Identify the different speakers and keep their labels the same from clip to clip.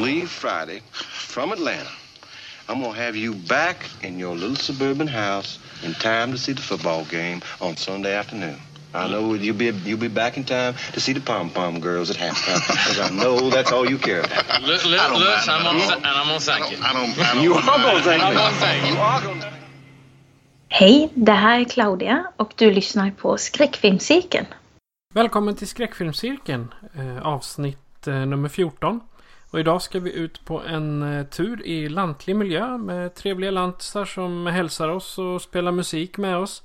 Speaker 1: Leave Friday from Atlanta. I'm going to have you back in your little suburban house in time to see the football game on Sunday afternoon. I know you'll be you'll be back in time to see the pom pom girls at halftime because I know that's all you care about.
Speaker 2: Look, look,
Speaker 3: I don't
Speaker 2: look,
Speaker 3: mind.
Speaker 2: I'm
Speaker 3: I
Speaker 2: on,
Speaker 3: don't-
Speaker 2: and I'm on thank you.
Speaker 3: I don't. I don't
Speaker 1: You are gonna thank
Speaker 2: I'm
Speaker 1: me.
Speaker 2: gonna thank you.
Speaker 1: You are gonna.
Speaker 4: Hej, det här är Claudia och du lyssnar på Skräckfilmscirkeln.
Speaker 5: Välkommen till Skräckfilmscirkeln, eh, avsnitt eh, nummer 14. Och idag ska vi ut på en eh, tur i lantlig miljö med trevliga lantisar som hälsar oss och spelar musik med oss.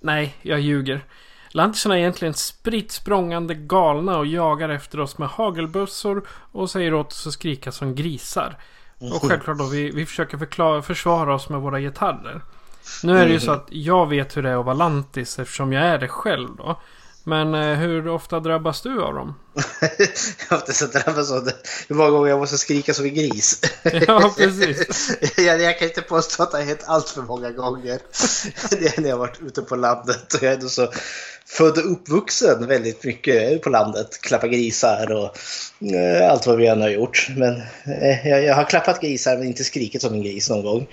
Speaker 5: Nej, jag ljuger. Lantisarna är egentligen spritt språngande galna och jagar efter oss med hagelbössor och säger åt oss att skrika som grisar. Och självklart då, vi, vi försöker förklara, försvara oss med våra gitarrer. Nu är det ju så att jag vet hur det är att vara lantis eftersom jag är det själv då. Men eh, hur ofta drabbas du av dem?
Speaker 6: Jag har sett drabbas av det. Hur många gånger jag måste skrika som en gris.
Speaker 5: Ja, precis.
Speaker 6: jag, jag kan inte påstå att det har hänt allt för många gånger. Det är när jag varit ute på landet. Och jag är ändå så född och uppvuxen väldigt mycket på landet. Klappa grisar och eh, allt vad vi än har gjort. Men eh, jag, jag har klappat grisar men inte skrikit som en gris någon gång.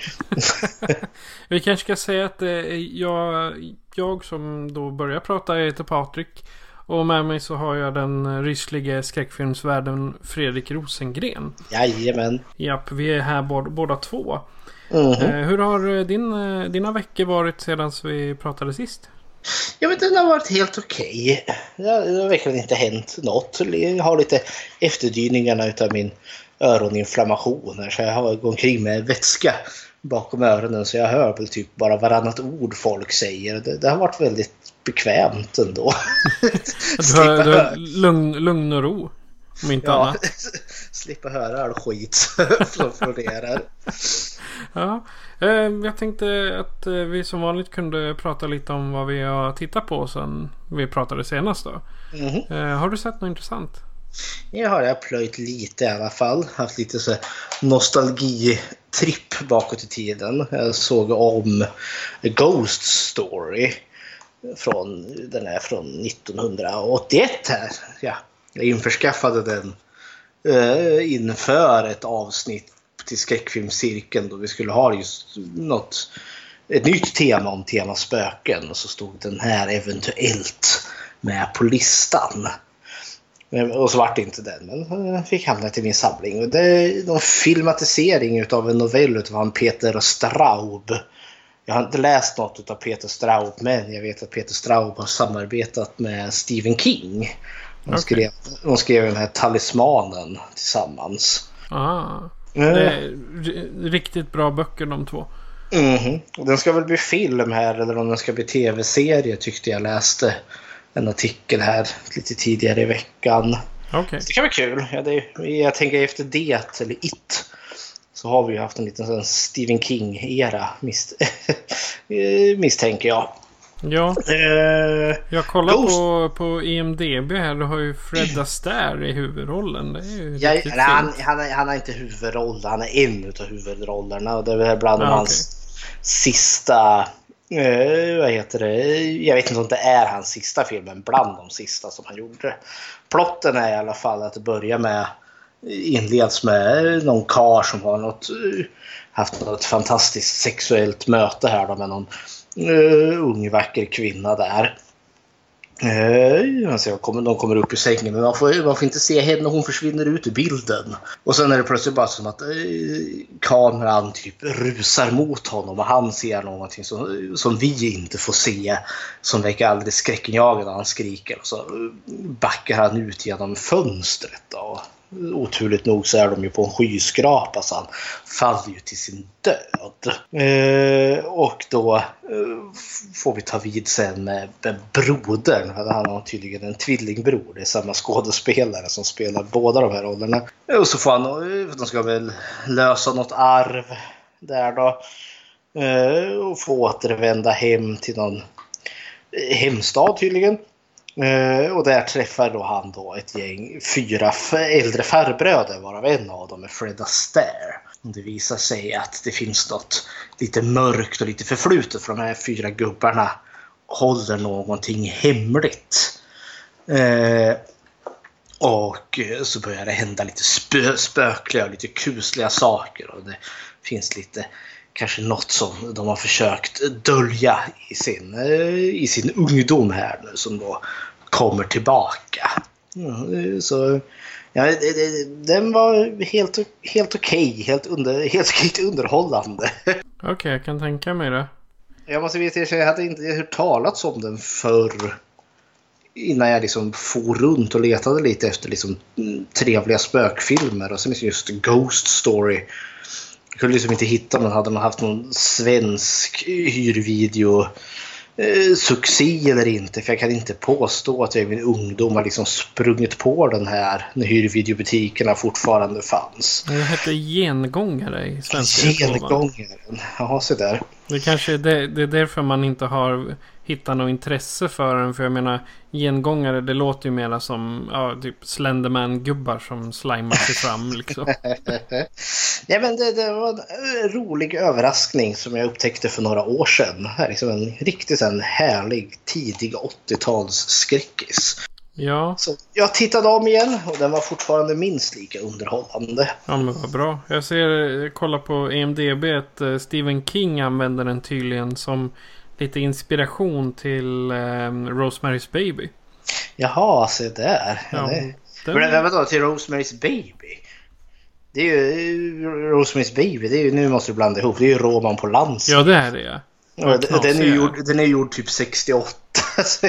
Speaker 5: Vi kanske ska säga att eh, jag, jag som då börjar prata heter Patrik. Och med mig så har jag den rysslige skräckfilmsvärden Fredrik Rosengren.
Speaker 6: Jajamän.
Speaker 5: Japp, vi är här båda, båda två.
Speaker 6: Mhm.
Speaker 5: Eh, hur har eh, din, eh, dina veckor varit sedan vi pratade sist?
Speaker 6: Ja, men den har varit helt okej. Har- det har verkligen inte hänt något. Jag har lite efterdyningarna utav min öroninflammation. här, Så jag har gått omkring med vätska bakom öronen så jag hör väl typ bara varannat ord folk säger. Det, det har varit väldigt bekvämt ändå.
Speaker 5: Du har, du har lugn, lugn och ro. Om inte
Speaker 6: ja,
Speaker 5: annat.
Speaker 6: slippa höra all skit som florerar.
Speaker 5: Ja, eh, jag tänkte att eh, vi som vanligt kunde prata lite om vad vi har tittat på sen vi pratade senast då. Eh, har du sett något intressant?
Speaker 6: Jag har jag plöjt lite i alla fall. Haft lite så nostalgitripp bakåt i tiden. Jag såg om Ghost Story. Från, den är från 1981 här. Ja, jag införskaffade den eh, inför ett avsnitt till skräckfilmscirkeln då vi skulle ha just något ett nytt tema om tema spöken och så stod den här eventuellt med på listan. Och så vart det inte den, men den fick hamna till min samling. Och det är någon filmatisering av en novell av han Peter Straub. Jag har inte läst något av Peter Straub, men jag vet att Peter Straub har samarbetat med Stephen King. De
Speaker 5: Okej.
Speaker 6: skrev, de skrev den här Talismanen tillsammans.
Speaker 5: Ah,
Speaker 6: Eh,
Speaker 5: det är ri- riktigt bra böcker de två.
Speaker 6: Och Den ska väl bli film här, eller om den ska bli tv-serie tyckte jag läste en artikel här lite tidigare i veckan.
Speaker 5: Okej.
Speaker 6: Det kan vara kul. Ja, det, jag tänker efter det, eller It, så har vi ju haft en liten sån Stephen King-era mis eh, misstänker jag.
Speaker 5: Ja,
Speaker 6: Eh,
Speaker 5: jag kollar
Speaker 6: Ghost-
Speaker 5: på, på IMDB här. Du har ju Fred Astaire i huvudrollen. Det är ju
Speaker 6: jag, nej, han, han, är- han har inte huvudroll, han är en av huvudrollerna. Det är väl bland
Speaker 5: Ah,
Speaker 6: hans sista... Eh, vad heter det? Jag vet inte om det är hans sista film, men bland de sista som han gjorde. Plotten är i alla fall att det börjar med inleds med någon kar som har något, eh, haft något fantastiskt sexuellt möte här då med någon uh, ung vacker kvinna där. Uh, alltså kommer, de kommer upp ur sängen men man får, man får inte se henne, hon försvinner ut ur bilden. Och sen är det plötsligt bara som att uh, kameran typ rusar mot honom och han ser någonting som, som vi inte får se. Som väcker alldeles skräckinjagande han skriker. Och så backar han ut genom fönstret. Då oturligt nog så är de ju på en skyskrapa så han faller ju till sin död. Eh, och då eh, får vi ta vid sen med, med brodern. Han har tydligen en tvillingbror. Det är samma skådespelare som spelar båda de här rollerna. Eh, och så får han, eh, de ska väl lösa något arv där då. Eh, och få återvända hem till någon eh, hemstad tydligen. Eh, och där träffar då han då ett gäng fyra äldre farbröder varav en av dem är Fred Astaire. Och det visar sig att det finns något lite mörkt och lite förflutet för de här fyra gubbarna håller någonting hemligt. Eh, och så börjar det hända lite spö spökliga och lite kusliga saker. Och det finns lite kanske något som de har försökt dölja i sin, eh, i sin ungdom här nu som då kommer tillbaka. Mm, så ja, det, det, den var helt, helt okej, okay, helt, under, helt okej underhållande.
Speaker 5: Okej, okay, jag kan tänka mig det.
Speaker 6: Jag måste veta att jag hade inte hört talats om den förr. Innan jag liksom for runt och letade lite efter liksom trevliga spökfilmer och sen just Ghost Story. Jag kunde liksom inte hitta men hade man haft någon svensk hyrvideo eh, succé eller inte. För jag kan inte påstå att jag i min ungdom har liksom sprungit på den här när hyrvideobutikerna fortfarande fanns.
Speaker 5: Det hette gengångare i svenska
Speaker 6: Gengångaren, jaha se där.
Speaker 5: Det kanske är, det, det är därför man inte har hittat något intresse för den. För jag menar gengångare det låter ju mera som ja, typ Slenderman-gubbar som slimar sig fram liksom.
Speaker 6: ja men det, det, var en rolig överraskning som jag upptäckte för några år sedan. Liksom en riktigt en härlig tidig 80-talsskräckis.
Speaker 5: Ja.
Speaker 6: Så jag tittade om igen och den var fortfarande minst lika underhållande.
Speaker 5: Ja men vad bra. Jag ser, kolla på EMDB att uh, Stephen King använder den tydligen som lite inspiration till um, Rosemary's Baby.
Speaker 6: Jaha, se där. Ja, det... den... Vadå, till Rosemary's Baby? Det är ju Rosemary's Baby, det är ju, nu måste du blanda ihop, det är ju Roman Polanski.
Speaker 5: Ja, det är det ja.
Speaker 6: Ja, den, är gjord, den är gjord typ 68.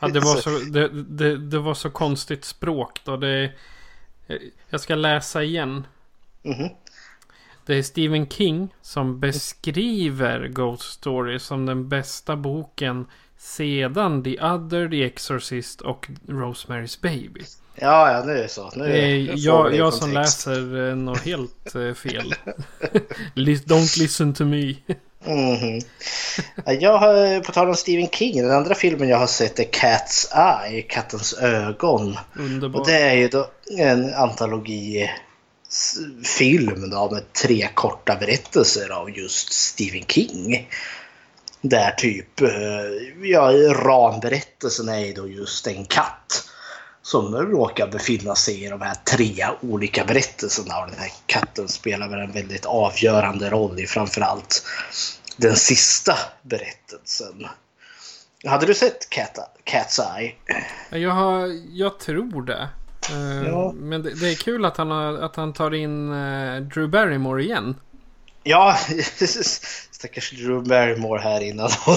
Speaker 5: ja, det var, så, det, det, det, var så konstigt språk då. Det, jag ska läsa igen.
Speaker 6: Mm -hmm.
Speaker 5: Det är Stephen King som beskriver Ghost Story som den bästa boken sedan The Other, The Exorcist och Rosemary's Baby.
Speaker 6: Ja, ja, nu är det så. Nu,
Speaker 5: är, jag, jag som läser eh, något helt eh, fel. Don't listen to me.
Speaker 6: Mm -hmm. Jag har, på tal om Stephen King, den andra filmen jag har sett är Cat's Eye, Kattens ögon.
Speaker 5: Underbar.
Speaker 6: Och det är ju då en antologi film då, med tre korta berättelser av just Stephen King. Där typ, eh, ja, ramberättelsen är då just en katt som råkar befinna sig i de här tre olika berättelserna. Och den här katten spelar väl en väldigt avgörande roll i framförallt den sista berättelsen. Hade du sett Cat, Cat's Eye?
Speaker 5: Jag, har, jag tror det. Uh, ja. Men det, det, är kul att han, har, att han tar in uh, Drew Barrymore igen.
Speaker 6: Ja, stackars Drew Barrymore här innan hon,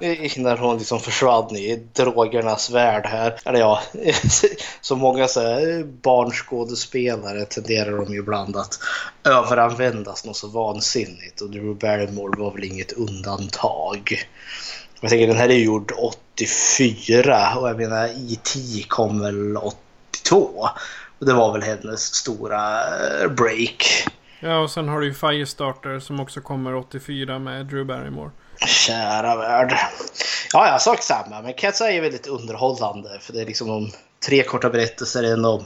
Speaker 6: innan hon liksom försvann i drogernas värld här. Eller ja, som många så här, barnskådespelare tenderar de ju ibland att överanvändas något så vansinnigt och Drew Barrymore var väl inget undantag. Jag tänker den här är gjord 84 och jag menar E.T. kom väl 82. Och det var väl hennes stora eh, break.
Speaker 5: Ja, och sen har du ju Firestarter som också kommer 84 med Drew Barrymore.
Speaker 6: Kära värld. Ja, jag sak samma. Men Cats är väldigt underhållande. För det är liksom om tre korta berättelser. En om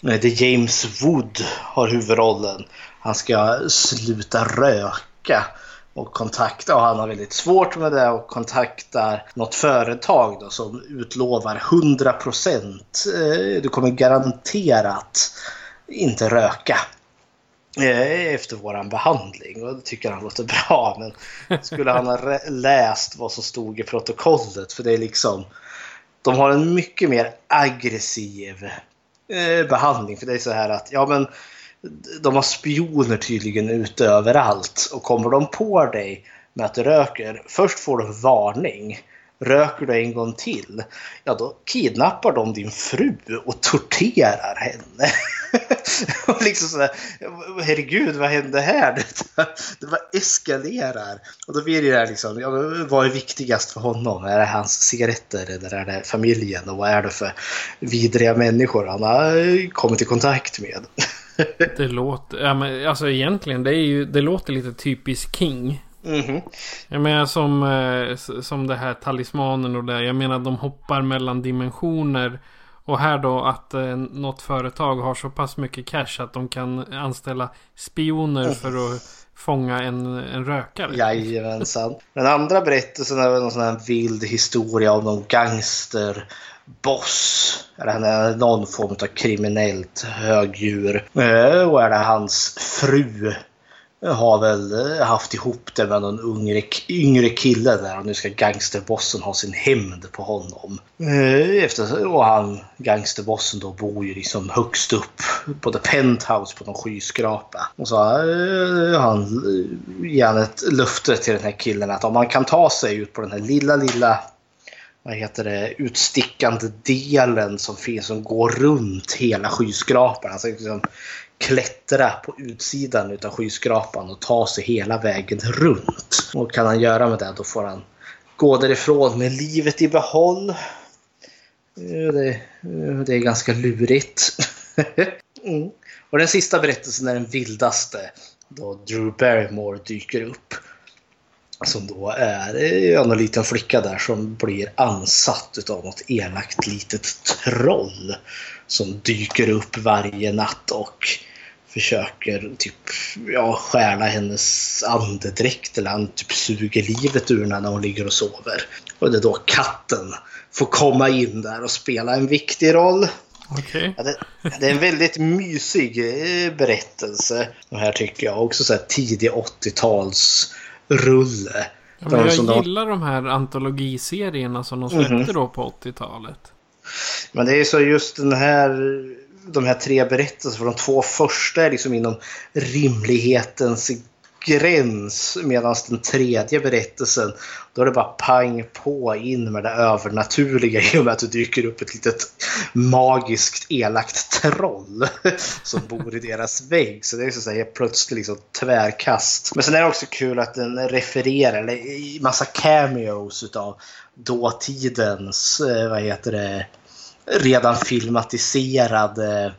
Speaker 6: det James Wood har huvudrollen. Han ska sluta röka och kontakta och han har väldigt svårt med det och kontaktar något företag då, som utlovar 100% Eh, du kommer garanterat inte röka eh, efter våran behandling. Och det tycker han låter bra men skulle han ha läst vad som stod i protokollet? För det är liksom de har en mycket mer aggressiv eh, behandling. För det är så här att ja men de har spioner tydligen ute överallt och kommer de på dig med att du röker, först får du en varning röker du en gång till, ja då kidnappar de din fru och torterar henne. och liksom sådär, herregud vad hände här? Det bara eskalerar. Och då blir det där liksom, ja, vad är viktigast för honom? Är det hans cigaretter eller är det familjen? Och vad är det för vidriga människor han har kommit i kontakt med?
Speaker 5: det låter, ja men alltså egentligen det är ju, det låter lite typiskt King.
Speaker 6: Mm -hmm.
Speaker 5: Jag menar som, eh, som det här talismanen och det. Jag menar de hoppar mellan dimensioner. Och här då att eh, något företag har så pass mycket cash att de kan anställa spioner för att fånga en, en rökare.
Speaker 6: Jajamensan. Den andra berättelsen är någon sån här vild historia om någon gangster boss. Eller han är någon form av kriminellt högdjur. Eh, och är det hans fru har väl eh, haft ihop det med någon yngre, yngre kille där och nu ska gangsterbossen ha sin hämnd på honom. Eh, efter, och han, gangsterbossen då, bor ju liksom högst upp på the penthouse på någon skyskrapa. Och så har han ger han ett löfte till den här killen att om man kan ta sig ut på den här lilla, lilla vad heter det, utstickande delen som finns som går runt hela skyskrapan. Alltså liksom klättra på utsidan av skyskrapan och ta sig hela vägen runt. Och kan han göra med det då får han gå därifrån med livet i behåll. Eh, det, eh, det är ganska lurigt. Mm. Och den sista berättelsen är den vildaste. Då Drew Barrymore dyker upp. Som då är en liten flicka där som blir ansatt av något elakt litet troll. Som dyker upp varje natt och försöker typ ja, stjäla hennes andedräkt eller han typ suger livet ur henne när hon ligger och sover. Och det är då katten får komma in där och spela en viktig roll.
Speaker 5: Okay.
Speaker 6: Ja, det, det, är en väldigt mysig eh, berättelse. Och här tycker jag också så här tidig 80-tals rulle.
Speaker 5: Ja, men jag gillar de här antologiserierna som de släppte mm -hmm. då på 80-talet.
Speaker 6: Men det är så just den här de här tre berättelserna, för de två första är liksom inom rimlighetens gräns medan den tredje berättelsen då är det bara pang på in med det övernaturliga i och med att det dyker upp ett litet magiskt elakt troll som bor i deras vägg. Så det är så att säga plötsligt liksom tvärkast. Men sen är det också kul att den refererar, eller massa cameos utav dåtidens, eh, vad heter det, redan filmatiserade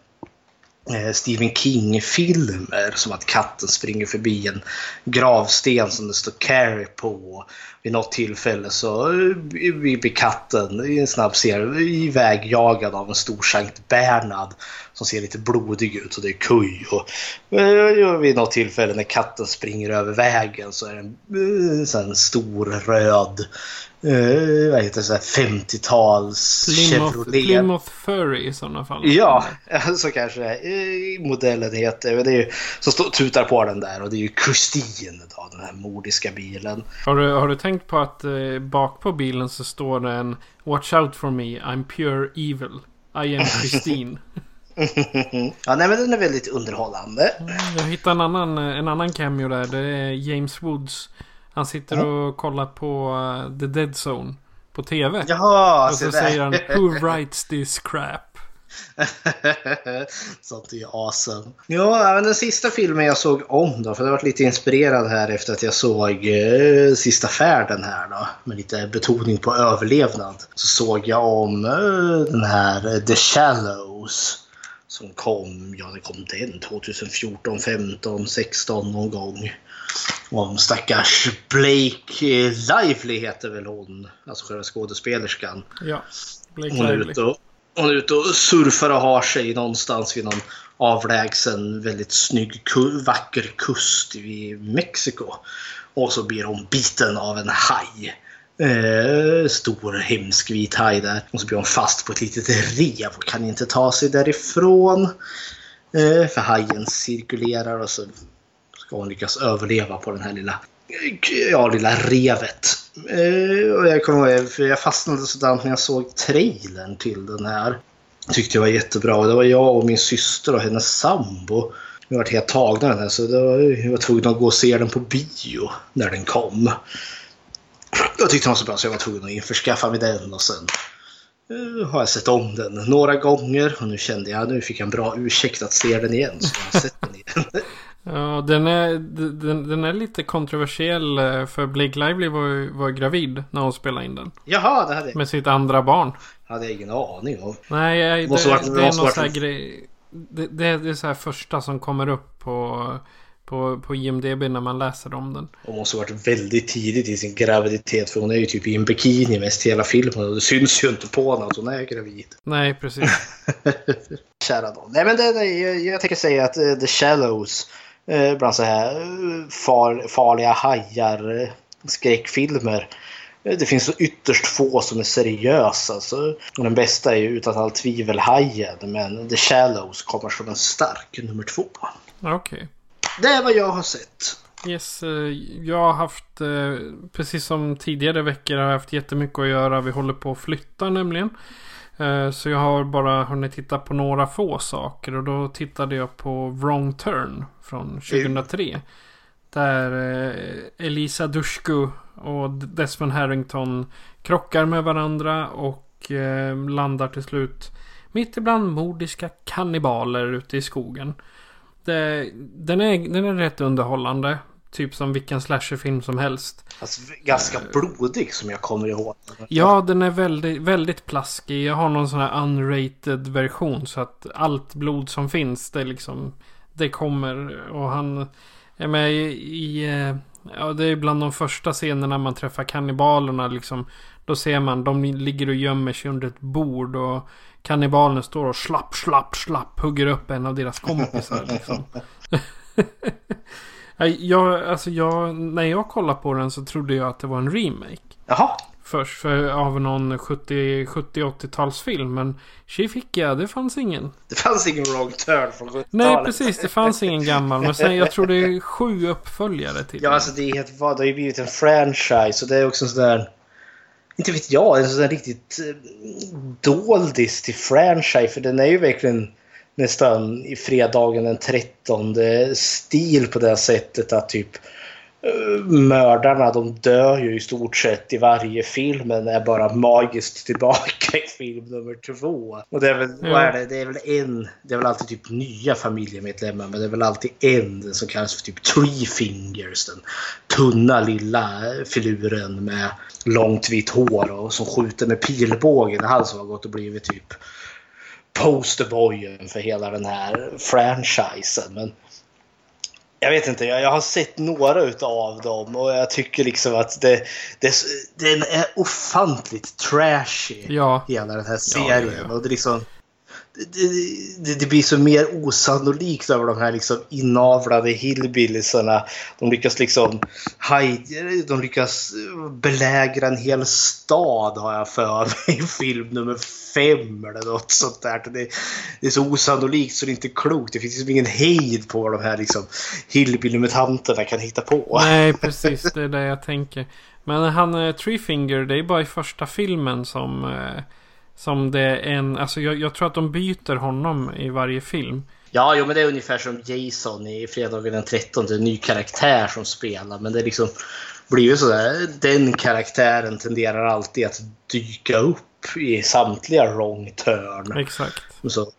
Speaker 6: Eh, Stephen King-filmer. Som att katten springer förbi en gravsten som det står Carrie på. Vid något tillfälle så eh, blir katten i en snabb serie ivägjagad av en stor Sankt Bernhard som ser lite blodig ut och det är kuj. Eh, och, vid något tillfälle när katten springer över vägen så är det en, en stor röd uh, vad heter det, 50-tals
Speaker 5: Chevrolet. Plymouth Furry i sådana fall.
Speaker 6: Ja, så kanske uh, modellen heter. Det är ju, som stå, tutar på den där och det är ju Christine då, den här mordiska bilen.
Speaker 5: Har du, har du tänkt på att uh, bak på bilen så står det en Watch out for me, I'm pure evil. I am Christine.
Speaker 6: ja, nej men den är väldigt underhållande.
Speaker 5: Jag hittade en annan, en annan cameo där. Det är James Woods han sitter och kollar på uh, The Dead Zone på TV.
Speaker 6: Jaha,
Speaker 5: och så säger han Who writes this crap?
Speaker 6: Sånt är ju awesome. Ja, men den sista filmen jag såg om då, för jag varit lite inspirerad här efter att jag såg eh, Sista färden här då, med lite betoning på överlevnad. Så såg jag om eh, den här The Shallows. Som kom, ja det kom den 2014, 15, 16 någon gång om stackars Blake Lively heter väl hon, alltså själva skådespelerskan.
Speaker 5: Ja, Blake
Speaker 6: hon är
Speaker 5: Lively.
Speaker 6: Ute och, hon är ute och surfar och har sig någonstans vid någon avlägsen, väldigt snygg, vacker kust i Mexiko. Och så blir hon biten av en haj. Eh, stor hemsk vit haj där. Och så blir hon fast på ett litet rev och kan inte ta sig därifrån. Eh, för hajen cirkulerar och så ska hon lyckas överleva på den här lilla, ja, lilla revet. Eh, och jag kommer ihåg, för jag fastnade sådant när jag såg trailern till den här. Tyckte jag var jättebra. Det var jag och min syster och hennes sambo. Vi var helt tagna den här så det var, jag var tvungen att gå och se den på bio när den kom. Jag tyckte den var så bra så jag var tvungen att införskaffa mig den och sen eh, har jag sett om den några gånger och nu kände jag nu fick jag en bra ursäkt att se den igen. Så jag har sett den igen.
Speaker 5: Ja, den är, den, den är lite kontroversiell eh, för Blake Lively var, ju- var gravid när hon spelade in den.
Speaker 6: Jaha, det hade jag,
Speaker 5: Med sitt andra barn.
Speaker 6: hade jag ingen aning om.
Speaker 5: Nej, det,
Speaker 6: Måste varit-
Speaker 5: det är någon
Speaker 6: varit-
Speaker 5: sån här grej. Det, det, det är så här första som kommer upp på, på, på IMDB när man läser om den.
Speaker 6: Hon måste ha varit väldigt tidigt i sin graviditet för hon är ju typ i en bikini mest hela filmen och det syns ju inte på henne att hon är gravid.
Speaker 5: Nej, precis.
Speaker 6: Kära då. Nej men det, det, jag, jag tänker säga att eh, The Shallows eh, bland så här eh, far, farliga hajar skräckfilmer. eh, Det finns så ytterst få som är seriösa. Så, och den bästa är ju utan all tvivel Hajen. Men The Shallows kommer som en stark nummer två.
Speaker 5: Okej.
Speaker 6: Det är vad jag har sett.
Speaker 5: Yes, jag har haft, precis som tidigare veckor, har jag haft jättemycket att göra. Vi håller på att flytta nämligen. Eh, Så jag har bara hunnit titta på några få saker. Och då tittade jag på Wrong Turn från 2003. Där eh, Elisa Dushku och Desmond Harrington krockar med varandra och eh, landar till slut mitt ibland mordiska kannibaler ute i skogen. Det, den, är, den är rätt underhållande. Typ som vilken slasherfilm som helst.
Speaker 6: Alltså, ganska blodig som jag kommer ihåg.
Speaker 5: Ja, den är väldigt, väldigt plaskig. Jag har någon sån här unrated version. Så att allt blod som finns, det liksom... Det kommer. Och han är med i... i eh, ja, det är bland de första scenerna man träffar kannibalerna liksom. Då ser man, de ligger och gömmer sig under ett bord. Och kannibalen står och slapp, slapp, slapp. Hugger upp en av deras kompisar liksom. Jag, alltså jag, när jag kollade på den så trodde jag att det var en remake.
Speaker 6: Jaha.
Speaker 5: Först för, av någon 70-80-talsfilm. Men tji fick jag, det fanns ingen.
Speaker 6: Det fanns ingen wrong turn från 70-talet.
Speaker 5: Nej, precis. Det fanns ingen gammal. Men sen, jag tror det är sju uppföljare till
Speaker 6: Ja,
Speaker 5: den.
Speaker 6: alltså det är helt vad. Det har ju blivit en franchise och det är också en sån där... Inte vet jag, en sån där riktigt eh, doldis till franchise. För den är ju verkligen nästan i fredagen den 13 stil på det sättet att typ eh, mördarna de dör ju i stort sett i varje film men är bara magiskt tillbaka i film nummer två. Och det är väl,
Speaker 5: Ja.
Speaker 6: vad är det? Det är väl en, det är väl alltid typ nya familjemedlemmar men det är väl alltid en den som kallas för typ Three Fingers. Den tunna lilla filuren med långt vitt hår och som skjuter med pilbåge. Det är han som har gått och blivit typ posterboyen för hela den här franchisen. Men jag vet inte, jag, jag har sett några utav dem och jag tycker liksom att det, det, den är ofantligt trashy.
Speaker 5: Ja.
Speaker 6: Hela den här serien.
Speaker 5: ja, ja.
Speaker 6: Och det, liksom, det, det, blir så mer osannolikt över de här liksom inavlade hillbilliesarna. De lyckas liksom hide, de lyckas belägra en hel stad har jag för mig i film nummer fem eller något sånt där. Det, det är så osannolikt så det är inte klokt. Det finns liksom ingen hejd på vad de här liksom hillbilly-mutanterna kan hitta på.
Speaker 5: Nej, precis. Det är det jag tänker. Men han eh, Treefinger, det är bara i första filmen som... Som det är en... Alltså jag, jag tror att de byter honom i varje film.
Speaker 6: Ja, jo, men det är ungefär som Jason i Fredagen den 13. Det är en ny karaktär som spelar. Men det är liksom blir ju sådär. Den karaktären tenderar alltid att dyka upp i samtliga wrong turn.
Speaker 5: Exakt.
Speaker 6: Så,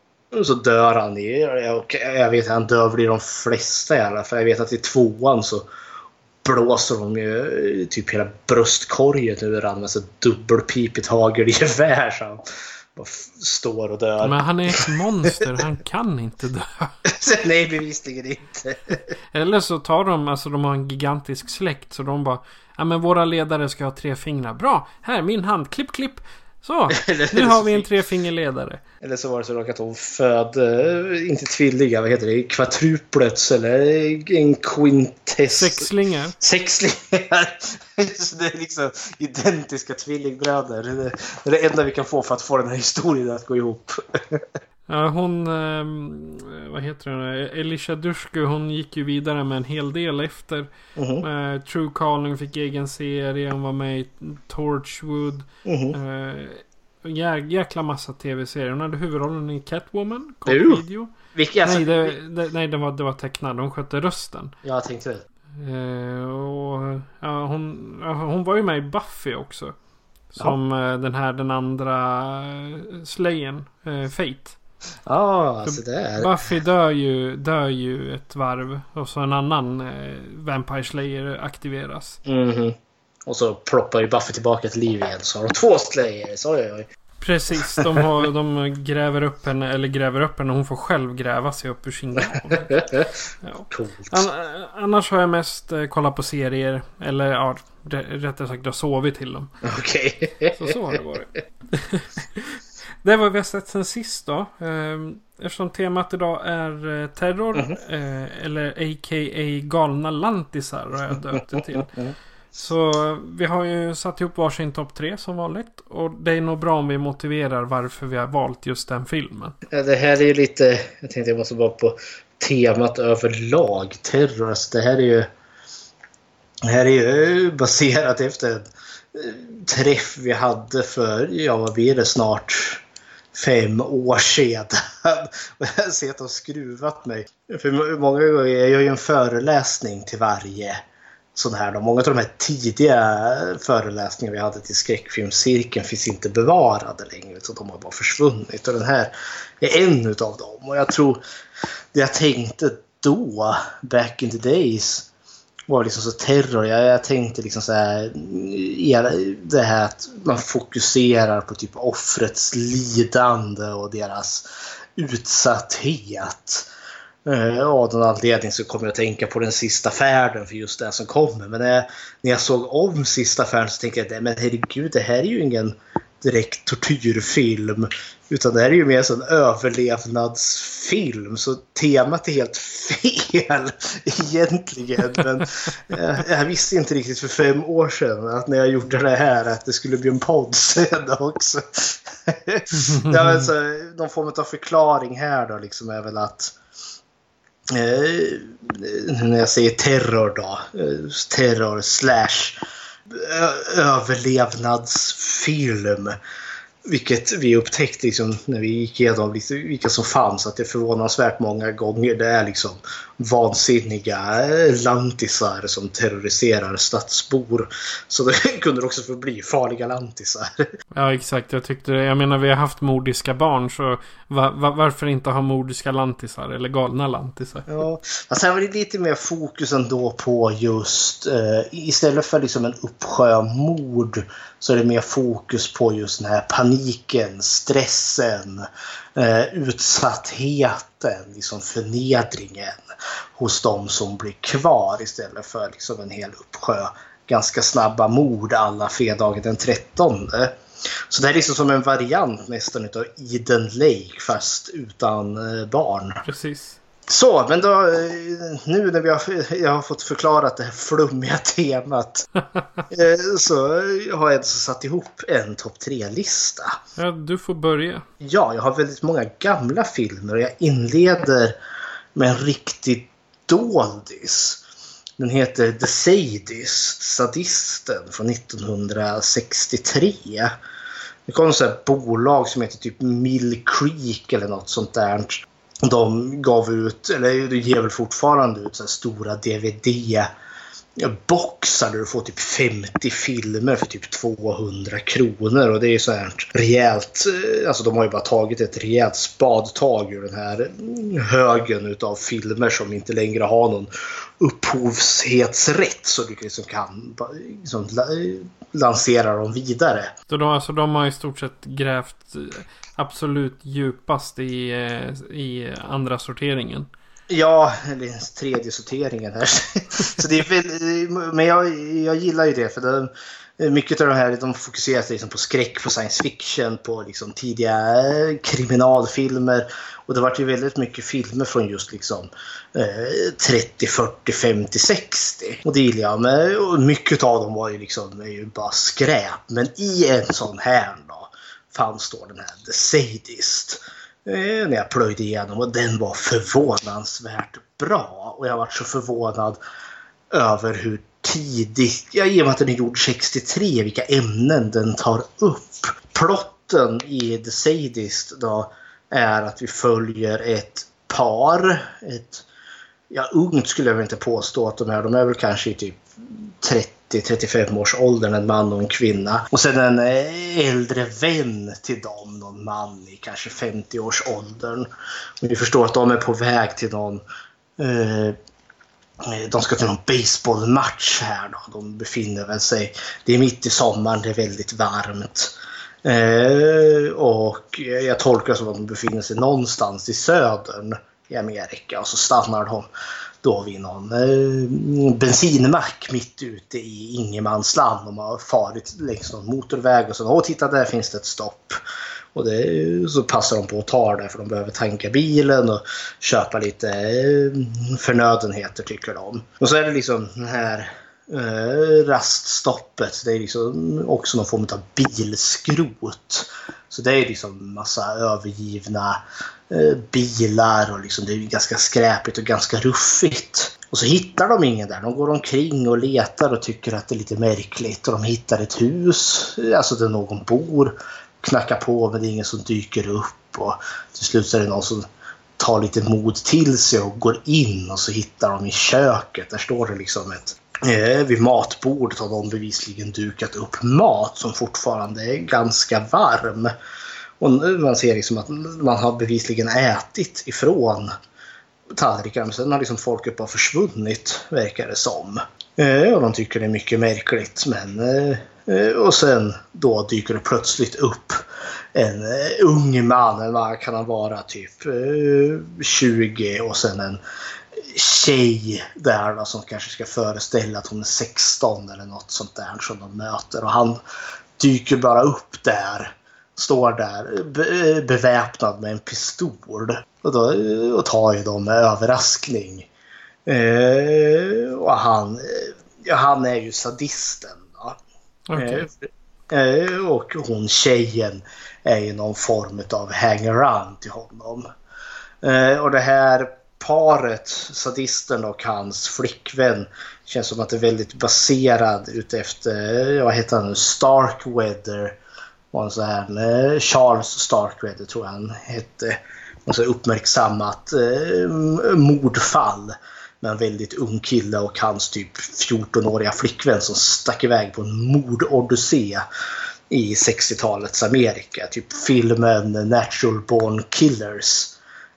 Speaker 6: så dör han i... Och jag vet att han dör i de flesta i alla fall. Jag vet att i tvåan så blåser de ju typ hela bröstkorgen ur honom med så dubbelpipigt hagelgevär. Så han bara står och dör.
Speaker 5: Men han är ett monster. Han kan inte dö.
Speaker 6: Nej, bevisligen inte.
Speaker 5: Eller så tar de, alltså de har en gigantisk släkt. Så de bara, ja men våra ledare ska ha tre fingrar. Bra, här min hand, klipp klipp. Så, nu har vi en trefingerledare.
Speaker 6: Eller så var det så att hon födde, eh, inte tvillingar, vad heter det, kvadruplets eller en quintess.
Speaker 5: Sexlingar.
Speaker 6: Sexlingar. Så det är liksom identiska tvillingbröder. Det är det enda vi kan få för att få den här historien att gå ihop.
Speaker 5: Ja, hon, ehm, vad heter hon? Elisha Dushku, hon gick ju vidare med en hel del efter.
Speaker 6: Mhm.
Speaker 5: Eh, True Calling fick egen serie, hon var med i Torchwood.
Speaker 6: Mhm.
Speaker 5: Uh, jä, jäkla massa tv-serier. Hon hade huvudrollen i Catwoman,
Speaker 6: Jo.
Speaker 5: video.
Speaker 6: Vilka, alltså,
Speaker 5: nej, det, det, nej det, var, det var tecknad. Hon skötte rösten.
Speaker 6: Jag tänkte det.
Speaker 5: Eh, och, ja, hon, ja, hon var ju med i Buffy också. Som eh, den här den andra eh, Slayen, eh, Fate.
Speaker 6: Ja, alltså det är...
Speaker 5: Buffy dör ju, dör ju ett varv. Och så en annan eh, Vampire Slayer aktiveras.
Speaker 6: Mhm. Och så ploppar ju Buffy tillbaka till liv igen så har de två Slayers. Oj, oj, oj.
Speaker 5: Precis, de, har, de gräver upp henne, eller gräver upp henne. Hon får själv gräva sig upp ur sin grav. Ja.
Speaker 6: Coolt.
Speaker 5: An, annars har jag mest eh, kollat på serier. Eller ja, re- rättare sagt jag har sovit till dem.
Speaker 6: Okej.
Speaker 5: Så så har det varit. det är vad vi har sett sen sist då. Ehm, Eftersom temat idag är eh, terror. eh, Eller a.k.a. galna lantisar har jag döpt det till. Så eh, vi har ju satt ihop varsin topp tre som vanligt. Och det är nog bra om vi motiverar varför vi har valt just den filmen.
Speaker 6: Det här är ju lite... Jag tänkte jag måste vara på temat överlag. Terror. Alltså det här är ju... Det här är ju baserat efter en eh, träff vi hade för, ja vad blir det, snart fem år sedan. Och jag har sett och skruvat mig. För många gånger, jag gör ju en föreläsning till varje sån här. Då. Många av de här tidiga föreläsningarna vi hade till skräckfilmscirkeln finns inte bevarade längre. Så de har bara försvunnit. Och den här är en utav dem. Och jag tror det jag tänkte då, back in the days, var liksom så terror. Jag, jag tänkte liksom så här, eh, det här att man fokuserar på typ offrets lidande och deras utsatthet. Uh, Av någon anledning så kommer jag att tänka på den sista färden för just det som kommer. Men när jag, när jag såg om sista färden så tänkte jag men herregud det här är ju ingen direkt tortyrfilm. Utan det här är ju mer en överlevnadsfilm. Så temat är helt fel egentligen. Men eh, jag visste inte riktigt för fem år sedan att när jag gjorde det här att det skulle bli en podd sen också. ja, men så, någon form av förklaring här då liksom är väl att eh, när jag säger terror då, eh, terror slash överlevnadsfilm. Vilket vi upptäckte liksom när vi gick igenom lite vilka som fanns. Att det är förvånansvärt många gånger det är liksom vansinniga lantisar som terroriserar stadsbor. Så det kunde också få bli farliga lantisar.
Speaker 5: Ja exakt, jag tyckte det. Jag menar vi har haft mordiska barn så va, va, varför inte ha mordiska lantisar eller galna lantisar?
Speaker 6: Ja, men sen var det lite mer fokus ändå på just eh, istället för liksom en uppsjö mord så är det mer fokus på just den här paniken, stressen, eh, utsattheten, liksom förnedringen hos de som blir kvar istället för liksom en hel uppsjö ganska snabba mord alla fredagen den 13. Så det är liksom som en variant nästan utav Eden Lake fast utan eh, barn.
Speaker 5: Precis.
Speaker 6: Så, men då eh, nu när vi har, jag har fått förklarat det här flummiga temat eh, så har jag alltså satt ihop en topp tre-lista.
Speaker 5: Ja, du får börja.
Speaker 6: Ja, jag har väldigt många gamla filmer och jag inleder med en riktig doldis. Den heter The Sadist, Sadisten från 1963. Det kom ett bolag som heter typ Mill Creek eller något sånt där. De gav ut, eller de ger väl fortfarande ut så här stora DVD boxar där du får typ 50 filmer för typ 200 kronor. Och det är så här rejält, eh, alltså de har ju bara tagit ett rejält spadtag ur den här högen utav filmer som inte längre har någon upphovshetsrätt. Så du liksom kan liksom lansera dem vidare.
Speaker 5: Så de, alltså, de har i stort sett grävt eh, absolut djupast i, eh, i andra sorteringen.
Speaker 6: Ja, eller tredje sorteringen här. så det är väl, men jag, jag gillar ju det för det, mycket av de här de fokuserar liksom på skräck, på science fiction, på liksom tidiga eh, kriminalfilmer. Och det vart ju väldigt mycket filmer från just liksom eh, 30, 40, 50, 60. Och det gillar jag. Men, och mycket av dem var ju liksom är ju bara skräp. Men i en sån här då fanns då den här The Sadist eh, Eh, när jag plöjde igenom och den var förvånansvärt bra. Och jag var så förvånad över hur tidigt, ja, i och med att den är gjord 63, vilka ämnen den tar upp. Plotten i The Sadist då är att vi följer ett par, ett ja, ungt skulle jag väl inte påstå att de är. De är väl kanske i typ 30-35 års åldern, en man och en kvinna. Och sen en äldre vän till dem, någon man i kanske 50 års åldern. Och vi förstår att de är på väg till någon eh, eh, de ska till någon baseballmatch här då. De befinner väl sig, det är mitt i sommaren, det är väldigt varmt. Eh, och jag tolkar det som att de befinner sig någonstans i södern i Amerika och så stannar de då vid någon eh, bensinmack mitt ute i ingenmansland. De har farit längs någon motorväg och så åh titta där finns det ett stopp. Och det, så passar de på att ta det för de behöver tanka bilen och köpa lite eh, förnödenheter tycker de. Och så är det liksom den här eh, raststoppet. Det är liksom också någon form av bilskrot. Så det är liksom massa övergivna eh, bilar och liksom det är ganska skräpigt och ganska ruffigt. Och så hittar de ingen där. De går omkring och letar och tycker att det är lite märkligt. Och de hittar ett hus, eh, alltså där någon bor. Knackar på men det är ingen som dyker upp. Och till slut är det någon som tar lite mod till sig och går in och så hittar de i köket. Där står det liksom ett Eh, vid matbordet har de bevisligen dukat upp mat som fortfarande är ganska varm. Och man ser liksom att man har bevisligen ätit ifrån tallrikarna. Men sen har liksom folket bara försvunnit, verkar det som. Eh, och de tycker det är mycket märkligt. Men, eh, och sen då dyker det plötsligt upp en eh, ung man, vad kan han vara, typ eh, 20 och sen en tjej där då, som kanske ska föreställa att hon är 16 eller något sånt där som de möter. Och han dyker bara upp där. Står där be beväpnad med en pistol. Och, då, och tar ju dem med överraskning. Eh, och han, ja, han är ju sadisten.
Speaker 5: Okay.
Speaker 6: Eh, och hon tjejen är ju någon form av hangaround till honom. Eh, och det här paret, sadisten och hans flickvän, känns som att det är väldigt baserad utefter, vad heter han nu, Starkweather. Och en så här, eh, Charles Starkweather tror jag han hette. Och så uppmärksammat eh, mordfall med en väldigt ung kille och hans typ 14-åriga flickvän som stack iväg på en mordodyssé i 60-talets Amerika. Typ filmen Natural Born Killers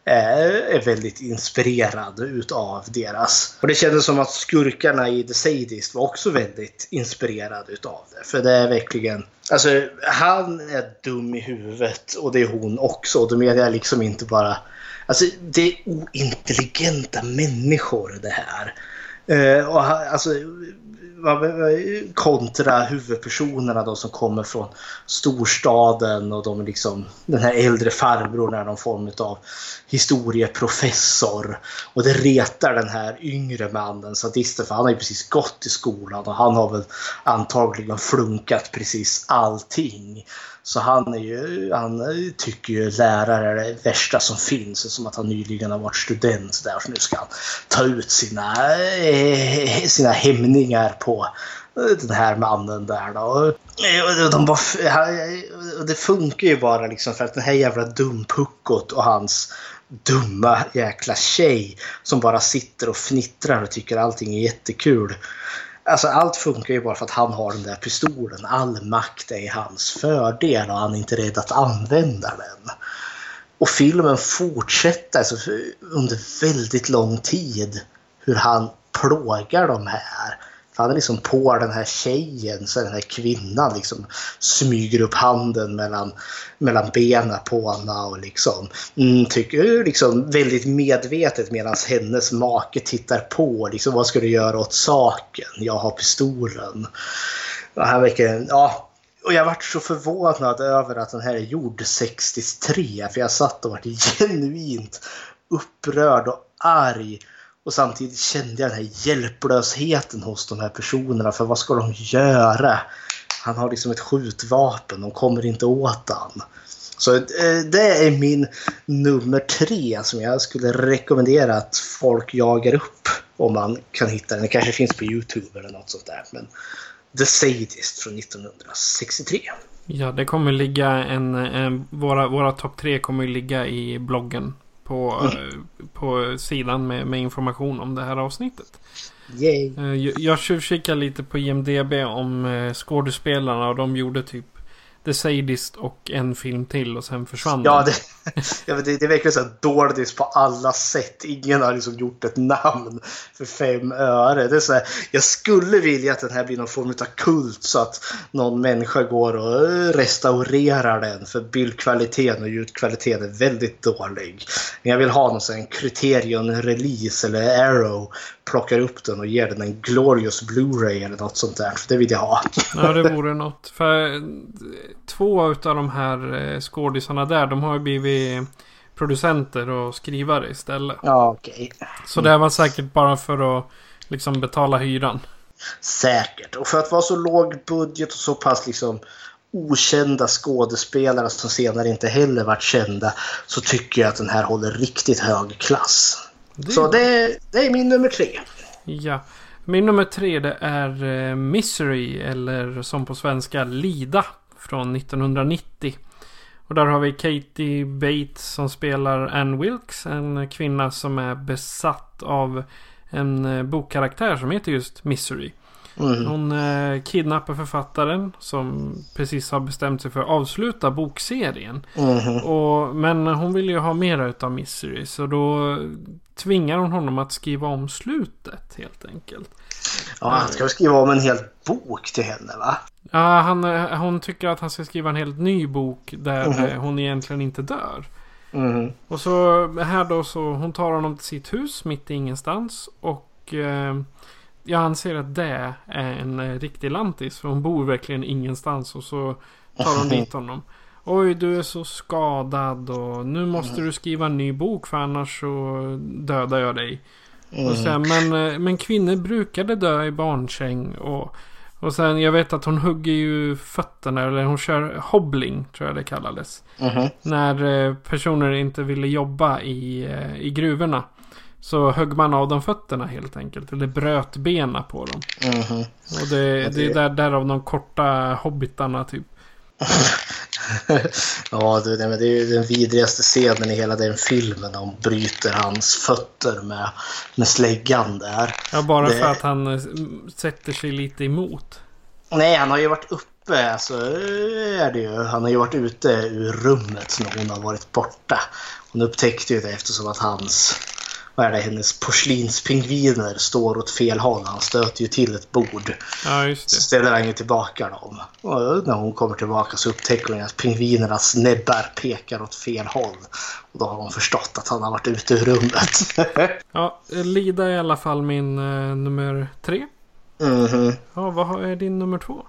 Speaker 6: är väldigt inspirerad utav deras. Och det kändes som att skurkarna i The Sadist var också väldigt inspirerade utav det. För det är verkligen... Alltså, han är dum i huvudet och det är hon också. Och då menar jag liksom inte bara... Alltså, det är ointelligenta människor det här. Uh, och alltså, kontra huvudpersonerna då som kommer från storstaden och de liksom den här äldre farbrorn är någon form av historieprofessor och det retar den här yngre mannen sadisten för han har ju precis gått i skolan och han har väl antagligen flunkat precis allting. Så han, är ju, han tycker ju lärare är det värsta som finns. Som att han nyligen har varit student där. Så nu ska han ta ut sina, eh, sina hämningar på eh, den här mannen där då. Eh, de bara, det funkar ju bara liksom för att den här jävla dumpuckot och hans dumma jäkla tjej som bara sitter och fnittrar och tycker allting är jättekul. Alltså allt funkar ju bara för att han har den där pistolen. All makt är i hans fördel och han är inte rädd att använda den. Och filmen fortsätter alltså, under väldigt lång tid hur han plågar de här. Han är liksom på den här tjejen så den här kvinnan liksom smyger upp handen mellan, mellan benen på henne och liksom, mm, tycker, liksom väldigt medvetet medan hennes make tittar på. Liksom, vad ska du göra åt saken? Jag har pistolen. Och han verkar, ja, och jag varit så förvånad över att den här är gjord 63 för jag satt och var genuint upprörd och arg och samtidigt kände jag den här hjälplösheten hos de här personerna. För vad ska de göra? Han har liksom ett skjutvapen. De kommer inte åt han. Så eh, det är min nummer tre som jag skulle rekommendera att folk jagar upp. Om man kan hitta den. Det kanske finns på Youtube eller något sånt där. Men The Sadist från 1963.
Speaker 5: Ja, det kommer ligga en... en våra våra topp tre kommer ligga i bloggen på, eh, på sidan med, med information om det här avsnittet.
Speaker 6: Yay.
Speaker 5: Eh, Jag, jag tjuvkikade lite på IMDB om eh, skådespelarna och de gjorde typ The Sadist och en film till och sen försvann
Speaker 6: Ja,
Speaker 5: de.
Speaker 6: det, ja, det, det är verkligen så här dåligt på alla sätt. Ingen har liksom gjort ett namn för fem öre. Det är så här, jag skulle vilja att den här blir någon form av kult så att någon människa går och restaurerar den. För bildkvaliteten och ljudkvaliteten är väldigt dålig. Men jag vill ha någon sån här Criterion Release eller Arrow plockar upp den och ger den en Glorious Blu-ray eller något sånt där. För det vill jag ha.
Speaker 5: Ja, det vore något. För två av de här eh, skådisarna där, de har ju blivit producenter och skrivare istället.
Speaker 6: Ja, okej.
Speaker 5: Så det var säkert bara för att liksom betala hyran.
Speaker 6: Säkert. Och för att vara så låg budget och så pass liksom okända skådespelare som senare inte heller varit kända så tycker jag att den här håller riktigt hög klass.
Speaker 5: Det-
Speaker 6: Så det, det är min nummer tre.
Speaker 5: Ja. Min nummer tre det är eh, Misery eller som på svenska Lida från 1990. Och där har vi Katie Bates som spelar Anne Wilkes. En kvinna som är besatt av en eh, bokkaraktär som heter just Misery.
Speaker 6: Mm.
Speaker 5: Hon eh, kidnappar författaren som precis har bestämt sig för att avsluta bokserien.
Speaker 6: Mhm.
Speaker 5: Och, men hon vill ju ha mera utav Misery. Så då tvingar hon honom att skriva om slutet helt enkelt.
Speaker 6: Ja, han ska skriva om en hel bok till henne va?
Speaker 5: Ja, han, eh, hon tycker att han ska skriva en helt ny bok där
Speaker 6: Mhm.
Speaker 5: eh, hon egentligen inte dör.
Speaker 6: Mhm.
Speaker 5: Och så här då så hon tar honom till sitt hus mitt i ingenstans. Och eh, jag anser att det är en eh, riktig lantis. För hon bor verkligen ingenstans. Och så tar hon dit honom. Oj, du är så skadad och nu måste du skriva en ny bok för annars så dödar jag dig. Och sen, men, eh, men kvinnor brukade dö i barnsäng och, och sen jag vet att hon hugger ju fötterna eller hon kör hobbling tror jag det kallades.
Speaker 6: Mhm.
Speaker 5: När eh, personer inte ville jobba i, eh, i gruvorna. Så högg man av dem fötterna helt enkelt. Eller bröt bena på dem.
Speaker 6: Mhm.
Speaker 5: Och det, det är där, därav de korta hobbitarna typ.
Speaker 6: Ja, det, det, men det är ju den vidrigaste scenen i hela den filmen. De bryter hans fötter med, med släggan där.
Speaker 5: Ja, bara
Speaker 6: Det-
Speaker 5: för att han eh, sätter sig lite emot.
Speaker 6: Nej, han har ju varit uppe. Alltså, är det ju. Han har ju varit ute ur rummet när hon har varit borta. Hon upptäckte ju det eftersom att hans vad är det, hennes porslinspingviner står åt fel håll. Han stöter ju till ett bord.
Speaker 5: Ja, just
Speaker 6: Så
Speaker 5: det.
Speaker 6: ställer han ju tillbaka dem. Och när hon kommer tillbaka så upptäcker hon att pingvinernas näbbar pekar åt fel håll. Och då har hon förstått att han har varit ute ur rummet.
Speaker 5: Ja, Lida är i alla fall min eh, nummer tre.
Speaker 6: Mhm.
Speaker 5: Ja, vad är din nummer två?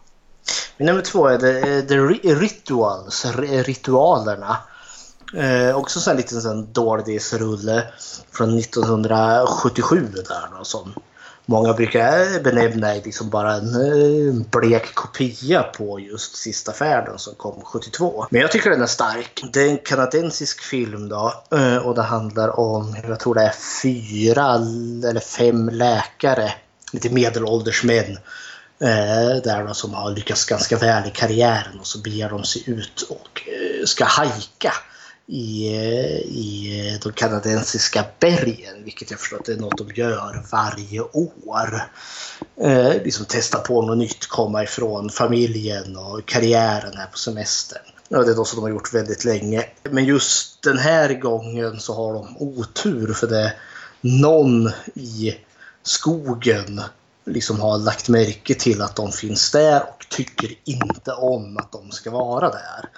Speaker 6: Min nummer två är The, the Ri- Rituals, ri- ritualerna. Eh, också så en liten sån dårdisrulle från 1977 där då, som många brukar eh, benämna liksom bara en eh, blek kopia på just Sista färden som kom 72. Men jag tycker den är stark. Det är en kanadensisk film då eh, och det handlar om, jag tror det är fyra eller fem läkare, lite medelålders män där då, som har lyckats ganska väl i karriären och så beger de sig ut och ska hajka i, i de kanadensiska bergen, vilket jag förstår att det är något de gör varje år. Eh, liksom testa på något nytt, komma ifrån familjen och karriären här på semestern. Ja, det är något som de har gjort väldigt länge. Men just den här gången så har de otur för det är någon i skogen liksom har lagt märke till att de finns där och tycker inte om att de ska vara där.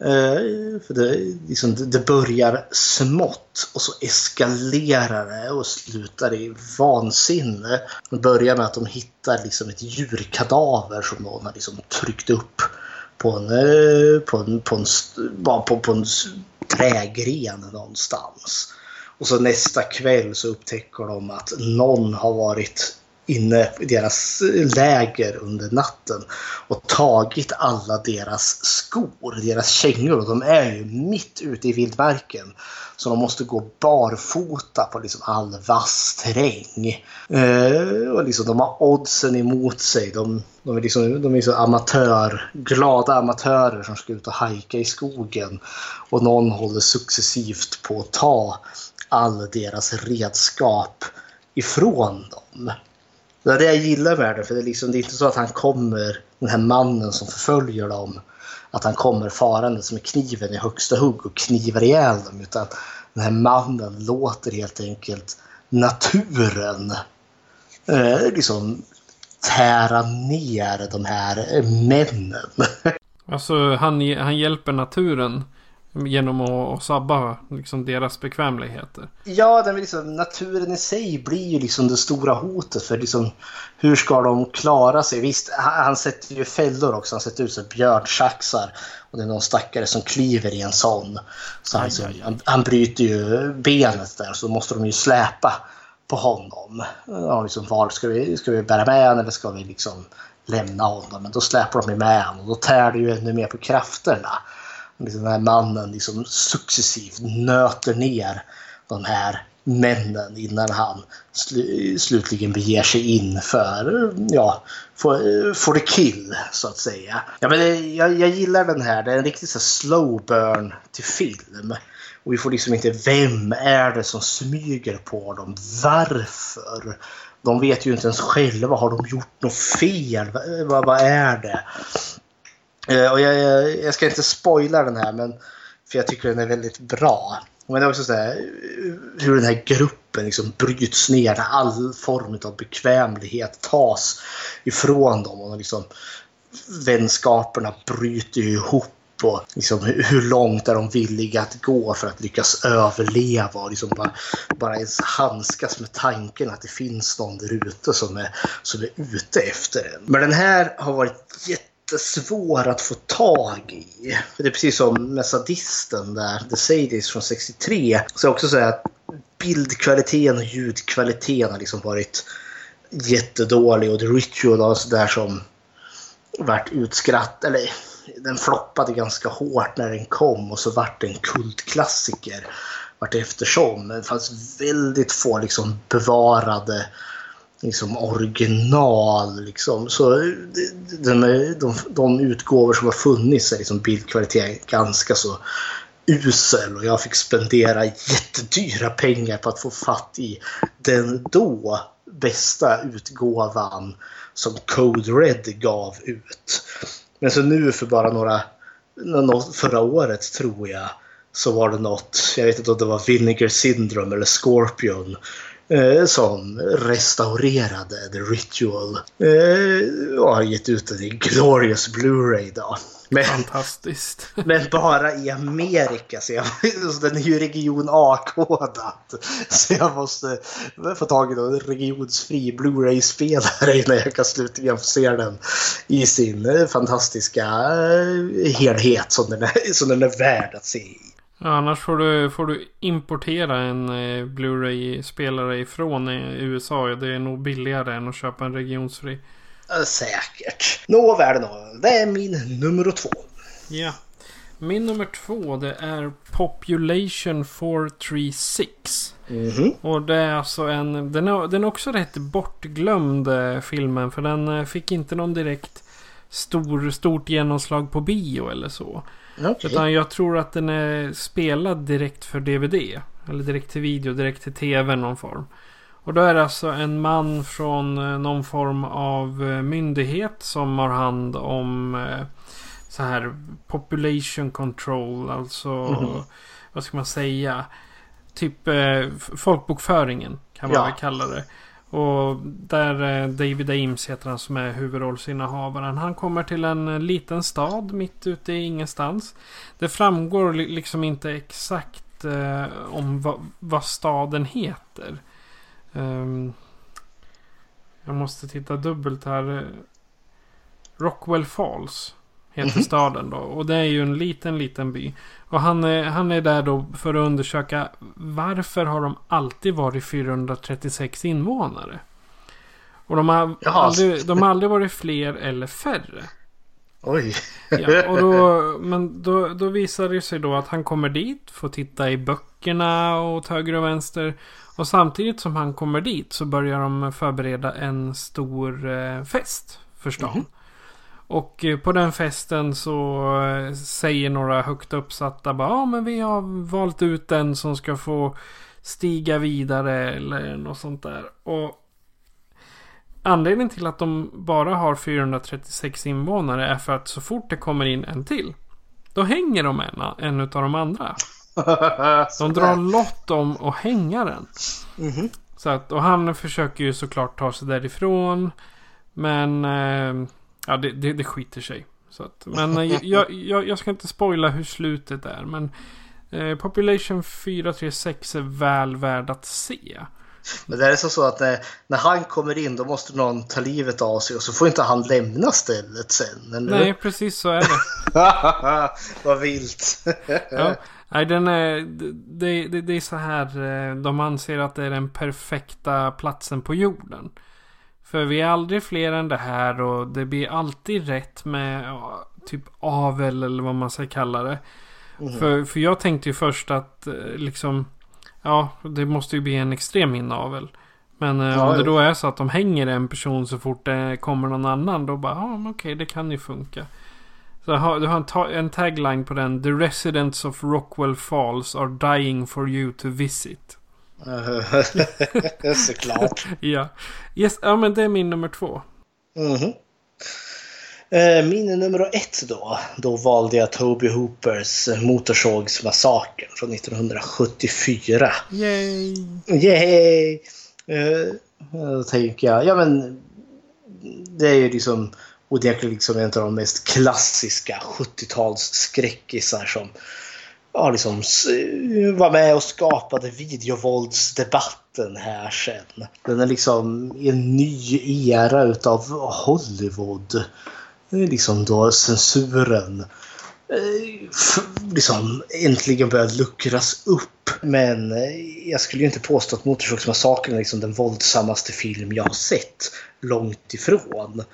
Speaker 6: Eh, för det, liksom, det- börjar smått och så eskalerar det och slutar i vansinne. Det börjar med att de hittar liksom ett djurkadaver som någon har liksom tryckt upp på en, eh, på en, på en, på, på en trägren någonstans. Och så nästa kväll så upptäcker de att någon har varit inne i deras läger under natten och tagit alla deras skor, deras kängor. Och de är ju mitt ute i vildmarken. Så de måste gå barfota på liksom all vass terräng. Eh, och liksom de har oddsen emot sig. De, de är liksom, de är liksom amatör, glada amatörer som ska ut och hajka i skogen. Och någon håller successivt på att ta all deras redskap ifrån dem. Det är det jag gillar med det, för det är, liksom, det är inte så att han kommer, den här mannen som förföljer dem, att han kommer farande med kniven i högsta hugg och knivar ihjäl dem. Utan den här mannen låter helt enkelt naturen eh, liksom tära ner de här eh, männen.
Speaker 5: Alltså han, han hjälper naturen Genom att, sabba liksom deras bekvämligheter.
Speaker 6: Ja, den liksom, naturen i sig blir ju liksom det stora hotet för liksom, hur ska de klara sig? Visst, han sätter ju fällor också. Han sätter ut sig björnsaxar. Och det är någon stackare som kliver i en sån. Så han, aj, aj, aj. han, han bryter ju benet där så måste de ju släpa på honom. Ja, liksom, var ska vi, ska vi bära med honom eller ska vi liksom lämna honom? Men då släpar de med honom och då tär det ju ännu mer på krafterna Liksom den här mannen liksom successivt nöter ner de här männen innan han sl slutligen beger sig in för, ja, for, for the kill så att säga. Ja, men det, jag, jag gillar den här, det är en riktig så slow burn till film. Och vi får liksom inte, vem är det som smyger på dem? Varför? De vet ju inte ens själva, har de gjort något fel? Vad, vad är det? Eh, och jag, jag, jag, ska inte spoila den här, men, för jag tycker den är väldigt bra. Men det är också så här, hur den här gruppen liksom bryts ner, all form av bekvämlighet tas ifrån dem. Och liksom, vänskaperna bryter ihop och liksom, hur långt är de villiga att gå för att lyckas överleva och liksom bara, bara ens handskas med tanken att det finns någon där ute som är, som är ute efter en. Men den här har varit jätte jättesvår att få tag i. Det är precis som med Sadisten där, The Sadies från 63. Så också säga att bildkvaliteten och ljudkvaliteten har liksom varit jättedålig och The Ritual och sådär som vart utskratt, eller den floppade ganska hårt när den kom och så vart det en kultklassiker vart eftersom. Det fanns väldigt få liksom bevarade liksom original. Liksom. Så de, de, de utgåvor som har funnits är liksom bildkvaliteten ganska så usel och jag fick spendera jättedyra pengar på att få fatt i den då bästa utgåvan som Code Red gav ut. Men så nu för bara några, förra året tror jag, så var det något, jag vet inte om det var Vinegar Syndrome eller Scorpion eh, som restaurerade The Ritual eh, och har gett ut den i Glorious Blu-ray. Då.
Speaker 5: Men, Fantastiskt.
Speaker 6: men bara i Amerika. Så, jag, så den är ju region A-kodad. Så jag måste få tag i en regionsfri Blu-ray-spelare innan jag kan slutligen få se den i sin eh, fantastiska helhet som den är, som den är värd att se i.
Speaker 5: Annars får du, får du importera en eh, Blu-ray-spelare ifrån eh, USA. Det är nog billigare än att köpa en regionsfri.
Speaker 6: Säkert. Nåväl, nå. Det är min nummer två.
Speaker 5: Ja. Min nummer två det är Population 436. Mm -hmm. Och det är alltså en... Den är, den är också rätt bortglömd eh, filmen. För den fick inte någon direkt stor, stort genomslag på bio eller så. Okay. Utan jag tror att den är spelad direkt för DVD. Eller direkt till video, direkt till TV någon form. Och då är det alltså en man från eh, någon form av eh, myndighet som har hand om eh, så här population control. Alltså mm vad ska man säga? Typ folkbokföringen kan man ja. väl kalla det. Och där eh, David Ames heter han som är huvudrollsinnehavaren. Han kommer till en eh, liten stad mitt ute i ingenstans. Det framgår liksom inte exakt eh, om va, vad staden heter. Um, jag måste titta dubbelt här. Rockwell Falls heter mm -hmm. staden då. Och det är ju en liten, liten by. Och han är, han är där då för att undersöka varför har de alltid varit 436 invånare? Och de har,
Speaker 6: Jaha.
Speaker 5: aldrig, de har aldrig varit fler eller färre.
Speaker 6: Oj.
Speaker 5: Ja, och då, men då, då visar det sig då att han kommer dit, får titta i böckerna åt höger och vänster. Och samtidigt som han kommer dit så börjar de förbereda en stor eh, fest för stan. Och eh, på den festen så eh, säger några högt uppsatta bara ja men vi har valt ut den som ska få stiga vidare eller något sånt där. Och Anledningen till att de bara har 436 invånare är för att så fort det kommer in en till. Då hänger de en, en av de andra. De drar lott om att hänga den.
Speaker 6: Mhm.
Speaker 5: Så att, och han försöker ju såklart ta sig därifrån. Men eh, ja, det, det, det skiter sig. Så att, men eh, jag, jag, jag ska inte spoila hur slutet är. Men eh, Population 436 är väl värd att se.
Speaker 6: Men det är så, så att när, när han kommer in då måste någon ta livet av sig och så får inte han lämna stället sen. Eller?
Speaker 5: Nej, precis så är det.
Speaker 6: Vad vilt.
Speaker 5: Ja. Nej, den är, det, det, det är så här. eh, De anser att det är den perfekta platsen på jorden. För vi är aldrig fler än det här och det blir alltid rätt med ja, typ avel eller vad man ska kalla det. För, för jag tänkte ju först att eh, liksom Ja, det måste ju bli en extrem inavel. Men eh,
Speaker 6: Ja,
Speaker 5: om det då är så att de hänger en person så fort det kommer någon annan. Då bara, ja men okej det kan ju funka. Så du har en tagline på den. The residents of Rockwell Falls are dying for you to visit.
Speaker 6: Såklart.
Speaker 5: Ja. Yes, ja men det är min nummer två.
Speaker 6: Mhm. Eh, Min nummer ett då. Då valde jag Toby Hoopers Motorsågsmassakern från 1974.
Speaker 5: Yay!
Speaker 6: Yay! Eh, Då tänker jag, ja men det är ju liksom onekligen liksom en av de mest klassiska 70-tals skräckisar som ja, liksom eh, var med och skapade videovåldsdebatten här sen. Den är liksom i en ny era utav Hollywood. Det är liksom då censuren eh, liksom äntligen börjar luckras upp. Men eh, jag skulle ju inte påstå att Motorsågsmassakern är liksom den våldsammaste film jag har sett. Långt ifrån.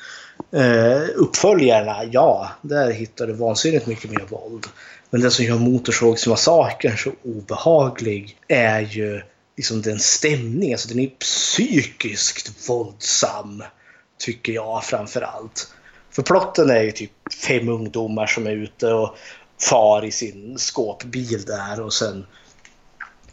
Speaker 6: Uh, uppföljarna, ja, där hittar du vansinnigt mycket mer våld. Men det som gör Motorsågsmassakern så obehaglig är ju liksom den stämningen. Alltså den är psykiskt våldsam. Tycker jag framför allt. För plotten är ju typ fem ungdomar som är ute och far i sin skåpbil där och sen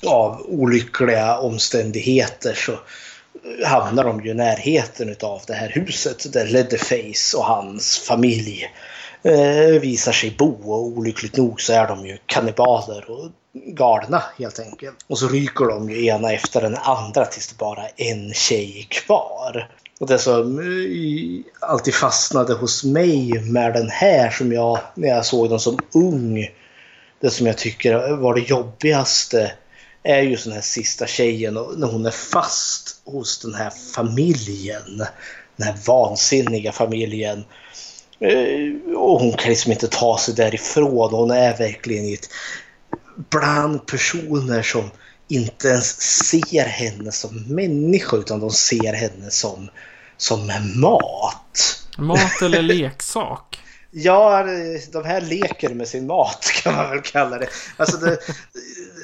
Speaker 6: av olyckliga omständigheter så eh, hamnar de ju i närheten av det här huset där Leatherface och hans familj eh, visar sig bo och olyckligt nog så är de ju kannibaler och galna helt enkelt. Och så ryker de ju ena efter den andra tills det bara är en tjej kvar. Och det som eh, alltid fastnade hos mig med den här som jag, när jag såg den som ung, det som jag tycker var det jobbigaste är ju den här sista tjejen och när hon är fast hos den här familjen. Den här vansinniga familjen. Eh, Och hon kan liksom inte ta sig därifrån. Hon är verkligen i ett bland personer som inte ens ser henne som människa utan de ser henne som, som mat.
Speaker 5: Mat eller leksak?
Speaker 6: Ja, de här leker med sin mat kan man väl kalla det. Alltså det,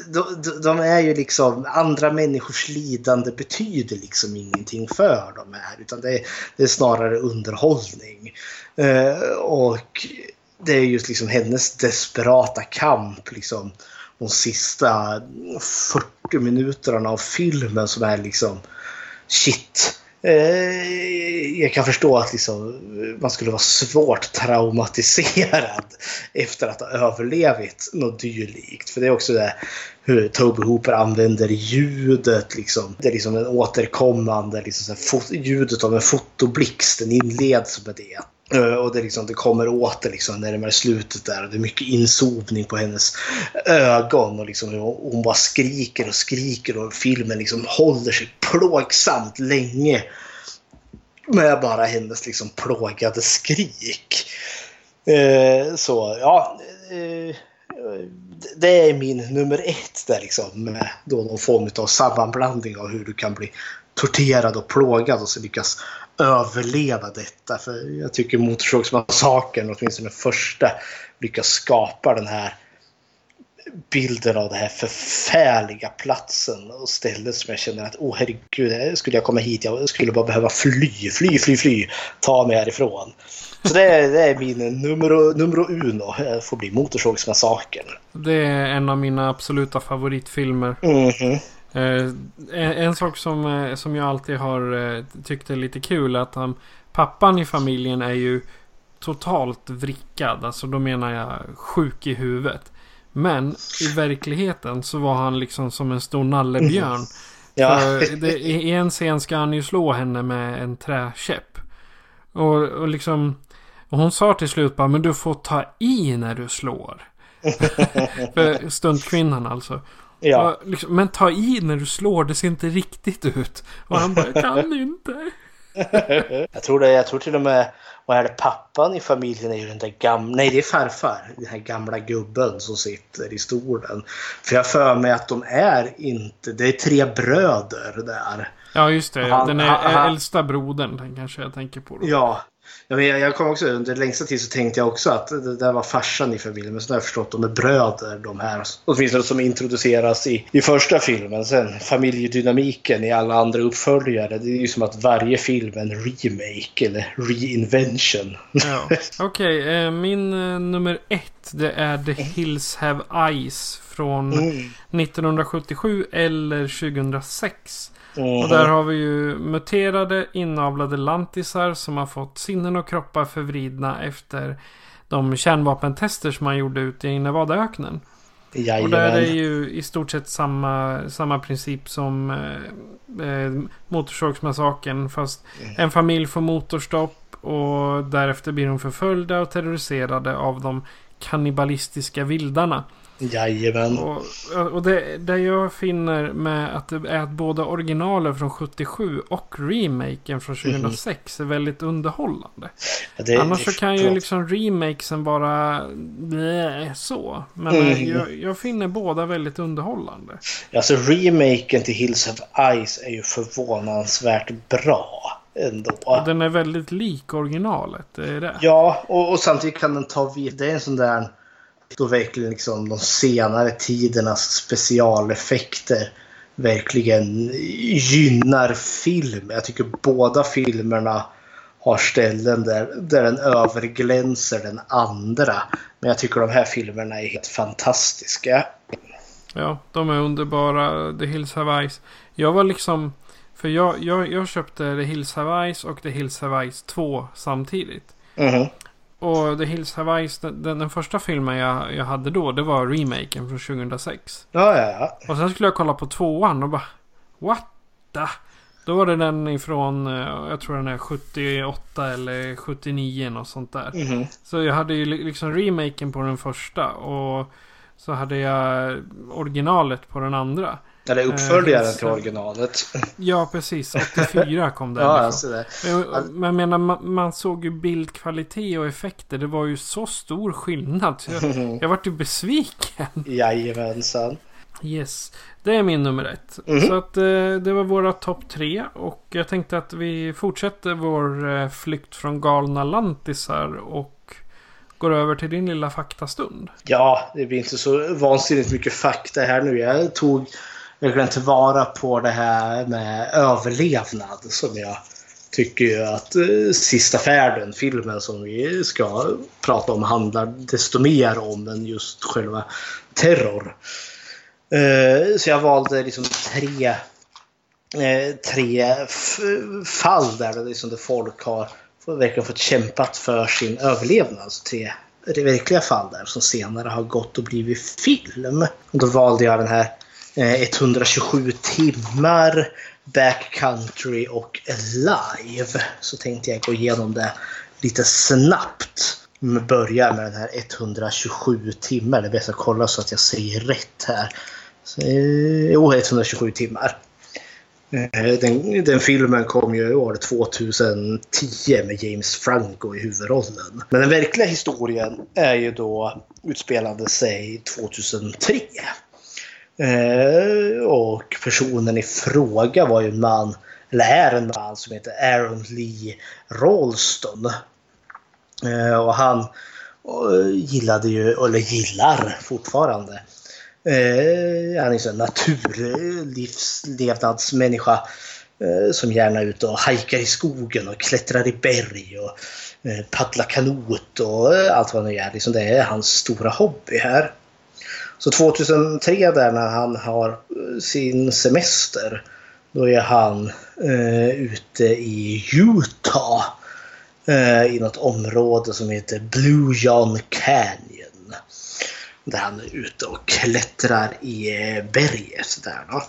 Speaker 6: de, de, är ju liksom, andra människors lidande betyder liksom ingenting för de här. Utan det är, det är snarare underhållning. Eh, och det är just liksom hennes desperata kamp liksom de sista 40 minuterna av filmen som är liksom shit. Eh, jag kan förstå att liksom, man skulle vara svårt traumatiserad efter att ha överlevt något dylikt. För det är också det hur Toby Hooper använder ljudet. Liksom. Det är liksom en återkommande liksom, så här, ljudet av en fotoblixt. Den inleds med det. Eh, och det, liksom, det kommer åter liksom, närmare slutet där. Och det är mycket inzoomning på hennes ögon. Och liksom, hon hon bara skriker och skriker och filmen liksom håller sig plågsamt länge. Med bara hennes liksom plågade skrik. Eh, så ja. Eh, det är min nummer ett där liksom. Med då någon form av sammanblandning av hur du kan bli torterad och plågad och så lyckas överleva detta. För jag tycker Motorsågsmassakern, åtminstone den första, lyckas skapa den här bilden av den här förfärliga platsen och stället som jag känner att åh oh, herregud, skulle jag komma hit, jag skulle bara behöva fly, fly, fly, fly, ta mig härifrån. Så det är, det är min numero, numero uno, får bli Motorsågsmassakern.
Speaker 5: Det är en av mina absoluta favoritfilmer.
Speaker 6: Mm -hmm.
Speaker 5: En, en, sak som, eh, som jag alltid har eh, tyckt är lite kul är att han, pappan i familjen är ju totalt vrickad. Alltså då menar jag sjuk i huvudet. Men i verkligheten så var han liksom som en stor nallebjörn. Mm.
Speaker 6: Ja.
Speaker 5: det, I en scen ska han ju slå henne med en träkäpp. Och, och liksom... Och hon sa till slut bara, men du får ta i när du slår. För stuntkvinnan alltså.
Speaker 6: Ja.
Speaker 5: Och liksom, men ta i när du slår, det ser inte riktigt ut. Och han bara, jag kan inte.
Speaker 6: jag, tror det, jag tror till och med och är det pappan i familjen är ju den där gamla, nej det är farfar, den här gamla gubben som sitter i stolen. För jag för mig att de är inte, det är tre bröder där.
Speaker 5: Ja just det, han, den är han, äldsta brodern den kanske jag tänker på. Då.
Speaker 6: Ja, jag, men, jag kom också under längsta tid så tänkte jag också att det där var farsan i familjen. Men så har jag förstått att de är bröder de här. Åtminstone som introduceras i, i första filmen. Sen familjedynamiken i alla andra uppföljare. Det är ju som att varje film är en remake eller reinvention.
Speaker 5: Ja. Okej, okay, eh, min eh, nummer ett det är The Hills Have Eyes från mm. 1977 eller 2006. Mm. Och där har vi ju muterade inavlade lantisar som har fått sinnen och kroppar förvridna efter de kärnvapentester som man gjorde ute i Nevadaöknen.
Speaker 6: Jajamän.
Speaker 5: Och där är det ju i stort sett samma, samma princip som eh, eh, Motorsågsmassakern. Fast mm. en familj får motorstopp och därefter blir de förföljda och terroriserade av de kannibalistiska vildarna.
Speaker 6: Jajamän.
Speaker 5: Och, och det, det jag finner med att det är att både originalet från 77 och remaken från 2006 mm. är väldigt underhållande. Ja, det, Annars det, så kan ju liksom remakesen vara blä, så. Men mm. jag, jag, finner båda väldigt underhållande.
Speaker 6: Alltså remaken till Hills of Ice är ju förvånansvärt bra. Ändå.
Speaker 5: Den är väldigt lik originalet. Det är det.
Speaker 6: Ja, och, och samtidigt kan den ta vid. Det är en sån där då verkligen liksom de senare tidernas specialeffekter verkligen gynnar film. Jag tycker båda filmerna har ställen där, där den överglänser den andra. Men jag tycker de här filmerna är helt fantastiska.
Speaker 5: Ja, de är underbara. The Hills Have Eyes. Jag var liksom... För jag, jag, jag köpte The Hills Have Eyes och The Hills Have Eyes 2 samtidigt.
Speaker 6: Mm.
Speaker 5: Och The Hills Have Eyes, den, den, första filmen jag, jag hade då, det var remaken från 2006.
Speaker 6: Ja, ja, ja.
Speaker 5: Och sen skulle jag kolla på tvåan och bara... What the? Då var det den ifrån, eh, jag tror den är 78 eller 79 något sånt där.
Speaker 6: Mm.
Speaker 5: Så jag hade ju liksom remaken på den första och så hade jag originalet på den andra.
Speaker 6: Eller uppföljaren uh, till originalet.
Speaker 5: Ja, precis. 84 kom den
Speaker 6: ja, alltså det.
Speaker 5: Men jag menar, man, man, såg ju bildkvalitet och effekter. Det var ju så stor skillnad. jag, jag vart ju besviken.
Speaker 6: Jajamensan.
Speaker 5: Yes. Det är min nummer ett. Mm. Så att eh, det var våra topp tre. Och jag tänkte att vi fortsätter vår eh, flykt från galna lantisar. Och går över till din lilla faktastund.
Speaker 6: Ja, det blir inte så vansinnigt mycket fakta här nu. Jag tog verkligen tillvara på det här med överlevnad som jag tycker att eh, Sista färden, filmen som vi ska prata om, handlar desto mer om än just själva terror. Eh, så jag valde liksom tre, eh, tre fall där, liksom där folk har verkligen fått kämpat för sin överlevnad. Så tre verkliga fall där som senare har gått och blivit film. Och då valde jag den här Eh, 127 timmar backcountry och live. Så tänkte jag gå igenom det lite snabbt. Börjar med den här 127 timmar. Det är bäst att kolla så att jag säger rätt här. Så, eh, jo, 127 timmar. Eh, den, den, filmen kom ju år 2010 med James Franco i huvudrollen. Men den verkliga historien är ju då utspelade sig 2003. Eh, och personen i fråga var ju en man, eller är en man som heter Aaron Lee Rolston. Eh, och han eh, gillade ju, eller gillar fortfarande, eh, han är en naturlivslevnadsmänniska eh, som gärna är ute och hajkar i skogen och klättrar i berg och eh, paddlar kanot och eh, allt vad han gör. Liksom det är hans stora hobby här. Så 2003 där när han har eh, sin semester då är han eh, ute i Utah eh, i något område som heter Blue John Canyon. Där han är ute och klättrar i eh, berget. Där då.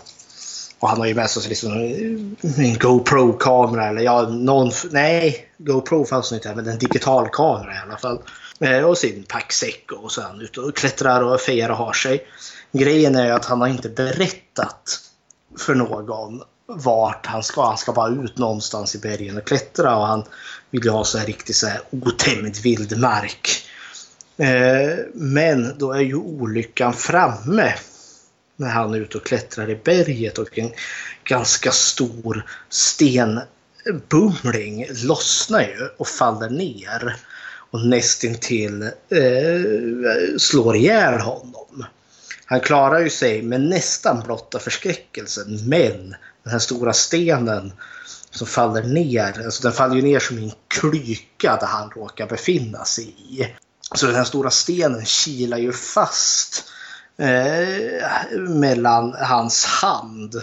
Speaker 6: Och han har ju med sig liksom eh, en GoPro-kamera eller ja, någon... Nej, GoPro fanns inte men en digital kamera i alla fall. Eh, och sin packsäck och så är han ute och klättrar och fejar och har sig. Grejen är ju att han har inte berättat för någon vart han ska. Han ska bara ut någonstans i bergen och klättra och han vill ju ha så här riktigt så här otämjd vildmark. Eh, men då är ju olyckan framme när han är ute och klättrar i berget och en ganska stor stenbumling lossnar ju och faller ner och nästintill eh, slår ihjäl honom. Han klarar ju sig med nästan blotta förskräckelsen men den här stora stenen som faller ner, alltså den faller ju ner som en klyka där han råkar befinna sig i. Så den här stora stenen kilar ju fast eh, mellan hans hand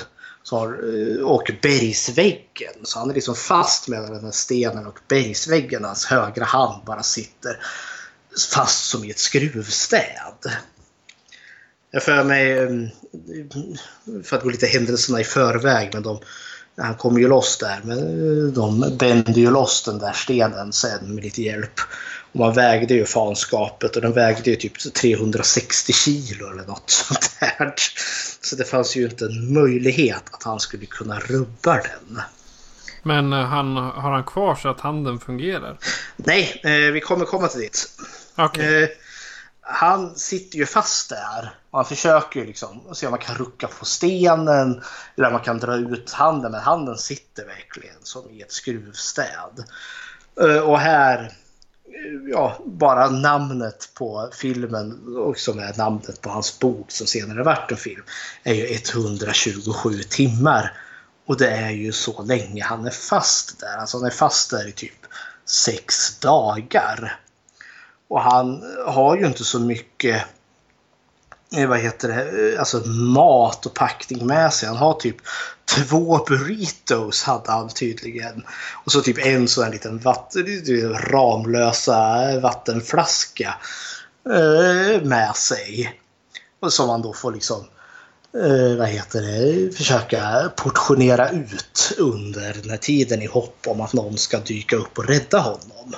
Speaker 6: har, eh, och bergsväggen. Så han är liksom fast mellan den här stenen och bergsväggen. Hans högra hand bara sitter fast som i ett skruvstäd. Jag för mig, eh, för att gå lite händelserna i förväg, men de, han kommer ju loss där. Men eh, de bänder ju loss den där stenen sen med lite hjälp. Och man vägde ju fanskapet och den vägde ju typ 360 kilo eller något sånt där. Så det fanns ju inte en möjlighet att han skulle kunna rubba den.
Speaker 5: Men han, har han kvar så att handen fungerar?
Speaker 6: Nej, eh, vi kommer komma till dit.
Speaker 5: Okay.
Speaker 6: Eh, han sitter ju fast där. Och han försöker ju liksom se om man kan rucka på stenen eller om man kan dra ut handen. Men handen sitter verkligen som i ett skruvstäd. Eh, och här ja, bara namnet på filmen och som är namnet på hans bok som senare vart en film är ju 127 timmar. Och det är ju så länge han är fast där. Alltså han är fast där i typ sex dagar. Och han har ju inte så mycket eh, vad heter det, eh, alltså mat och packning med sig. Han har typ två burritos hade han tydligen. Och så typ en sån här liten vatten, typ ramlösa vattenflaska eh, med sig. Och som man då får liksom eh, vad heter det, försöka portionera ut under den här tiden i hopp om att någon ska dyka upp och rädda honom.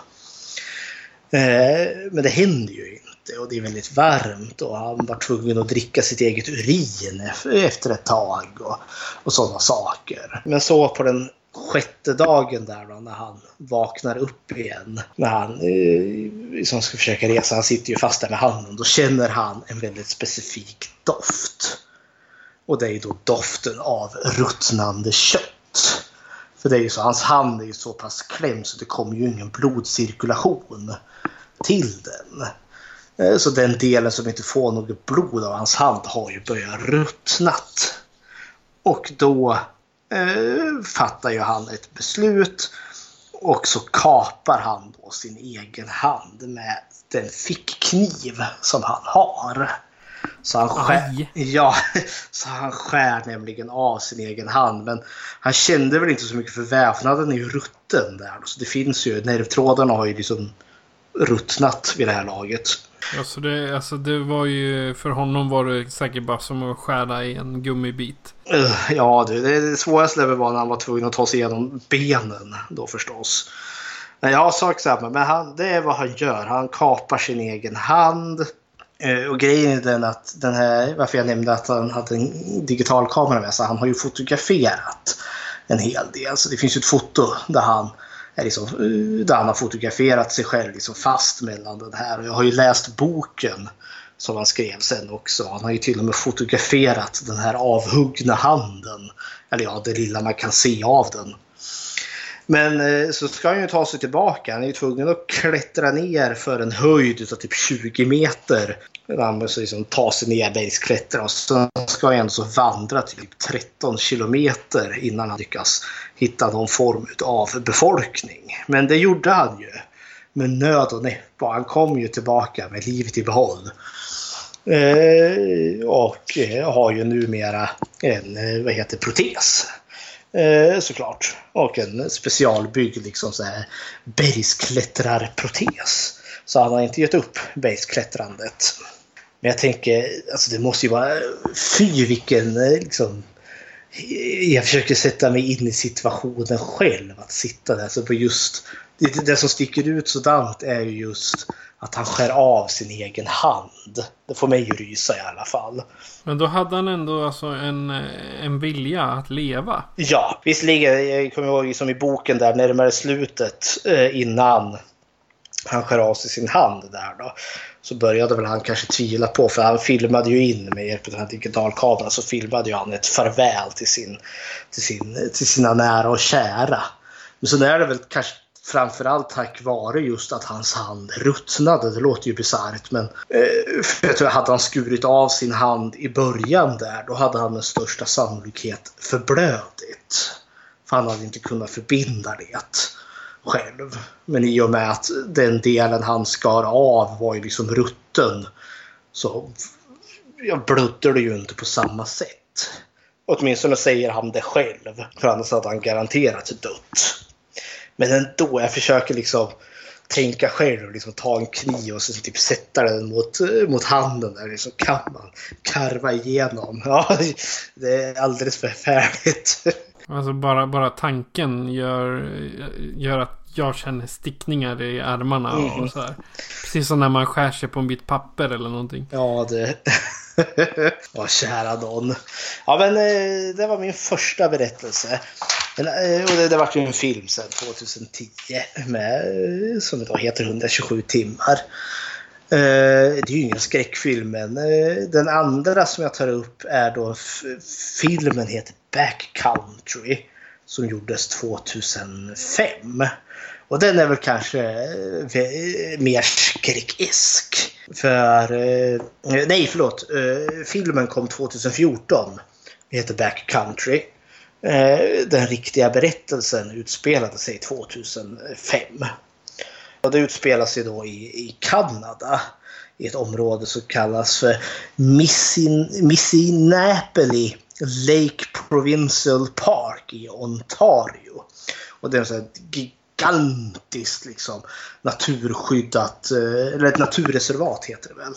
Speaker 6: Eh, men det händer ju inte och det är väldigt varmt och han var tvungen att dricka sitt eget urin e-, efter ett tag och, och sådana saker. Men så på den sjätte dagen där då, när han vaknar upp igen. När han eh, liksom ska försöka resa, han sitter ju fast där med handen. Då känner han en väldigt specifik doft. Och det är ju då doften av ruttnande kött. För det är ju så, hans hand är ju så pass klämd så det kommer ju ingen blodcirkulation till den. Eh, så den delen som inte får något blod av hans hand har ju börjat ruttnat. Och då eh, fattar ju han ett beslut och så kapar han då sin egen hand med den fickkniv som han har. Så han, skär, ja, så han skär nämligen av sin egen hand. Men han kände väl inte så mycket för vävnaden är ju rutten där. Så det finns ju, nervtrådarna har ju liksom ruttnat vid det här laget.
Speaker 5: Alltså det, alltså det var ju, för honom var det säkert bara som att skära i en gummibit.
Speaker 6: Ja, det, det svåraste var när han var tvungen att ta sig igenom benen då förstås. Men jag har sagt så här, men han, det är vad han gör. Han kapar sin egen hand. Eh, och grejen är den att den här, varför jag nämnde att han hade en digital kamera med sig, han har ju fotograferat en hel del. Så det finns ju ett foto där han är liksom, eh, där han har fotograferat sig själv liksom fast mellan den här. Och jag har ju läst boken Som han skrev sen också. Han har ju till och med fotograferat den här avhuggna handen. Eller ja, det lilla man kan se av den. Men eh, så ska han ju ta sig tillbaka. Han är ju tvungen att klättra ner för en höjd av typ 20 meter. Han måste liksom ta sig ner, bergsklättra och sen ska han ändå vandra typ 13 kilometer innan han lyckas hitta någon form av befolkning. Men det gjorde han ju. Med nöd och näppe. Han kom ju tillbaka med livet i behåll. Eh, och eh, har ju numera en eh, vad heter, protes. Eh, såklart. Och en specialbyggd liksom, så här, bergsklättrarprotes. Så han har inte gett upp bergsklättrandet. Men jag tänker, alltså det måste ju vara... Fy vilken eh, liksom... Jag försöker sätta mig in i situationen själv. Att sitta där. Så på just, det, det som sticker ut sådant är ju just att han skär av sin egen hand. Det får mig att rysa i alla fall.
Speaker 5: Men då hade han ändå alltså en, en vilja att leva.
Speaker 6: Ja, visserligen. Jag kommer ihåg som i boken där närmare slutet eh, innan han skär av sig sin hand där då. Så började väl han kanske tvivla på, för han filmade ju in med hjälp av den här digitalkameran så filmade ju han ett farväl till, sin, till, sin, till sina nära och kära. Men så är det väl kanske framförallt tack vare just att hans hand ruttnade. Det låter ju bisarrt men eh, jag tror hade han skurit av sin hand i början där då hade han med största sannolikhet förblödit. För han hade inte kunnat förbinda det själv. Men i och med att den delen han skar av var ju liksom rutten så jag blödde det ju inte på samma sätt. Åtminstone säger han det själv. För annars hade han garanterat dött. Men ändå, jag försöker liksom tänka själv. Liksom ta en kniv och så typ sätta den mot, mot handen. Där liksom kan man karva igenom. Ja, det är alldeles förfärligt.
Speaker 5: Alltså bara, bara tanken gör, gör att jag känner stickningar i armarna. Mm. Och så här. Precis som när man skär sig på en bit papper eller någonting.
Speaker 6: Ja, det... Åh, kära någon. Ja, men eh, det var min första berättelse. Eh, och det, det var ju en film sen 2010 med, eh, som då heter 127 timmar. Det är ju ingen skräckfilm, men den andra som jag tar upp är då filmen heter Backcountry som gjordes 2005. Och den är väl kanske eh, mer skräckisk. För... Eh, nej, förlåt. Eh, filmen kom 2014. Den heter Backcountry. Den riktiga berättelsen utspelade sig 2005. Och det utspelar sig då i, i Kanada i ett område som kallas för Missinapoli Lake Provincial Park i Ontario. Och det är så gigantiskt liksom, naturskyddat, eh, eller ett naturreservat heter det väl.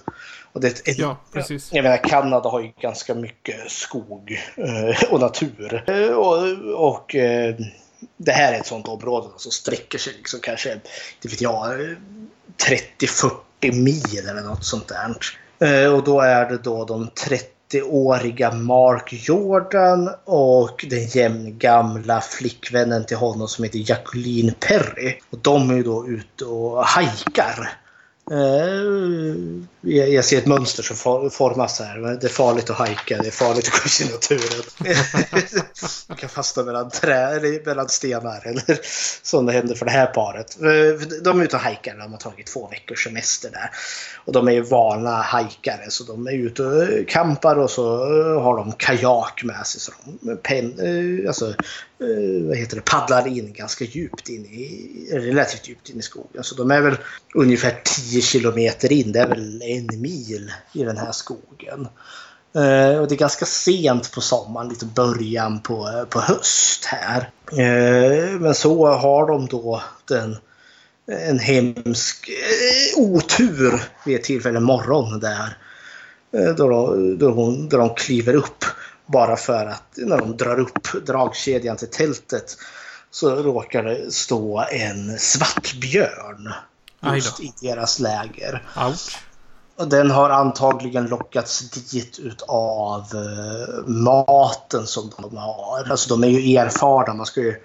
Speaker 6: Och det ett,
Speaker 5: ja, precis.
Speaker 6: Jag menar, Kanada har ju ganska mycket skog eh, och natur. Eh, och, och det här är ett sånt område som sträcker sig liksom kanske, inte vet jag, 30-40 mil eller något sånt där. Och då är det då de 30-åriga Mark Jordan och den jämngamla flickvännen till honom som heter Jacqueline Perry. Och de är ju då ute och hajkar Eh, jag ser ett mönster som formas här. Det är farligt att hajka, det är farligt att gå ut i naturen. Man kan fastna mellan, trä, eller mellan stenar eller som det händer för det här paret. Eh, de är ute och hajkar, de har tagit två veckors semester där. Och de är ju vana hajkare så de är ute och campar och så har de kajak med sig. Så de pen, eh, alltså, eh, vad heter det, paddlar in ganska djupt in i, relativt djupt in i skogen. Så de är väl ungefär 10 kilometer in. Det är väl en mil i den här skogen. Uh, och det är ganska sent på sommaren, lite början på, på höst här. Uh, men så har de då den, en hemsk uh, otur vid ett tillfälle morgon där. Då, de, då, hon, då de kliver upp bara för att när de drar upp dragkedjan till tältet så råkar det stå en svartbjörn just i deras läger.
Speaker 5: Ouch.
Speaker 6: Den har antagligen lockats dit utav eh, maten som de har. Alltså de är ju erfarna. Man ska ju,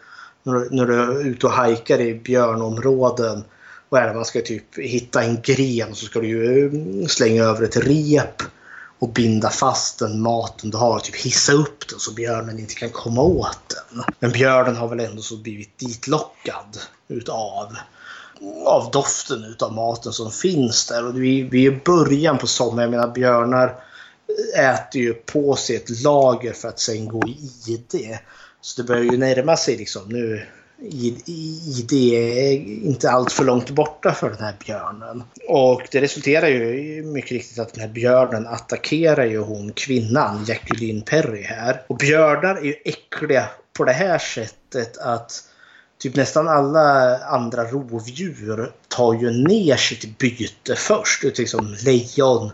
Speaker 6: när, du är ute och hajkar i björnområden vad är det, man ska typ hitta en gren så ska du ju mm, slänga över ett rep och binda fast den maten du har och typ hissa upp den så björnen inte kan komma åt den. Men björnen har väl ändå så blivit ditlockad utav av doften utav maten som finns där. Och vi, vi är i början på sommaren. Jag menar björnar äter ju på sig ett lager för att sen gå i det. Så det börjar ju närma sig liksom nu ID är inte allt för långt borta för den här björnen. Och det resulterar ju mycket riktigt att den här björnen attackerar ju hon kvinnan, Jacqueline Perry här. Och björnar är ju äckliga på det här sättet att typ nästan alla andra rovdjur tar ju ner sitt byte först. Liksom lejon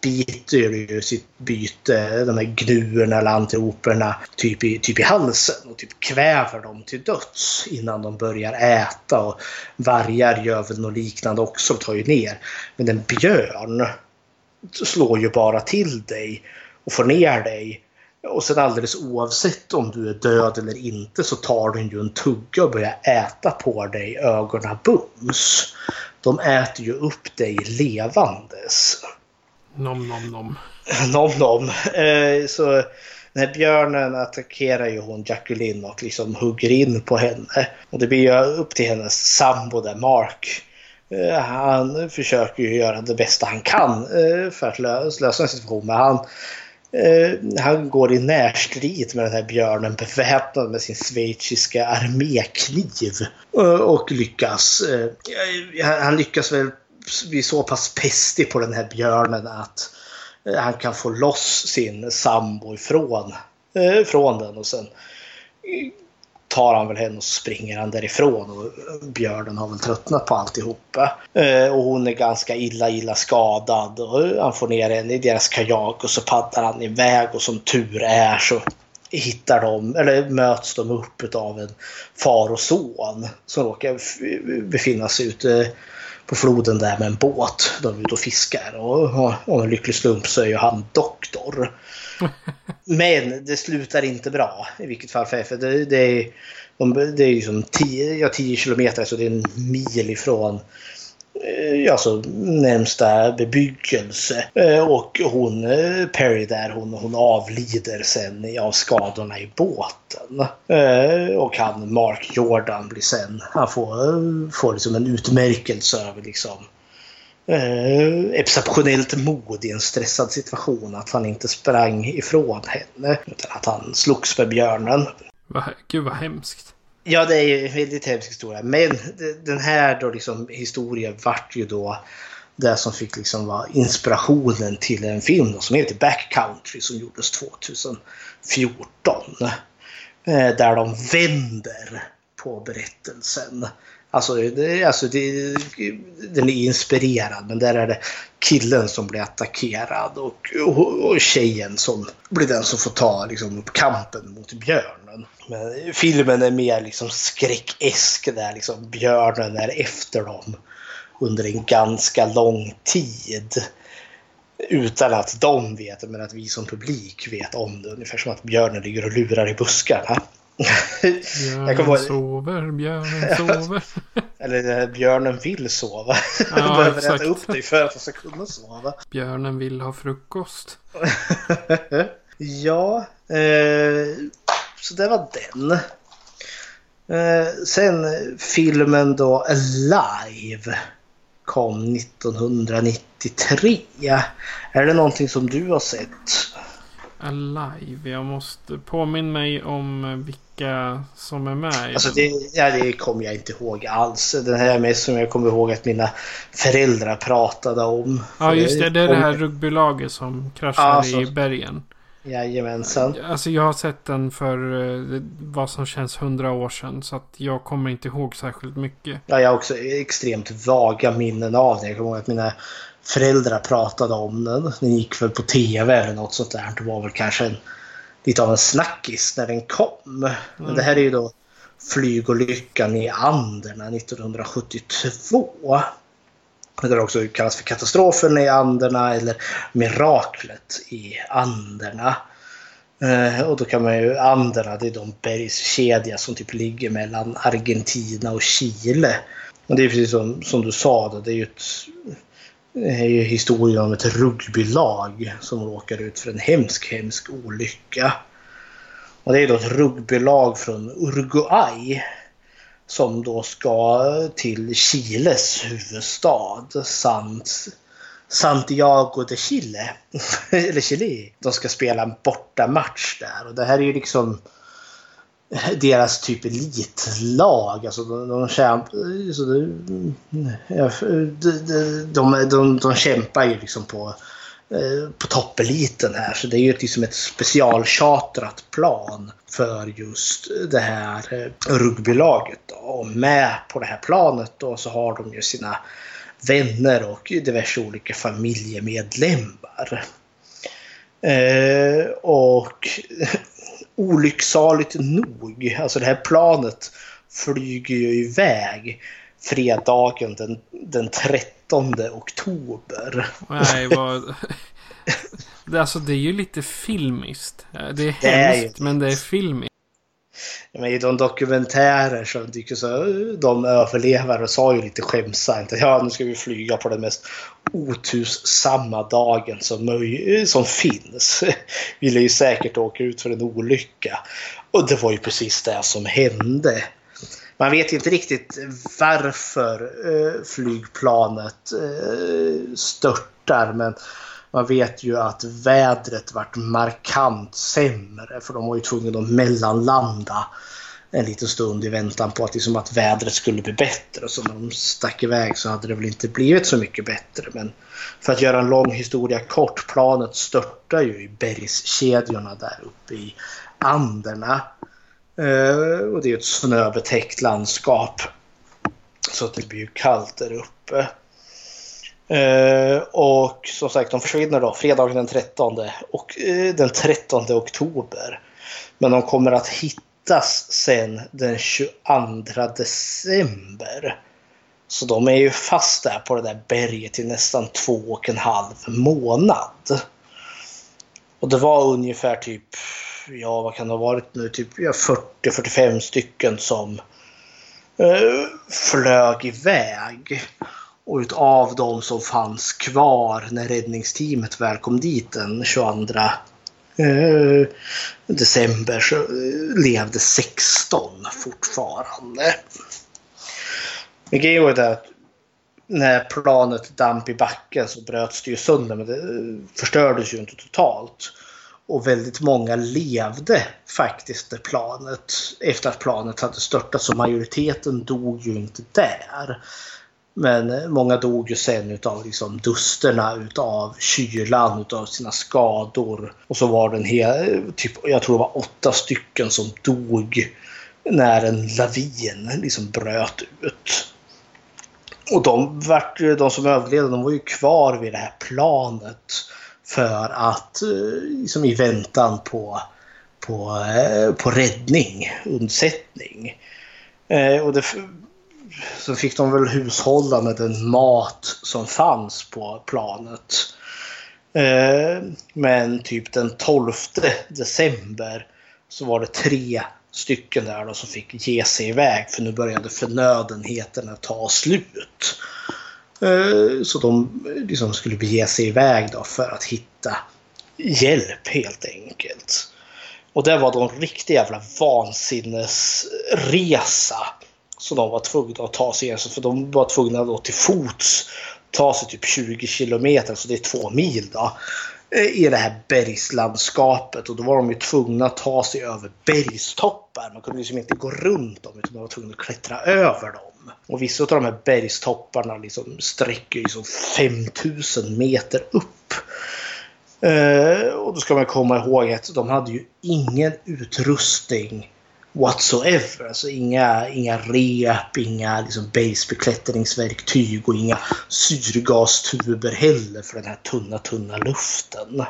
Speaker 6: biter ju sitt byte, de här gnuerna eller antiloperna, typ i, typ i halsen och typ kväver dem till döds innan de börjar äta. Och vargar gör väl något liknande också, tar ju ner. Men en björn slår ju bara till dig och får ner dig. Och sen alldeles oavsett om du är död eller inte så tar den ju en tugga och börjar äta på dig ögonen bums. De äter ju upp dig levandes.
Speaker 5: Nom nom nom.
Speaker 6: nom nom. Eh, så den här björnen attackerar ju hon Jacqueline och liksom hugger in på henne. Och det blir ju upp till hennes sambo där, Mark. Eh, han försöker ju göra det bästa han kan eh, för att lösa en situation. Men han, Eh, han går i närstrid med den här björnen beväpnad med sin schweiziska armékniv. Eh, och lyckas. Eh, han lyckas väl bli så pass pestig på den här björnen att han kan få loss sin sambo ifrån från den och sen tar han väl henne och springer han därifrån och björnen har väl tröttnat på alltihopa. Eh, och hon är ganska illa, illa skadad och han får ner henne i deras kajak och så paddlar han iväg och som tur är så hittar de, eller möts de upp av en far och son som råkar befinna sig ute på floden där med en båt. De är ute och fiskar och av en lycklig slump så är ju han doktor. Men det slutar inte bra i vilket fall för det, det är, det är ju som 10 ja, kilometer, så det är en mil ifrån alltså närmsta bebyggelse. Eh, och hon, eh, Perry där, hon, hon avlider sen av skadorna i båten. Och han, Mark Jordan, blir sen, han får, får liksom en utmärkelse över liksom exceptionellt mod i en stressad situation. Att han inte sprang ifrån henne. Utan att han slogs med björnen.
Speaker 5: Gud vad hemskt.
Speaker 6: Ja, det är ju en väldigt hemsk historia. Men den här då liksom, historien vart ju då det som fick liksom vara inspirationen till en film då, som heter Backcountry som gjordes 2014. Eh, där de vänder på berättelsen. Alltså, det, alltså det, den är inspirerad men där är det killen som blir attackerad och, och, och tjejen som blir den som får ta liksom, kampen mot björnen. Men filmen är mer liksom skräckesk där liksom björnen är efter dem under en ganska lång tid. Utan att de vet, men att vi som publik vet om det. Ungefär som att björnen ligger och lurar i buskarna.
Speaker 5: Björnen ihåg... sover, björnen sover.
Speaker 6: Eller björnen vill sova. Ja, du behöver exakt. äta upp dig för att du ska kunna sova.
Speaker 5: Björnen vill ha frukost.
Speaker 6: ja, eh, så det var den. Eh, sen filmen då Alive kom 1993. Är det någonting som du har sett?
Speaker 5: Alive. Jag måste påminna mig om vilka som är med.
Speaker 6: Alltså det, ja, det kommer jag inte ihåg alls. Den här är mest som jag kommer ihåg att mina föräldrar pratade om.
Speaker 5: Ja, just det. Det är det här rugbylaget som kraschade ja, så, i bergen.
Speaker 6: Jajamensan.
Speaker 5: Alltså jag har sett den för eh, vad som känns hundra år sedan. Så att jag kommer inte ihåg särskilt mycket.
Speaker 6: Ja, jag har också extremt vaga minnen av det. Jag kommer ihåg att mina föräldrar pratade om den. Den gick väl på tv eller något sånt där. Det var väl kanske en, lite av en snackis när den kom. Men det här är ju då flygolyckan i Anderna 1972. Det också kallas för katastrofen i Anderna eller miraklet i Anderna. Eh, och då kan man ju, Anderna det är de bergskedja som typ ligger mellan Argentina och Chile. Och det är precis som, som du sa, det är ju ett, är ju historien om ett rugbylag som råkar ut för en hemsk, hemsk olycka. Och det är då ett rugbylag från Uruguay som då ska till Chiles huvudstad Sant, Santiago de Chile. Eller Chile. De ska spela en bortamatch där och det här är ju liksom deras typ elitlag. Alltså de, de, kämp, så de, de, de, de kämpar ju liksom på, eh, på toppeliten här. Så det är ju liksom ett specialchartrat plan för just det här eh, rugbylaget. Då. Och med på det här planet då så har de ju sina vänner och diverse olika familjemedlemmar. Eh, och olycksaligt nog, alltså det här planet flyger ju iväg fredagen den, den 13 oktober.
Speaker 5: Nej, vad... det, alltså det är ju lite filmiskt. Det är det hemskt, är men det är filmiskt.
Speaker 6: Men I de dokumentärer som dyker så de överlevare sa ju lite skämtsamt att ja, nu ska vi flyga på den mest otursamma dagen som, som finns. Vi lär ju säkert åka ut för en olycka. Och det var ju precis det som hände. Man vet inte riktigt varför eh, flygplanet eh, störtar men man vet ju att vädret vart markant sämre för de var ju tvungna att mellanlanda en liten stund i väntan på att, liksom att vädret skulle bli bättre. Så när de stack iväg så hade det väl inte blivit så mycket bättre. Men för att göra en lång historia kort, planet störtar ju i bergskedjorna där uppe i Anderna. Eh, och det är ett snöbetäckt landskap. Så det blir ju kallt där uppe. Eh, och som sagt, de försvinner då fredagen den 13 och eh, den 13 oktober. Men de kommer att hittas sen den 22 december. Så de är ju fast där på det där berget i nästan två och en halv månad. Och det var ungefär typ, ja vad kan det ha varit nu, typ 40-45 stycken som eh, flög iväg. Och utav de som fanns kvar när räddningsteamet väl kom dit den 22 eh, december så eh, levde 16 fortfarande. Men grejen var det att när planet damp i backen så bröts det ju sönder men det eh, förstördes ju inte totalt. Och väldigt många levde faktiskt när planet, efter att planet hade störtat så majoriteten dog ju inte där. Men eh, många dog ju sen utav liksom dusterna, utav kylan, utav sina skador. Och så var det en hel, eh, typ, jag tror det var åtta stycken som dog när en lavin liksom bröt ut. Och de, de som överlevde de var ju kvar vid det här planet för att, eh, liksom i väntan på, på, på räddning, undsättning. Och det så fick de väl hushålla med den mat som fanns på planet. Eh, men typ den 12 december så var det tre stycken där då som fick ge sig iväg för nu började förnödenheterna ta slut. Eh, så de liksom skulle bege sig iväg då för att hitta hjälp helt enkelt. Och det var då en riktig jävla vansinnesresa så de var tvungna att ta sig igenom, för de var tvungna då till fots ta sig typ 20 kilometer, så det är två mil då, eh, i det här bergslandskapet. Och då var de ju tvungna att ta sig över bergstoppar. Man kunde liksom inte gå runt dem utan man var tvungen att klättra över dem. Och vissa av de här bergstopparna liksom sträcker ju som 5000 meter upp. Eh, och då ska man komma ihåg att de hade ju ingen utrustning whatsoever. Alltså inga, inga rep, inga liksom basebeklättringsverktyg och inga syrgastuber heller för den här tunna, tunna luften.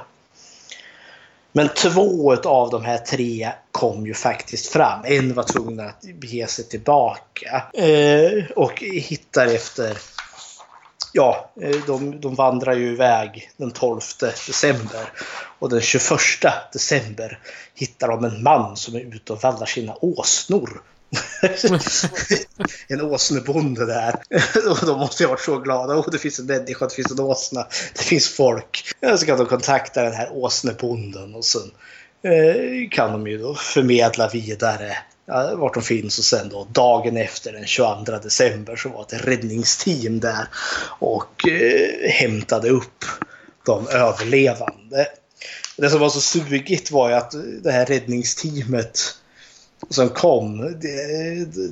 Speaker 6: Men två av de här tre kom ju faktiskt fram. En var tvungen att bege sig tillbaka eh, och hittar efter ja, eh, de, de vandrar ju iväg den 12 december. Och den 21 december hittar de en man som är ute och vallar sina åsnor en åsnebonde där. och de måste ju ha varit så glada. Oh, det finns en människa, det finns en åsna, det finns folk. Så kan de kontakta den här åsnebonden och sen eh, kan de ju då förmedla vidare ja, vart de finns och sen då dagen efter den 22 december så var ett räddningsteam där och eh, hämtade upp de överlevande. Det som var så sugigt var ju att det här räddningsteamet som kom,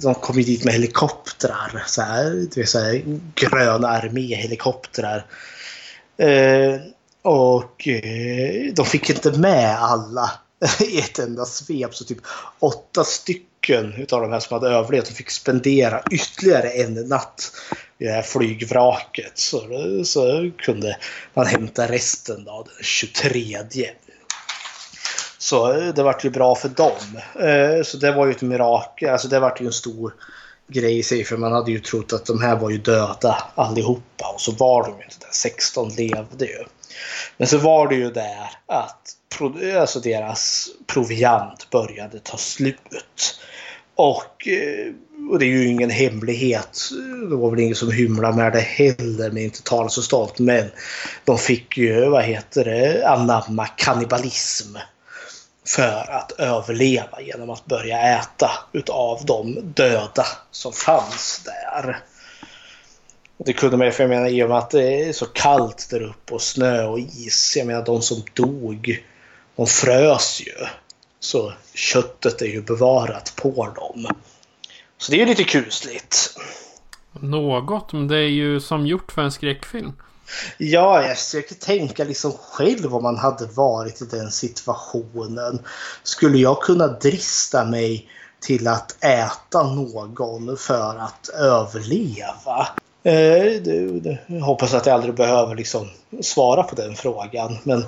Speaker 6: de kom ju dit med helikoptrar. Så här, det vill säga gröna arméhelikoptrar. Eh, och eh, de fick inte med alla i ett enda svep. Så typ åtta stycken utav de här som hade överlevt fick spendera ytterligare en natt i det här flygvraket. Så, så kunde man hämta resten då, den 23. Så eh, det vart ju bra för dem. Eh, så det var ju ett mirakel. Alltså det vart ju en stor grej i sig för man hade ju trott att de här var ju döda allihopa och så var de ju inte det. 16 levde ju. Men så var det ju där att alltså deras proviant började ta slut. Och, eh, och det är ju ingen hemlighet. Det var väl ingen som hymlade med det heller, men inte talade så stolt. Men de fick ju, vad heter det, anamma kannibalism för att överleva genom att börja äta utav de döda som fanns där. Det kunde man ju, för jag menar i och med att det är så kallt där uppe och snö och is. Jag menar de som dog, de frös ju. Så köttet är ju bevarat på dem. Så det är ju lite kusligt.
Speaker 5: Något, men det är ju som gjort för en skräckfilm.
Speaker 6: Ja, jag försöker tänka liksom själv om man hade varit i den situationen. Skulle jag kunna drista mig till att äta någon för att överleva? Eh, det, det, jag hoppas att jag aldrig behöver liksom svara på den frågan. Men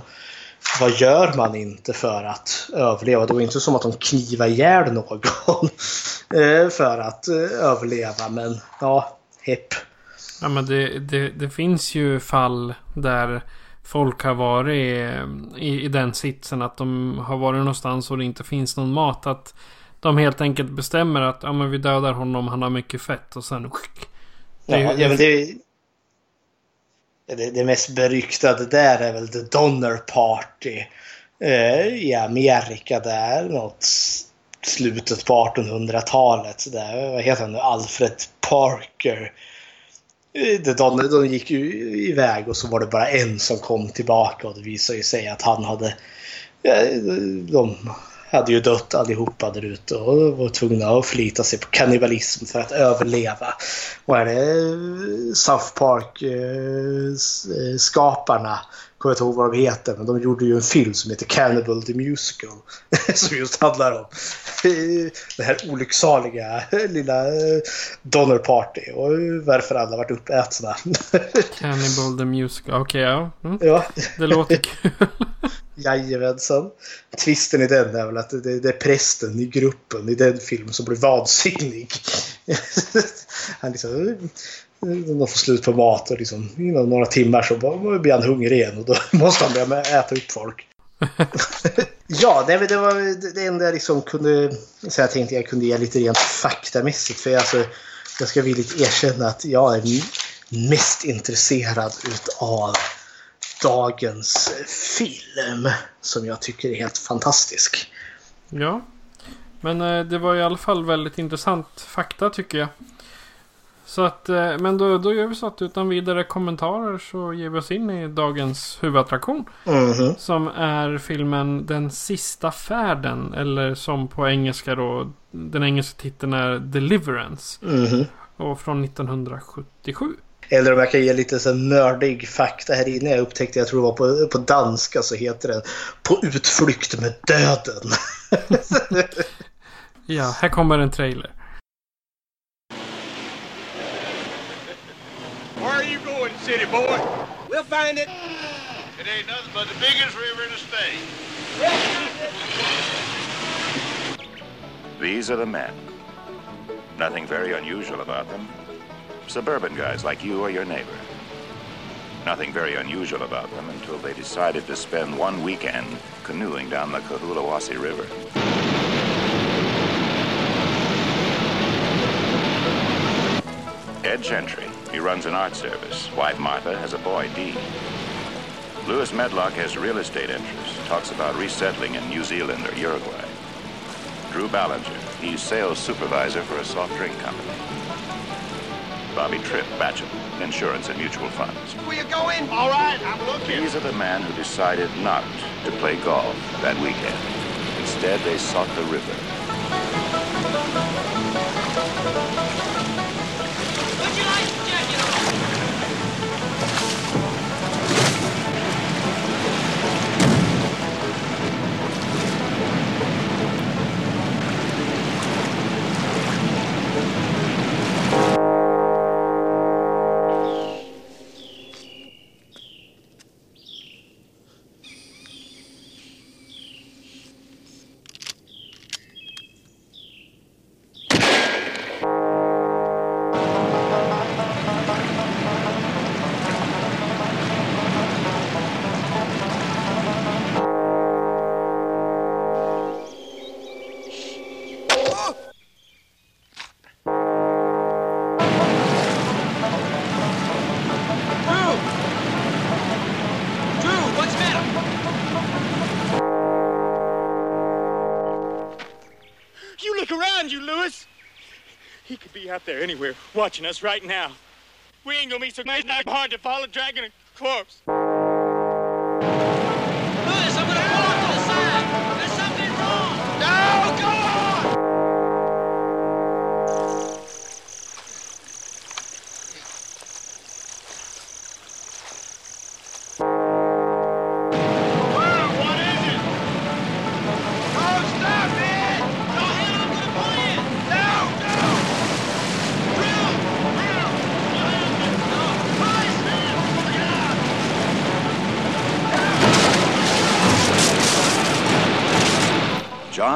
Speaker 6: vad gör man inte för att överleva? Det var inte som att de knivar ihjäl någon eh, för att eh, överleva. Men ja, hepp.
Speaker 5: Ja, men det, det, det, finns ju fall där folk har varit i, i den sitsen att de har varit någonstans och det inte finns någon mat. Att de helt enkelt bestämmer att ja, men vi dödar honom, han har mycket fett och sen...
Speaker 6: Det, ja, ja, men det, det, det mest beryktade där är väl The Donner Party eh, i Amerika där. Något slutet på 1800-talet. Där, vad heter han nu? Alfred Parker de, de gick ju iväg och så var det bara en som kom tillbaka och det visade sig att han hade... De hade ju dött allihopa där ute och var tvungna att förlita sig på kannibalism för att överleva. Och är det South Park-skaparna eh, eh, kommer inte ihåg vad de heter, men de gjorde ju en film som heter Cannibal the Musical. som just handlar om det här olycksaliga lilla Donner Party och varför alla varit uppätna.
Speaker 5: Cannibal the Musical, okej okay, ja.
Speaker 6: Mm. ja.
Speaker 5: Det låter kul.
Speaker 6: Jajamensan. Twisten i den är väl att det, det är prästen i gruppen i den filmen som blir vansinnig. Han liksom de får slut på mat och liksom, inom några timmar så blir han hungrig igen och då måste han börja äta upp folk. ja, det, det var det enda jag liksom kunde... Så jag tänkte jag kunde ge lite rent faktamässigt. För jag, alltså, jag ska villigt erkänna att jag är mest intresserad av dagens film. Som jag tycker är helt fantastisk.
Speaker 5: Ja, men eh, det var i alla fall väldigt intressant fakta tycker jag. Så att, eh, men då, då gör vi så att utan vidare kommentarer så ger vi oss in i dagens huvudattraktion.
Speaker 6: Mm -hmm.
Speaker 5: Som är filmen Den sista färden. Eller som på engelska då, den engelska titeln är Deliverance.
Speaker 6: Mm -hmm.
Speaker 5: Och från 1977.
Speaker 6: Eller om jag kan ge lite så nördig fakta här inne. Jag upptäckte, jag tror det var på, på danska så heter den På utflykt med döden.
Speaker 5: ja, här kommer en trailer. Boy. We'll find it. It ain't nothing but the biggest river in the state.
Speaker 2: These are the men. Nothing very unusual about them. Suburban guys like you or your neighbor. Nothing very unusual about them until they decided to spend one weekend canoeing down the Cohulawasi River. Ted Gentry. He runs an art service. Wife Martha has a boy, Dee. Lewis Medlock has real estate interests. Talks about resettling in New Zealand or Uruguay. Drew Ballinger. He's sales supervisor for a soft drink company. Bobby Tripp, bachelor, insurance and mutual funds.
Speaker 1: Where you going? All right, I'm looking.
Speaker 2: These are the men who decided not to play golf that weekend. Instead, they sought the river.
Speaker 7: Out there anywhere, watching us right now. We ain't gonna be so not hard to follow dragging a corpse.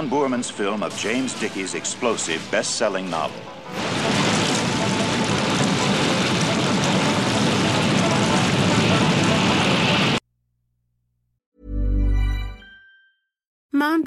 Speaker 2: John Boorman's film of James Dickey's explosive best-selling novel.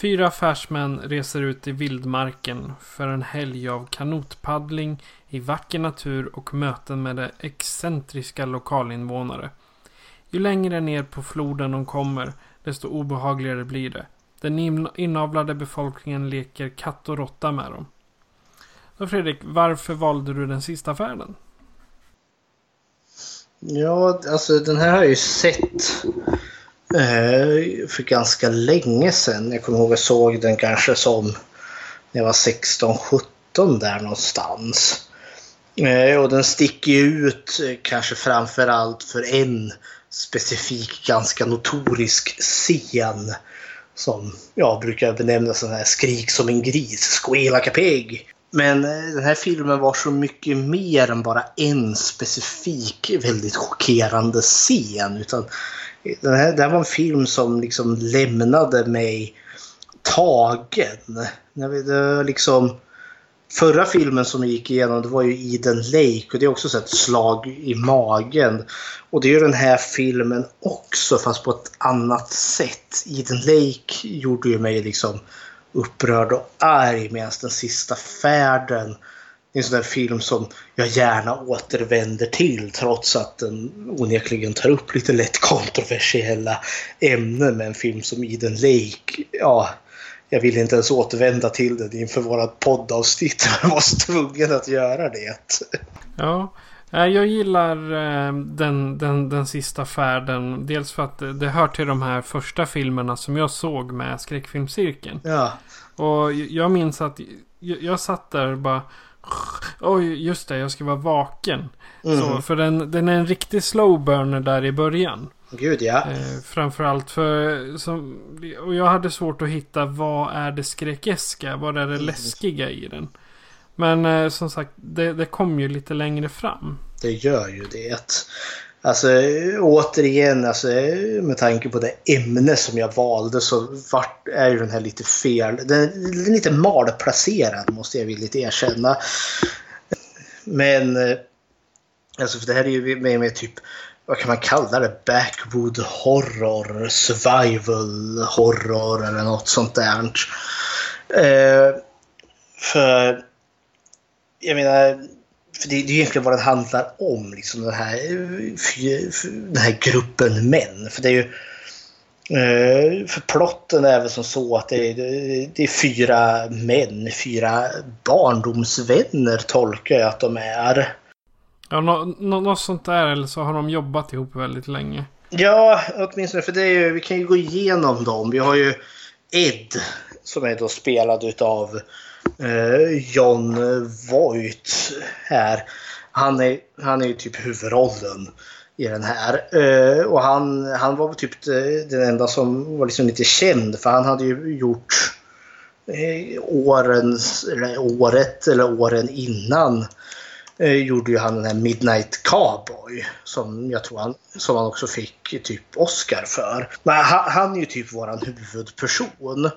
Speaker 5: Fyra affärsmän reser ut i vildmarken för en helg av kanotpaddling i vacker natur och möten med de excentriska lokalinvånare. Ju längre ner på floden de kommer, desto obehagligare blir det. Den inavlade befolkningen leker katt och råtta med dem. Så Fredrik, varför valde du den sista färden?
Speaker 6: Ja, alltså den här har jag ju sett Eh, för ganska länge sedan. Jag kommer ihåg jag såg den kanske som när jag var 16-17 där någonstans. Eh, och den sticker ju ut eh, kanske framförallt för en specifik ganska notorisk scen. Som jag brukar benämna sån här skrik som en gris, squeal pig. Men den här filmen var så mycket mer än bara en specifik väldigt chockerande scen. Utan den här, det här var en film som liksom lämnade mig tagen. När vi, det var liksom, förra filmen som vi gick igenom det var ju Eden Lake och det är också så ett slag i magen. Och det är ju den här filmen också fast på ett annat sätt. Eden Lake gjorde ju mig liksom upprörd och arg medan den sista färden en sån där film som jag gärna återvänder till trots att den onekligen tar upp lite lätt kontroversiella ämnen med en film som Eden Lake. Ja, jag vill inte ens återvända till den inför vårat poddavsnitt. Jag var tvungen att göra det.
Speaker 5: Ja. Eh, Jag gillar eh, den, den, den sista färden. Dels för att det- hör till de här första filmerna som jag såg med skräckfilmscirkeln.
Speaker 6: Ja.
Speaker 5: Och jag minns att jag, jag satt där och bara... Oj, just det, jag ska vara vaken. Så,
Speaker 6: Mhm.
Speaker 5: för den, den är en riktig slow burner där i början.
Speaker 6: Gud ja.
Speaker 5: Eh, framförallt för... Som, och jag hade svårt att hitta vad är det skräckeska? Vad är det läskiga i den? Men eh, som sagt, det, det kom ju lite längre fram.
Speaker 6: Det gör ju det. Alltså återigen, alltså, med tanke på det ämne som jag valde så vart, är ju den här lite fel. Den är lite malplacerad måste jag villigt erkänna. Men eh, alltså för det här är ju med, med typ vad kan man kalla det? Backwood horror, survival horror eller något sånt där. Eh, för jag menar, för det, det är ju egentligen vad den handlar om. Liksom den, här, eh, den här gruppen män. För det är ju... eh, För plotten är väl som så att det är, det är fyra män, fyra barndomsvänner tolkar jag att de är.
Speaker 5: Ja, nå, nå, något sånt där. Eller så har de jobbat ihop väldigt länge.
Speaker 6: Ja, åtminstone för det är ju, vi kan ju gå igenom dem. Vi har ju Ed som är då spelad utav Eh, John Voight här. Han är, han är ju typ huvudrollen i den här. Eh, och han, han var väl typ eh, den enda som var liksom lite känd för han hade ju gjort eh, årens, eller året eller åren innan eh, gjorde ju han den här Midnight Cowboy som jag tror han, som han också fick typ Oscar för. Men han, han är ju typ våran huvudperson.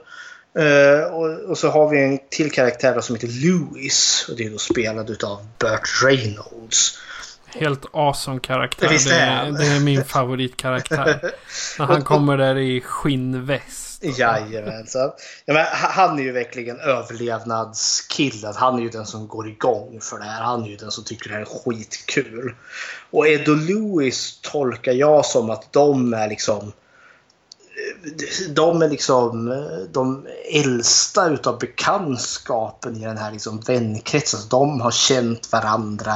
Speaker 6: Eh, och, och så har vi en till karaktär som heter Louis och det är då spelad utav Burt Reynolds.
Speaker 5: Helt awesome karaktär.
Speaker 6: Visst
Speaker 5: Det
Speaker 6: är
Speaker 5: det är min favoritkaraktär. När han kommer där i skinnväst.
Speaker 6: Jajamensan. Ja, men ha- han är ju verkligen överlevnadskillen. Han är ju den som går igång för det här. Han är ju den som tycker det här är skitkul. Och Ed och Louis tolkar jag som att de är liksom de är liksom de äldsta utav bekantskapen i den här liksom vänkretsen. De har känt varandra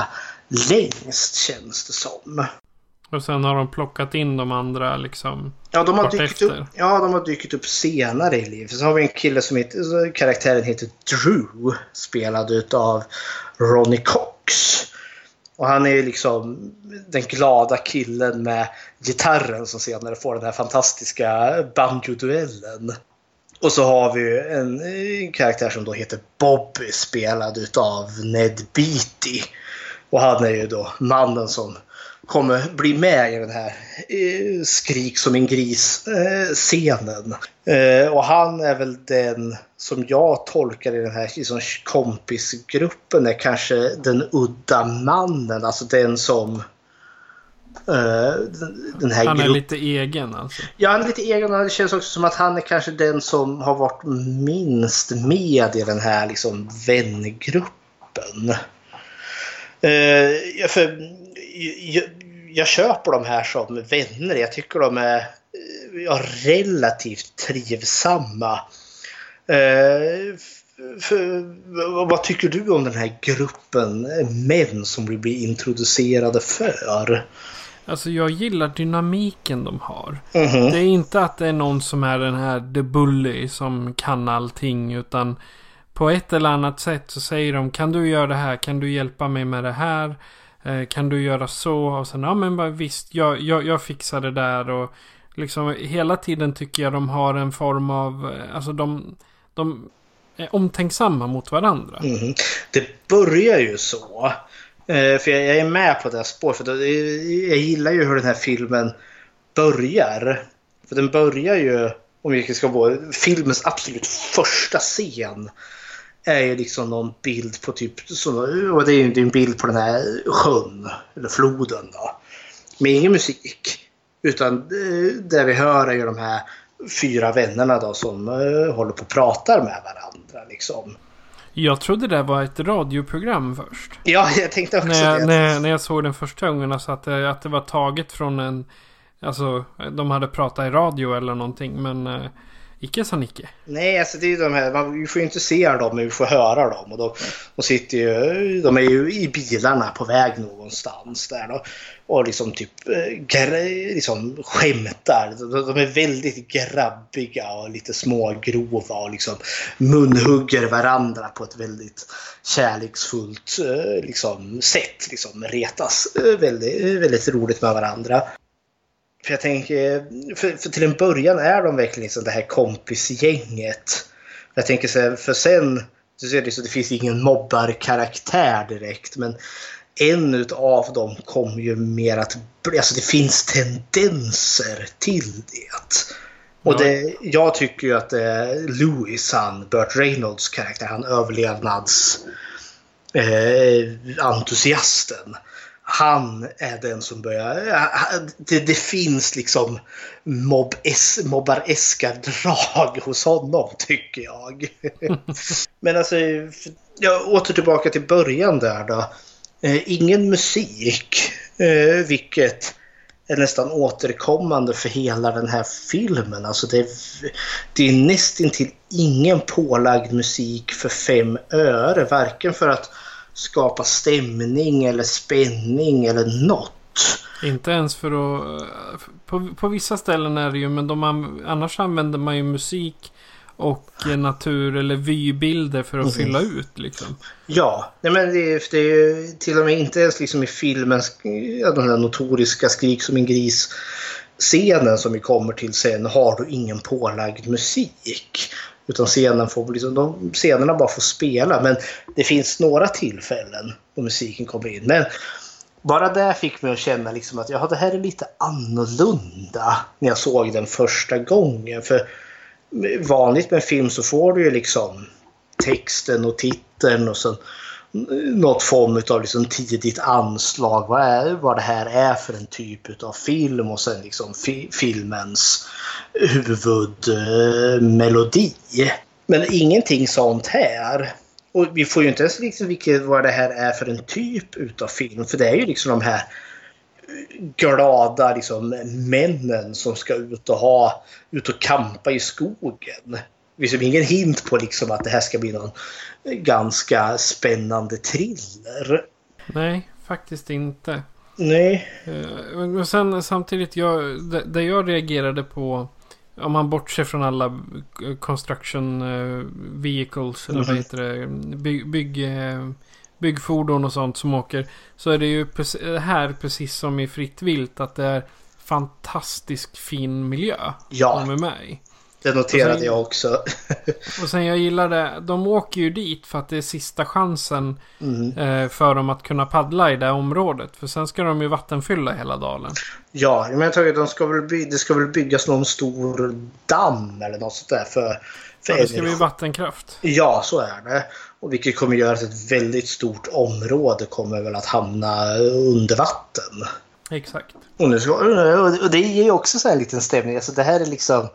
Speaker 6: längst känns det som.
Speaker 5: Och sen har de plockat in de andra liksom.
Speaker 6: Ja, de har, dykt
Speaker 5: efter.
Speaker 6: upp, ja, de har dykt upp senare i livet. Så har vi en kille som heter, karaktären heter Drew. Spelad utav Ronnie Cox. Och han är liksom den glada killen med gitarren som senare får den här fantastiska banjo-duellen. Och så har vi en, en karaktär som då heter Bobby spelad utav Ned Beatty. Och han är ju då mannen som kommer bli med i den här eh, skrik som en gris-scenen. Eh, och han är väl den som jag tolkar i den här liksom, kompisgruppen är kanske den udda mannen. Alltså den som... eh, den, här
Speaker 5: Han är lite egen alltså.
Speaker 6: Ja, han är lite egen och det känns också som att han är kanske den som har varit minst med i den här liksom vängruppen. Eh, för, jag, jag köper de här som vänner. Jag tycker de är ja, relativt trivsamma. Eh, för, vad tycker du om den här gruppen män som vi blir introducerade för?
Speaker 5: Alltså jag gillar dynamiken de har.
Speaker 6: Mhm.
Speaker 5: Det är inte att det är någon som är den här the bully som kan allting. Utan på ett eller annat sätt så säger de kan du göra det här? Kan du hjälpa mig med det här? Eh, kan du göra så? Och sen ja men bara, visst jag, jag, jag fixar det där. Och liksom hela tiden tycker jag de har en form av, eh, alltså de, de är omtänksamma mot varandra.
Speaker 6: Mm. Det börjar ju så. Eh, för jag, är med på det här spåret. För jag gillar ju hur den här filmen börjar. För den börjar ju, om vi ska vara filmens absolut första scen. Är ju liksom någon bild på typ, och det är ju en bild på den här sjön, eller floden då. Med ingen musik. Utan eh, det vi hör är ju de här fyra vännerna då som eh, håller på och pratar med varandra liksom.
Speaker 5: Jag trodde det var ett radioprogram först.
Speaker 6: Ja, jag tänkte också
Speaker 5: när, jag,
Speaker 6: det.
Speaker 5: när, när jag såg den första gången, alltså att det, att det var taget från en... Alltså, de hade pratat i radio eller någonting. Men eh, icke sa Nicke.
Speaker 6: Nej, alltså det är ju de här, man, vi får ju inte se dem men vi får höra dem. Och de, de sitter ju, de är ju i bilarna på väg någonstans där då. Och liksom typ eh, liksom skämtar. De, de är väldigt grabbiga och lite smågrova och liksom munhugger varandra på ett väldigt kärleksfullt eh, liksom, sätt. Liksom retas eh, väldigt, väldigt roligt med varandra. För jag tänker, för, för till en början är de verkligen liksom det här kompisgänget. Jag tänker så här, för sen, så ser det, så det finns ingen mobbarkaraktär direkt, men en utav dem kommer ju mer att, alltså det finns tendenser till det. Och det, jag tycker ju att är Louis, han, Burt Reynolds karaktär, han överlevnads eh, entusiasten han är den som börjar... Det, det finns liksom mobb mobbareska drag hos honom, tycker jag. Men alltså, jag åter tillbaka till början där då. Ingen musik, vilket är nästan återkommande för hela den här filmen. Alltså det, är, det är nästintill ingen pålagd musik för fem öre. Varken för att skapa stämning eller spänning eller något.
Speaker 5: Inte ens för att... På, på vissa ställen är det ju, men de, annars använder man ju musik och natur eller vybilder för att mm. fylla ut liksom.
Speaker 6: Ja, nej men det är, det är ju till och med inte ens liksom i filmen, den där notoriska skrik som en gris scenen som vi kommer till sen har du ingen pålagd musik. Utan scenen får, liksom, de, scenerna bara får spela. Men det finns några tillfällen då musiken kommer in. Men bara det fick mig att känna liksom att ja, det här är lite annorlunda när jag såg den första gången. För vanligt med film så får du ju liksom texten och titeln och sen något form av liksom tidigt anslag. Vad, är, vad det här är för en typ av film och sen liksom fi, filmens huvudmelodi. Men ingenting sånt här. Och vi får ju inte ens liksom vilket, vad det här är för en typ utav film. För det är ju liksom de här glada liksom, männen som ska ut och, ha, ut och kampa i skogen. Finns ingen hint på liksom att det här ska bli någon ganska spännande thriller.
Speaker 5: Nej, faktiskt inte.
Speaker 6: Nej.
Speaker 5: Eh, sen samtidigt, jag, det, det jag reagerade på om man bortser från alla construction eh, vehicles eller vad heter det? Bygg, bygg, eh, byggfordon och sånt som åker. Så är det ju här precis som i Fritt Vilt att det är fantastiskt fin miljö.
Speaker 6: Ja.
Speaker 5: med mig.
Speaker 6: Det noterade sen, jag också.
Speaker 5: och sen jag gillar det. De åker ju dit för att det är sista chansen mm. eh, för dem att kunna paddla i det området. För sen ska de ju vattenfylla hela dalen.
Speaker 6: Ja, men jag tror att de ska väl by- det ska väl byggas någon stor damm eller något sånt där för, för
Speaker 5: ja, det ska bli vattenkraft.
Speaker 6: Ja, så är det. Och vilket kommer göra att ett väldigt stort område kommer väl att hamna under vatten.
Speaker 5: Exakt.
Speaker 6: Och, nu ska, och det ger ju också så här en liten stämning. Alltså det här är liksom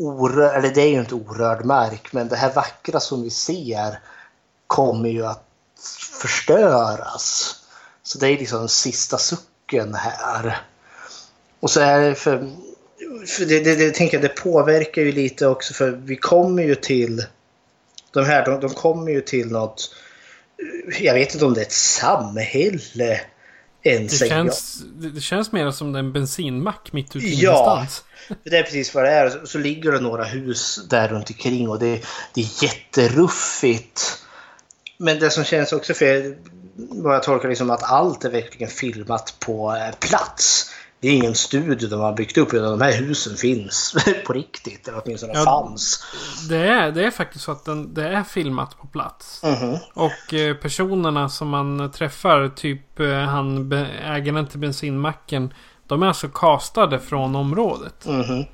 Speaker 6: orörd, eller det är ju inte orörd mark, men det här vackra som vi ser kommer ju att förstöras. Så det är liksom sista sucken här. Och så är det för, för det, det, det, tänker jag, det påverkar ju lite också för vi kommer ju till de här, de, de kommer ju till något jag vet inte om det är ett samhälle
Speaker 5: ens. Det känns, det känns mer som en bensinmack mitt ute i
Speaker 6: ja, ingenstans. Det är precis vad det är. Så, så ligger det några hus där runt omkring och det, det är jätteruffigt. Men det som känns också för vad jag tolkar det som att allt är verkligen filmat på eh, plats. Det är ingen studio de har byggt upp utan de här husen finns på riktigt. Eller åtminstone ja, fanns.
Speaker 5: Det är, det är faktiskt så att den, det är filmat på plats.
Speaker 6: Mm -hmm.
Speaker 5: Och eh, personerna som man träffar, typ eh, han ägaren till bensinmacken. De är alltså castade från området.
Speaker 6: Mm -hmm.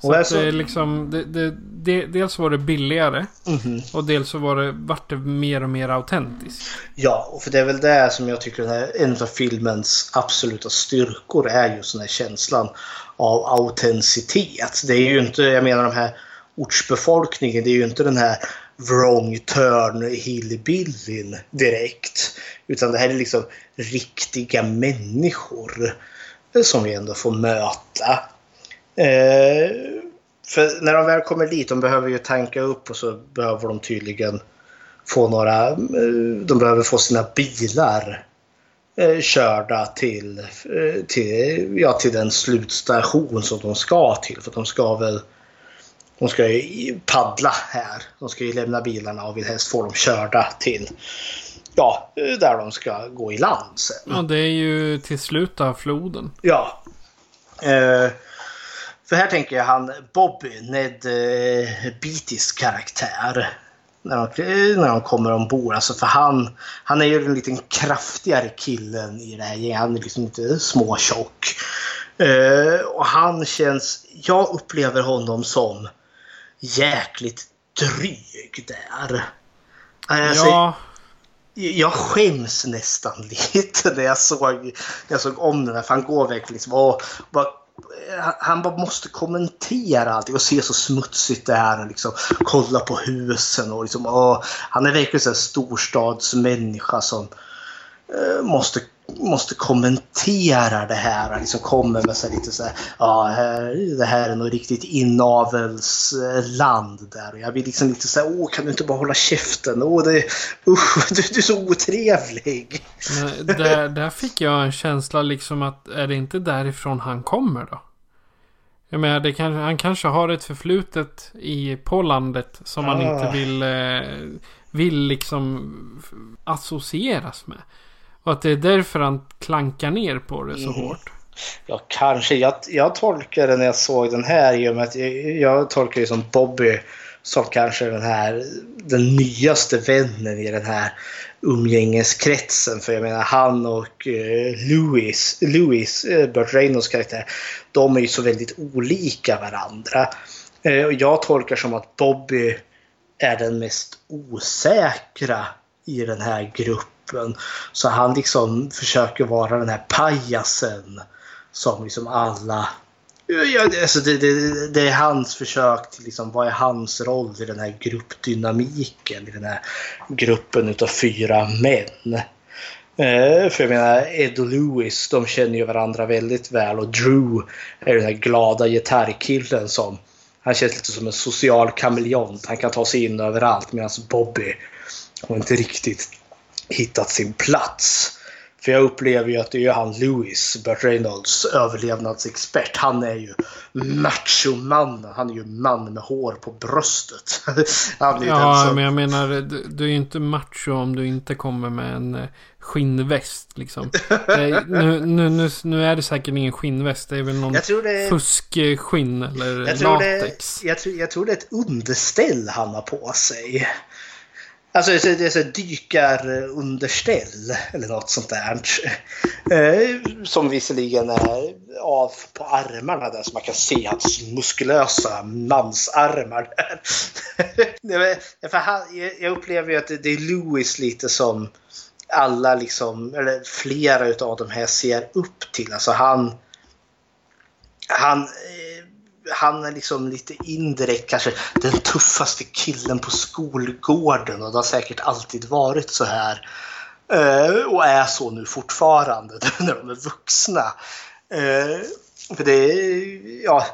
Speaker 5: Så alltså... det är liksom, det, det, det, dels var det billigare.
Speaker 6: Mm -hmm.
Speaker 5: Och dels så var det, vart det mer och mer autentiskt.
Speaker 6: Ja, och för det är väl det som jag tycker är en av filmens absoluta styrkor är just den här känslan av autenticitet. Det är ju inte, jag menar de här ortsbefolkningen, det är ju inte den här wrong turn hillbillyn direkt. Utan det här är liksom riktiga människor som vi ändå får möta. Eh, För när de väl kommer dit, de behöver ju tanka upp och så behöver de tydligen få några, eh, de behöver få sina bilar eh, körda till, eh, till, ja, till den slutstation som de ska till. För de ska väl de ska ju paddla här. De ska ju lämna bilarna och vill helst få dem körda till ja, där de ska gå i land sen.
Speaker 5: Ja, det är ju till slut av floden.
Speaker 6: Ja. Eh, för här tänker jag han Bobby, Ned eh, Beatties karaktär. När de, eh, när de kommer ombord. Alltså för han, han är ju den lite kraftigare killen i det här gänget. Han är liksom inte småtjock. Eh, och han känns, jag upplever honom som jäkligt dryg där. Alltså,
Speaker 5: Ja,
Speaker 6: jag skäms nästan lite när jag såg, när jag såg om den här. För han går verkligen liksom och bara, eh, han bara måste kommentera allting och se så smutsigt det är. Och liksom, kolla på husen och liksom, och han är verkligen en storstadsmänniska som eh, måste, måste kommentera det här. Liksom kommer med så här lite så här, ja, här, det här är nog riktigt inavelsland där. Och jag blir liksom lite så här, åh, kan du inte bara hålla käften? Åh, det, usch, du, du är så otrevlig.
Speaker 5: men där, där fick jag en känsla liksom att är det inte därifrån han kommer då? Jag menar, kan, han kanske har ett förflutet i, på landet som han
Speaker 6: Ah.
Speaker 5: inte vill, eh, vill liksom associeras med. Och att det är därför han klankar ner på det så
Speaker 6: Mhm.
Speaker 5: hårt.
Speaker 6: Ja, kanske. Jag, jag tolkar det när jag såg den här i och med att jag, jag tolkar det som Bobby som kanske den här den nyaste vännen i den här umgängeskretsen. För jag menar han och eh, Louis, Louis eh, Burt Reynolds karaktär, de är ju så väldigt olika varandra. Eh, och jag tolkar som att Bobby är den mest osäkra i den här gruppen. Så han liksom försöker vara den här pajasen som liksom alla... Ja, alltså det, det, det är hans försök till liksom, vad är hans roll i den här gruppdynamiken i den här gruppen utav fyra män. Eh, för jag menar Ed och Lewis de känner ju varandra väldigt väl och Drew är den här glada gitarrkillen som han känns lite som en social kameleont. Han kan ta sig in överallt medan Bobby har inte riktigt hittat sin plats. För jag upplever ju att det är han Lewis, Burt Reynolds överlevnadsexpert. Han är ju machomannen. Han är ju man med hår på bröstet. han är
Speaker 5: Ja,
Speaker 6: som-
Speaker 5: men jag menar, du, du är ju inte macho om du inte kommer med en eh, skinnväst liksom. Är, nu, nu, nu, nu är det säkert ingen skinnväst. Det är väl någon
Speaker 6: det
Speaker 5: fuskskinn eller
Speaker 6: Jag tror, det,
Speaker 5: latex.
Speaker 6: jag, tror, jag tror det är ett underställ han har på sig. Alltså det är- det är så dykarunderställ eller något sånt där. Eh, som visserligen är av på armarna där så man kan se hans muskulösa mansarmar där. Jag- upplever ju att det är Louis lite som alla liksom, eller flera utav de här ser upp till. Alltså han han, eh, han är liksom lite indirekt kanske den tuffaste killen på skolgården och det har säkert alltid varit så här. Eh, och är så nu fortfarande när de är vuxna. Eh, för det ja,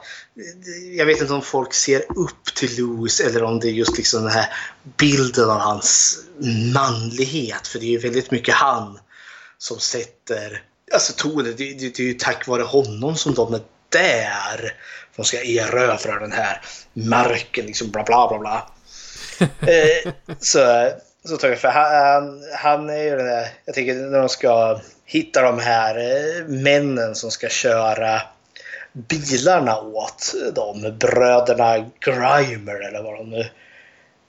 Speaker 6: jag vet inte om folk ser upp till Louis eller om det är just liksom den här bilden av hans manlighet. För det är ju väldigt mycket han som sätter alltså tonen. Det, det, det är ju tack vare honom som de är där. De ska erövra den här marken, liksom bla bla bla bla. eh, så, så tar jag för han, han är ju den där, jag tänker när de ska hitta de här eh, männen som ska köra bilarna åt dem, bröderna Grimer eller vad de nu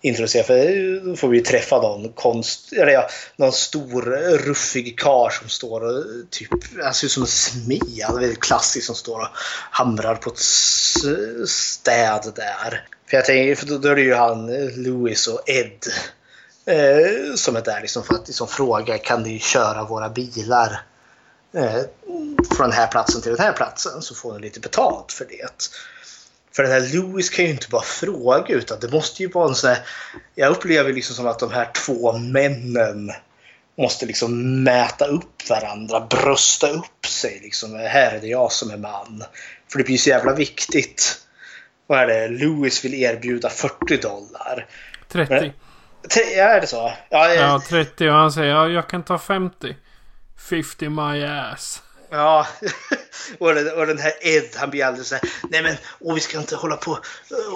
Speaker 6: introducera, För då får vi ju träffa någon konst, eller ja, någon stor ruffig kar som står och typ, han ser ut som en smed, han väldigt klassisk som står och hamrar på ett städ där. För jag tänker, för då, då är det ju han Louis och Ed eh, som är där liksom för att liksom fråga kan ni köra våra bilar eh, från den här platsen till den här platsen så får ni lite betalt för det. För den här Louis kan ju inte bara fråga utan det måste ju vara en sån här... Jag upplever liksom som att de här två männen måste liksom mäta upp varandra, brösta upp sig. Liksom. Här är det jag som är man. För det blir så jävla viktigt vad är det? Louis vill erbjuda 40 dollar.
Speaker 5: 30.
Speaker 6: Men- är det så? Ja,
Speaker 5: Ja, 30 och han säger ja, jag kan ta 50. 50 my ass.
Speaker 6: Ja, och den, och den här Ed han blir alldeles så här, nej men åh, vi ska inte hålla på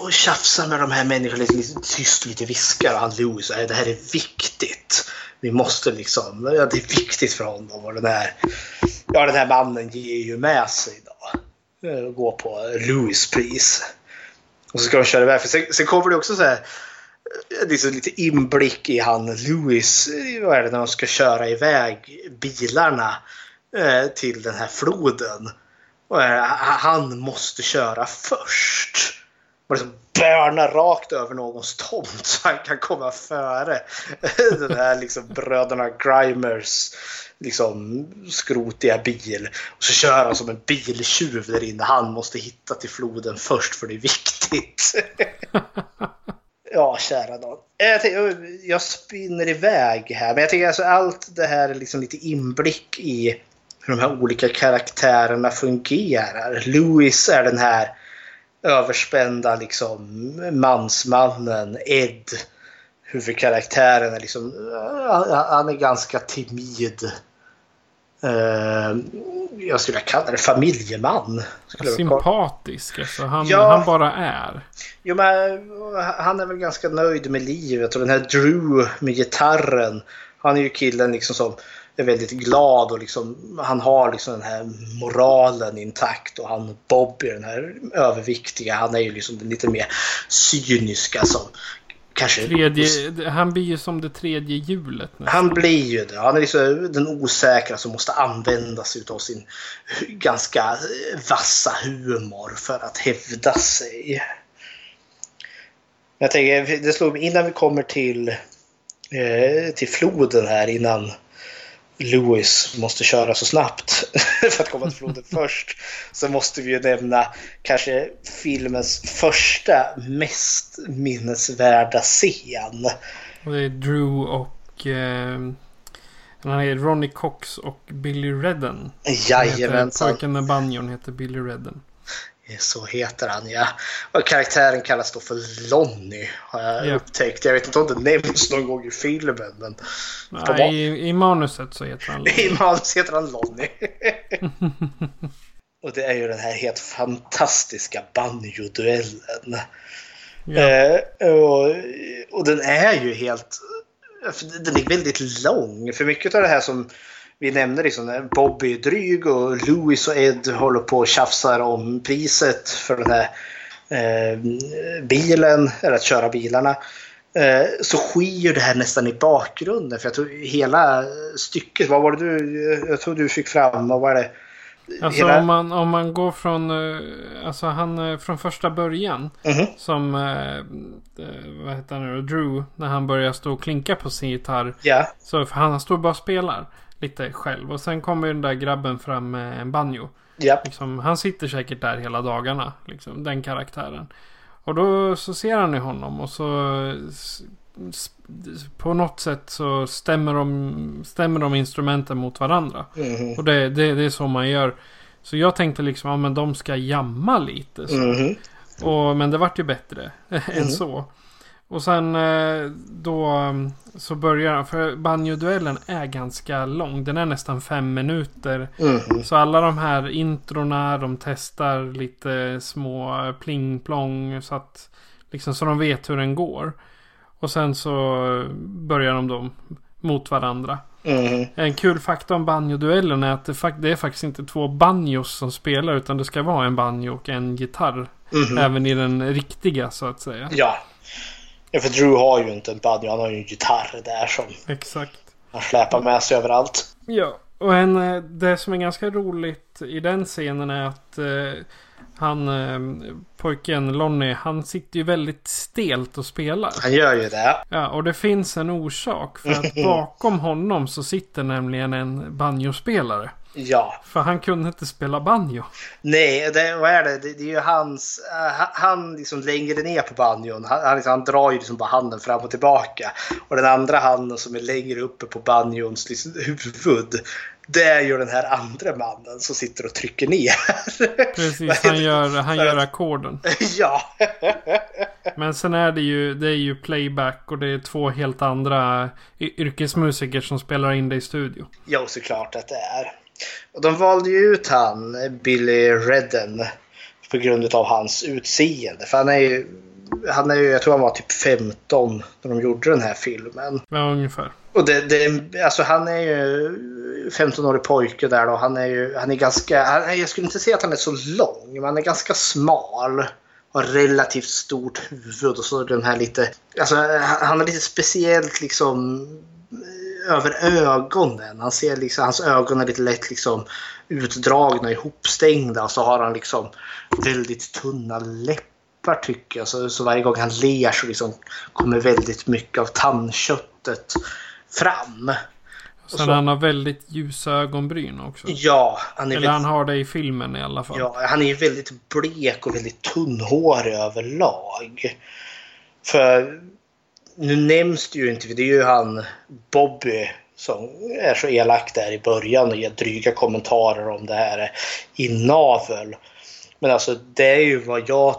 Speaker 6: och tjafsa med de här människorna, lite, lite tyst, lite viskar. Och han Louis, "Nej, det här är viktigt. Vi måste liksom, ja, det är viktigt för honom. Och den här, ja den här mannen ger ju med sig då. Eh, gå på Louis pris. Och så ska de köra iväg. För sen, sen kommer det också så här, liksom lite inblick i han Louis, eh, vad är det när de ska köra iväg bilarna Eh, till den här floden. Och, eh, han måste köra först. Och liksom börna rakt över någons tomt så han kan komma före den här liksom bröderna Grimers liksom skrotiga bil. Och så kör han som en biltjuv där inne. Han måste hitta till floden först för det är viktigt. Ja, kära nån. Jag, jag spinner iväg här. Men jag tänker alltså allt det här är liksom lite inblick i hur de här olika karaktärerna fungerar. Louis är den här överspända liksom mansmannen. Ed, huvudkaraktären, är liksom, han- är ganska timid. Eh, jag skulle kalla det familjeman.
Speaker 5: Sympatisk alltså. Han,
Speaker 6: Ja.
Speaker 5: han bara är.
Speaker 6: Jo, men han är väl ganska nöjd med livet och den här Drew med gitarren. Han är ju killen liksom som är väldigt glad och liksom, han har liksom den här moralen intakt och han Bobby, den här överviktiga, han är ju liksom den lite mer cyniska som kanske...
Speaker 5: Tredje, han blir ju som det tredje hjulet.
Speaker 6: Han blir ju det. Han är liksom den osäkra som måste använda sig av sin ganska vassa humor för att hävda sig. Jag tänker, det slog mig innan vi kommer till, eh, till floden här innan Louis måste köra så snabbt för att komma till floden först. Så måste vi ju nämna kanske filmens första mest minnesvärda scen.
Speaker 5: Och det är Drew och... Eh, är Ronnie Cox och Billy Redden.
Speaker 6: Jajamensan.
Speaker 5: Pojken med banjon heter Billy Redden.
Speaker 6: Så heter han ja. Och karaktären kallas då för Lonnie har jag
Speaker 5: Ja.
Speaker 6: upptäckt. Jag vet inte om det nämns någon gång i filmen men
Speaker 5: Nej, i, I manuset så heter han
Speaker 6: i manus heter han Lonnie. och det är ju den här helt fantastiska banjo-duellen.
Speaker 5: Ja.
Speaker 6: Eh, och, och den är ju helt... Den är väldigt lång. För mycket av det här som vi nämnde, liksom, Bobby är dryg och Louis och Ed håller på och tjafsar om priset för den här eh, bilen, eller att köra bilarna. Eh, så sker det här nästan i bakgrunden. För jag tror hela stycket, vad var det du, jag tror du fick fram, vad var det?
Speaker 5: Alltså
Speaker 6: Hela-
Speaker 5: om, man, om man går från, eh, alltså han eh, från första början.
Speaker 6: Mhm.
Speaker 5: Som, eh, eh, vad heter han nu? Drew. När han börjar stå och klinka på sin gitarr.
Speaker 6: Ja,
Speaker 5: Så för han står bara och spelar lite själv. Och sen kommer ju den där grabben fram med en banjo.
Speaker 6: ja,
Speaker 5: Liksom, han sitter säkert där hela dagarna. Liksom, den karaktären. Och då så ser han ju honom och så på något sätt så stämmer de, stämmer de instrumenten mot varandra.
Speaker 6: Mhm.
Speaker 5: Och det, det, det är så man gör. Så jag tänkte liksom, ja men de ska jamma lite. Så.
Speaker 6: Mhm.
Speaker 5: Och, men det vart ju bättre än så. Och sen eh, då mm, så börjar för banjoduellen är ganska lång. Den är nästan fem minuter.
Speaker 6: Mhm.
Speaker 5: Så alla de här introna, de testar lite små pling-plong så att liksom så de vet hur den går. Och sen så börjar de då mot varandra.
Speaker 6: Mhm.
Speaker 5: En kul fakta om banjoduellen är att det, det är faktiskt inte två banjos som spelar utan det ska vara en banjo och en gitarr.
Speaker 6: Mhm.
Speaker 5: Även i den riktiga så att säga.
Speaker 6: Ja. Ja. För Drew har ju inte en banjo, han har ju en gitarr där som
Speaker 5: Exakt.
Speaker 6: han släpar med sig överallt.
Speaker 5: Ja, och en, eh, det som är ganska roligt i den scenen är att eh, han, eh, pojken Lonnie, han sitter ju väldigt stelt och spelar.
Speaker 6: Han gör ju det.
Speaker 5: Ja, och det finns en orsak. För att bakom honom så sitter nämligen en banjospelare.
Speaker 6: Ja.
Speaker 5: För han kunde inte spela banjo.
Speaker 6: Nej, det, vad är det? Det, det är ju hans... Uh, han liksom längre ner på banjon, han, han, liksom, han drar ju liksom bara handen fram och tillbaka. Och den andra handen som är längre uppe på banjons liksom, huvud, det är ju den här andra mannen som sitter och trycker ner.
Speaker 5: Precis, han gör, han gör ackorden.
Speaker 6: ja.
Speaker 5: Men sen är det ju, det är ju playback och det är två helt andra yrkesmusiker som spelar in det i studio.
Speaker 6: Ja, såklart att det är. Och de valde ju ut han, Billy Redden, på grund av hans utseende. För han är ju, han är ju, jag tror han var typ 15 när de gjorde den här filmen.
Speaker 5: Ja, ungefär.
Speaker 6: Och det, det, alltså han är ju 15-årig pojke där då. Han är ju, han är ganska, han, jag skulle inte säga att han är så lång, men han är ganska smal. Har relativt stort huvud och så den här lite, alltså han har lite speciellt liksom över ögonen. Han ser liksom, hans ögon är lite lätt liksom utdragna, ihopstängda och så har han liksom väldigt tunna läppar tycker jag. Så, så varje gång han ler så liksom kommer väldigt mycket av tandköttet fram.
Speaker 5: Sen så, han har väldigt ljusa ögonbryn också.
Speaker 6: Ja.
Speaker 5: Han är Eller väldigt, han har det i filmen i alla fall.
Speaker 6: Ja, han är väldigt blek och väldigt tunnhårig överlag. För nu nämns det ju inte, det är ju han Bobby som är så elak där i början och ger dryga kommentarer om det här inavel. Men alltså det är ju vad jag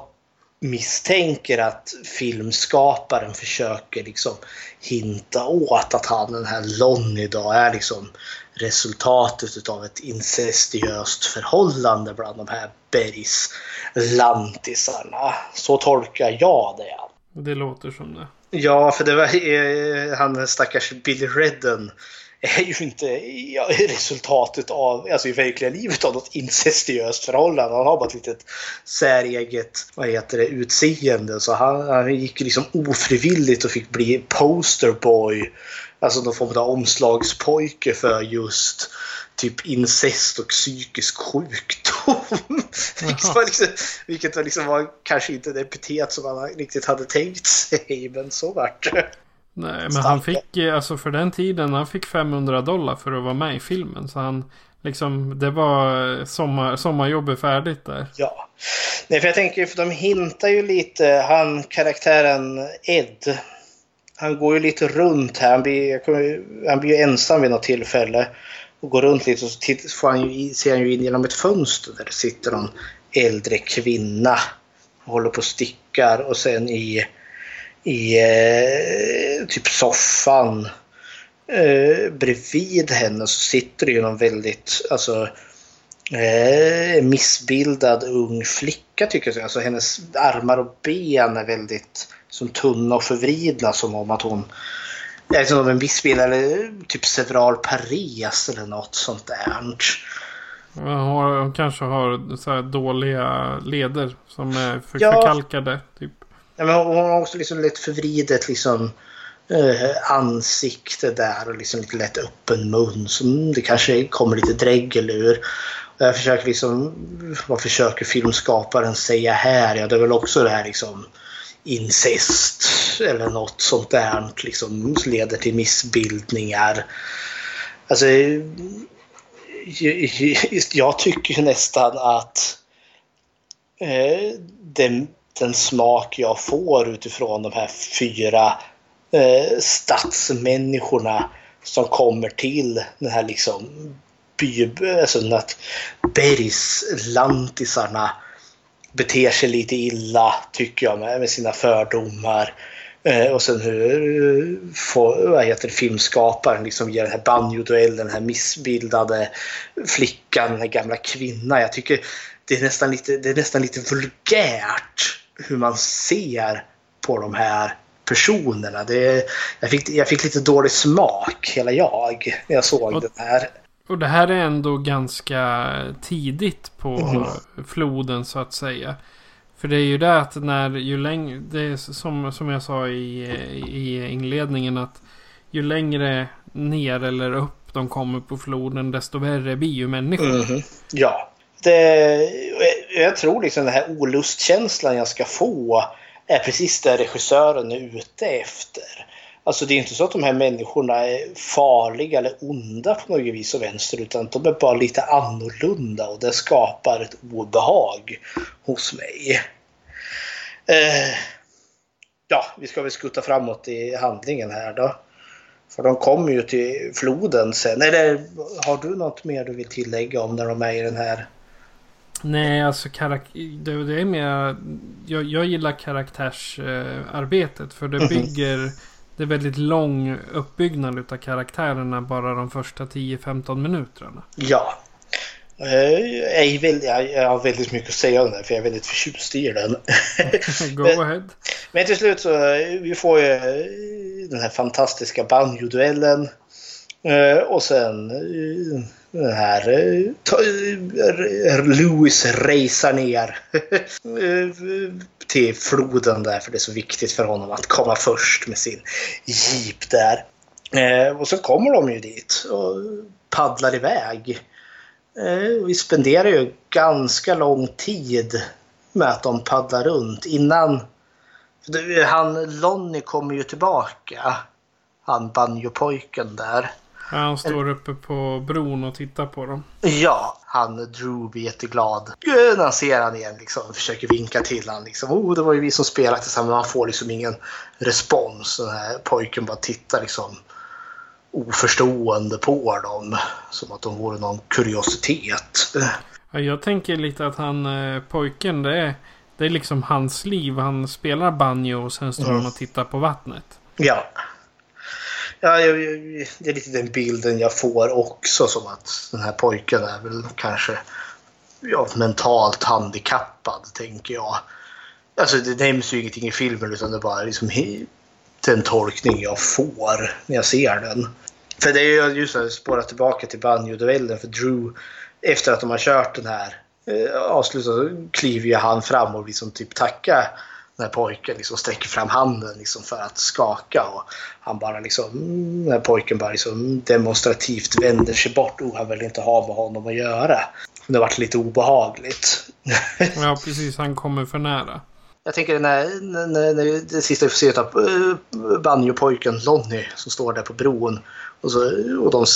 Speaker 6: misstänker att filmskaparen försöker liksom hinta åt att han den här Lonnie då är liksom resultatet av ett incestiöst förhållande bland de här bergslantisarna. Så tolkar jag det.
Speaker 5: Det låter som det.
Speaker 6: Ja, för det var eh, han stackars Billy Redden är ju inte ja, resultatet av, alltså i verkliga livet av något incestiöst förhållande. Han har bara ett litet säreget, vad heter det, utseende. Så han, han gick liksom ofrivilligt och fick bli posterboy. Alltså någon form av omslagspojke för just typ incest och psykisk sjukdom vilket, var liksom, vilket var, liksom var kanske inte det epitet som han riktigt hade tänkt sig, men så vart det.
Speaker 5: Nej, men Starka. han fick, eh, alltså för den tiden, han fick 500 dollar för att vara med i filmen. Så han, liksom, det var eh, sommar, sommarjobbet färdigt där.
Speaker 6: Ja. Nej, för jag tänker, för de hintar ju lite, han karaktären Ed. Han går ju lite runt här, han blir, han blir ju ensam vid något tillfälle. Och går runt lite och så får han ju, ser han ju in genom ett fönster där det sitter någon äldre kvinna. Och håller på och stickar och sen i i eh, typ soffan eh, bredvid henne så sitter det ju någon väldigt alltså, eh, missbildad ung flicka tycker jag. Alltså hennes armar och ben är väldigt som tunna och förvridna som om att hon är som en missbildad eller typ cerebral pares eller något sånt där.
Speaker 5: Hon kanske har så dåliga leder som är för ja. förkalkade. Typ.
Speaker 6: Ja, men hon har också liksom lite förvridet liksom, eh, ansikte där och liksom lite lätt öppen mun. Så det kanske kommer lite dregel ur. Och jag försöker liksom, vad försöker filmskaparen säga här? Ja, det är väl också det här liksom incest eller något sånt där liksom leder till missbildningar. Alltså, jag tycker nästan att eh, den smak jag får utifrån de här fyra eh, stadsmänniskorna som kommer till den här liksom by, alltså bergslantisarna beter sig lite illa tycker jag med, med sina fördomar. Eh, och sen hur får, vad heter det, filmskaparen liksom ger den här banjoduellen, den här missbildade flickan, den här gamla kvinnan. Jag tycker det är nästan lite, det är nästan lite vulgärt hur man ser på de här personerna. Det, jag, fick, jag fick lite dålig smak, hela jag, när jag såg och, den här.
Speaker 5: Och det här är ändå ganska tidigt på mm. floden så att säga. För det är ju det att när ju längre, det är som, som jag sa i, i inledningen att ju längre ner eller upp de kommer på floden desto värre blir ju människor.
Speaker 6: Mm. Ja. Det, jag tror liksom den här olustkänslan jag ska få är precis det regissören är ute efter. Alltså det är inte så att de här människorna är farliga eller onda på något vis och vänster utan de är bara lite annorlunda och det skapar ett obehag hos mig. Eh, ja, vi ska väl skutta framåt i handlingen här då. För de kommer ju till floden sen. Eller har du något mer du vill tillägga om när de är i den här?
Speaker 5: Nej, alltså det, det är mer... Jag, jag gillar karaktärsarbetet. för det bygger... Det är väldigt lång uppbyggnad utav karaktärerna bara de första 10-15 minuterna.
Speaker 6: Ja. Eh, Jag, har väldigt mycket att säga om den för jag är väldigt förtjust i den.
Speaker 5: Go
Speaker 6: Men-
Speaker 5: ahead.
Speaker 6: Men till slut så eh, vi får ju eh, den här fantastiska banjo-duellen. Och sen här eh, ta- eh, Lewis racear ner eh, till floden där för det är så viktigt för honom att komma först med sin jeep där. Eh, och så kommer de ju dit och paddlar iväg. Vi spenderar ju ganska lång tid med att de paddlar runt innan Han Lonnie kommer ju tillbaka. Han banjopojken där.
Speaker 5: Ja, Han står uppe på bron och tittar på dem.
Speaker 6: Ja, han Drew blir jätteglad. När han ser han igen liksom. Försöker vinka till han liksom. Oh, det var ju vi som spelade tillsammans. Men han får liksom ingen respons. Den här pojken bara tittar liksom oförstående på dem. Som att de vore någon kuriositet.
Speaker 5: Ja, jag tänker lite att han, eh, pojken, det är, det är liksom hans liv. Han spelar banjo och sen står
Speaker 6: Mm.
Speaker 5: han och tittar på vattnet.
Speaker 6: Ja. Ja, jag, jag, det är lite den bilden jag får också som att den här pojken är väl kanske ja, mentalt handikappad, tänker jag. Alltså det nämns ju ingenting i filmen utan det är bara liksom den tolkning jag får när jag ser den. För det är ju just att spåra tillbaka till banjo-duellen för Drew efter att de har kört den här eh, avslutat så kliver ju han fram och liksom typ tacka den här pojken liksom sträcker fram handen liksom för att skaka och han bara liksom mm, den här pojken bara liksom demonstrativt vänder sig bort och han vill inte ha med honom att göra. Det har varit lite obehagligt.
Speaker 5: Ja, precis. Han kommer för nära.
Speaker 6: Jag tänker när, när, när, när det sista vi får se av uh, banjopojken Lonnie som står där på bron och, så, och de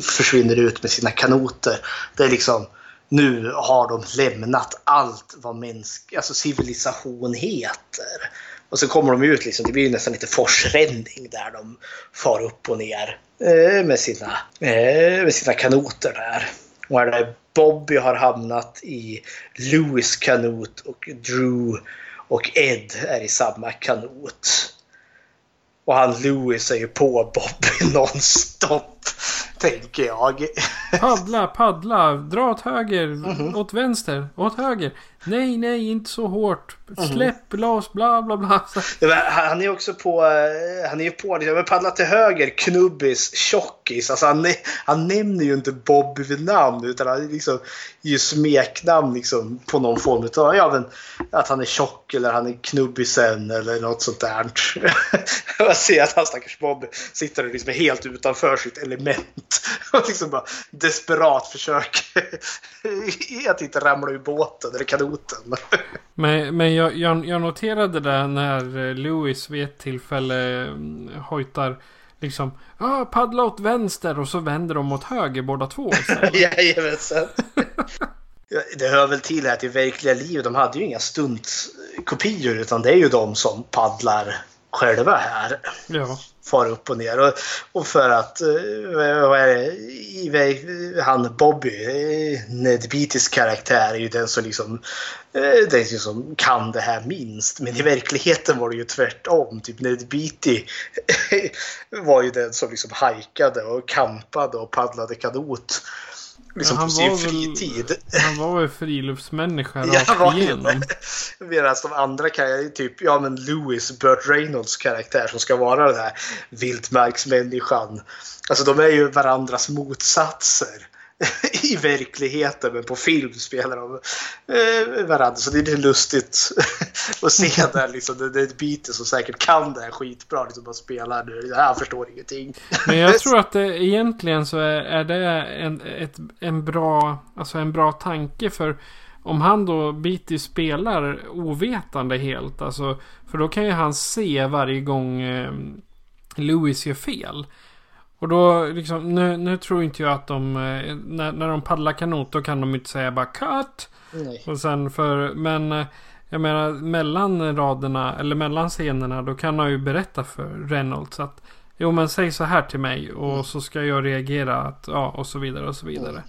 Speaker 6: försvinner ut med sina kanoter. Det är liksom nu har de lämnat allt vad mänsk, alltså civilisation heter. Och så kommer de ut liksom, det blir ju nästan lite forsränning där de far upp och ner eh, med, sina, eh, med sina kanoter där. Och där Bobby har hamnat i Lewis kanot och Drew och Ed är i samma kanot. Och han Lewis är ju på Bobby nonstop, tänker jag.
Speaker 5: Paddla, paddla, dra åt höger,
Speaker 6: Mhm.
Speaker 5: åt vänster, åt höger. Nej, nej, inte så hårt.
Speaker 6: Mhm.
Speaker 5: Släpp loss, bla bla bla.
Speaker 6: Men Han är också på, eh, han är ju på men paddla till höger, knubbis, tjockis. Alltså han, han nämner ju inte Bobby vid namn utan han liksom ju smeknamn liksom på någon form av, ja men att han är tjock eller han är knubbisen eller något sånt där. Jag ser att han stackars Bobby sitter liksom helt utanför sitt element och liksom bara desperat försöker att inte ramla ur båten eller kanoten.
Speaker 5: Men, men jag, jag, jag noterade det när eh, Lewis vid ett tillfälle mm, hojtar liksom ah, paddla åt vänster och så vänder de åt höger båda två.
Speaker 6: Jajamensan. Ja, Det hör väl till här i verkliga livet, de hade ju inga stuntkopior utan det är ju de som paddlar själva här.
Speaker 5: ja.
Speaker 6: Far upp och ner. Och, och för att, eh, vad är det, han Bobby, eh, Ned Beatys karaktär är ju den som liksom, eh, den som kan det här minst. Men i verkligheten var det ju tvärtom. Typ Ned Beatty var ju den som liksom hajkade och kampade och paddlade kanot. Liksom på sin
Speaker 5: var väl-
Speaker 6: fritid.
Speaker 5: Han var väl friluftsmänniska rakt
Speaker 6: ju
Speaker 5: igenom.
Speaker 6: Medan de andra karaktärer, typ ja men Louis, Burt Reynolds karaktär som ska vara den här vildmarksmänniskan. Alltså de är ju varandras motsatser i verkligheten men på film spelar de eh, varandra. Så det är lite lustigt att se där liksom. Det, det är ett bite som säkert kan det här skitbra. Liksom bara spelar nu. Han förstår ingenting.
Speaker 5: Men jag tror att det, egentligen så är, är det en, ett, en, bra, alltså en bra tanke för om han då Beatty spelar ovetande helt. Alltså, för då kan ju han se varje gång eh, Lewis gör fel. Och då liksom, nu, nu tror inte jag att de, eh, när, när de paddlar kanot då kan de inte säga bara cut.
Speaker 6: Nej.
Speaker 5: Och sen för, men eh, jag menar mellan raderna eller mellan scenerna då kan han ju berätta för Reynolds att Jo men säg så här till mig och så ska jag reagera att, ja och så vidare och så vidare.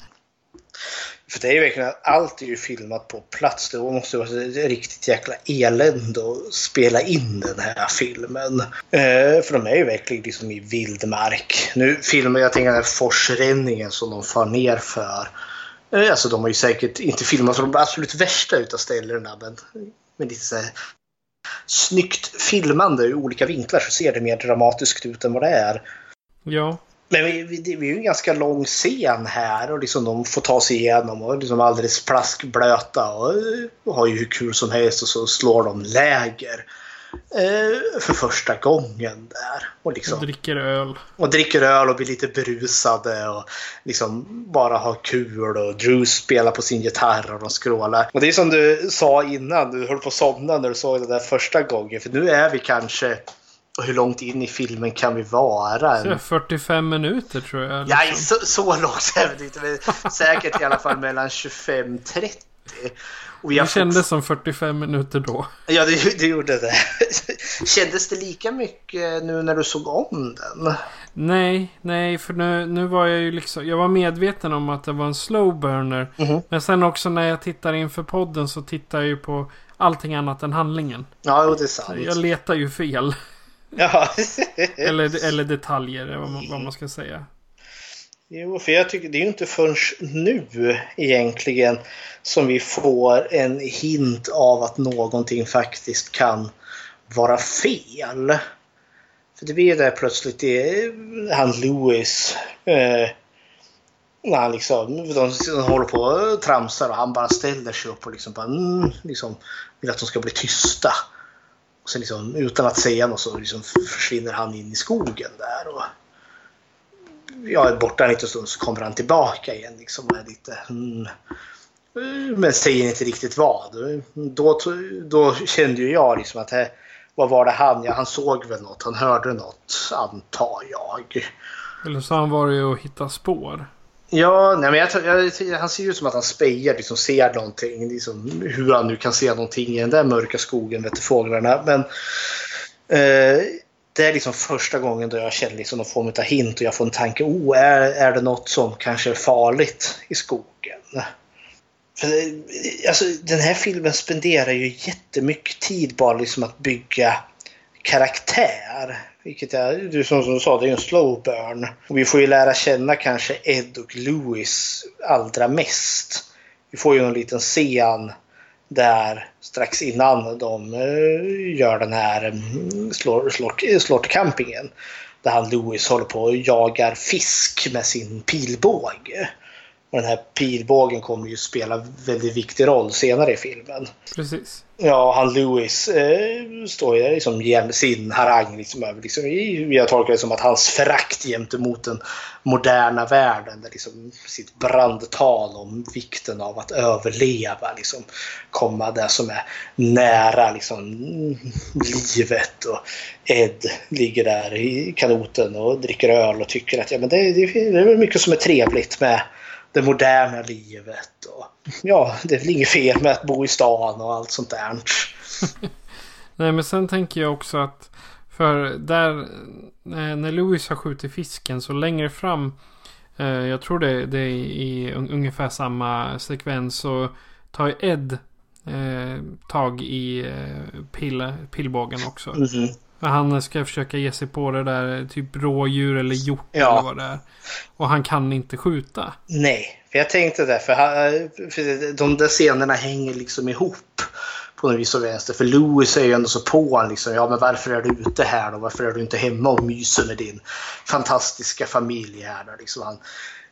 Speaker 6: För det är ju verkligen att allt är ju filmat på plats. Det måste vara ett riktigt jäkla elände att spela in den här filmen. Eh, för de är ju verkligen liksom i vildmark. Nu filmar jag tänker den här forsränningen som de far ner för. Eh, alltså de har ju säkert inte filmat från de absolut värsta utav ställena men, men lite så här snyggt filmande ur olika vinklar så ser det mer dramatiskt ut än vad det är.
Speaker 5: Ja.
Speaker 6: Men vi, vi, det är ju en ganska lång scen här och liksom de får ta sig igenom och liksom alldeles plaskblöta och, och har ju hur kul som helst och så slår de läger. Eh, för första gången där. Och, liksom,
Speaker 5: Och dricker öl.
Speaker 6: och dricker öl och blir lite berusade och liksom bara har kul och Drew spelar på sin gitarr och de skrålar. Och det är som du sa innan, du höll på att somna när du såg det där första gången. För nu är vi kanske, och hur långt in i filmen kan vi vara?
Speaker 5: Så
Speaker 6: En,
Speaker 5: 45 minuter tror jag.
Speaker 6: ja,
Speaker 5: liksom.
Speaker 6: så, så långt är det inte, säkert i alla fall mellan 25-30. Och vi har
Speaker 5: Det kändes som 45 minuter då.
Speaker 6: Ja, det, det gjorde det. Kändes det lika mycket nu när du såg om den?
Speaker 5: Nej, nej, för nu, nu var jag ju liksom... Jag var medveten om att det var en slow burner.
Speaker 6: Mhm.
Speaker 5: Men sen också när jag tittar inför podden så tittar jag ju på allting annat än handlingen.
Speaker 6: Ja, jo, det är sant.
Speaker 5: Jag letar ju fel.
Speaker 6: Ja.
Speaker 5: Eller, eller detaljer, vad man, vad man ska säga.
Speaker 6: Jo, för jag tycker det är ju inte förrän nu egentligen som vi får en hint av att någonting faktiskt kan vara fel. För det blir ju där plötsligt det han Lewis eh, när han liksom, de, de håller på och tramsar och han bara ställer sig upp och liksom bara mm, liksom, vill att de ska bli tysta. Och sen liksom, utan att säga något så liksom försvinner han in i skogen där. Och, jag är borta en liten stund så kommer han tillbaka igen. Liksom, och är lite, mm, men säger inte riktigt vad. Då, då kände ju jag liksom att här, vad var det han? Ja, han såg väl något. Han hörde något, antar jag.
Speaker 5: Eller så har han varit och hittat spår.
Speaker 6: Ja, nej, men jag, jag, han ser ju ut som att han spejar, liksom ser någonting. Liksom, hur han nu kan se någonting i den där mörka skogen, vet du, fåglarna. Men eh, det är liksom första gången då jag känner liksom någon form av hint och jag får en tanke. Oh, är, är det något som kanske är farligt i skogen? För, eh, alltså, den här filmen spenderar ju jättemycket tid bara liksom att bygga karaktär. Vilket är, du som, som du sa, det är ju en slow burn. Och vi får ju lära känna kanske Ed och Louis allra mest. Vi får ju en liten scen där strax innan de eh, gör den här mm, slår, slår, slår, slårtcampingen. Där han Louis håller på och jagar fisk med sin pilbåge. Och den här pilbågen kommer ju spela väldigt viktig roll senare i filmen.
Speaker 5: Precis.
Speaker 6: Ja, han Lewis eh, står ju liksom ger sin harang liksom över. Liksom, jag tolkar det som att hans förakt gentemot den moderna världen, där liksom sitt brandtal om vikten av att överleva, liksom komma där som är nära liksom, livet. Och Ed ligger där i kanoten och dricker öl och tycker att ja, men det, det, det är mycket som är trevligt med det moderna livet. Och, ja, det är väl inget fel med att bo i stan och allt sånt där.
Speaker 5: Nej men sen tänker jag också att för där eh, när Louis har skjutit fisken så längre fram eh, Jag tror det, det är i un- ungefär samma sekvens så tar ju Ed eh, tag i eh, pill, pillbågen också.
Speaker 6: Mhm.
Speaker 5: Han ska försöka ge sig på det där typ rådjur eller hjort
Speaker 6: Ja.
Speaker 5: eller vad det är. Och han kan inte skjuta.
Speaker 6: Nej, för jag tänkte det. För, han- för de där scenerna hänger liksom ihop på något vis och vänster. För Louis är ju ändå så på honom. Liksom, ja, men varför är du ute här då? Varför är du inte hemma och myser med din fantastiska familj här? Då? Liksom, han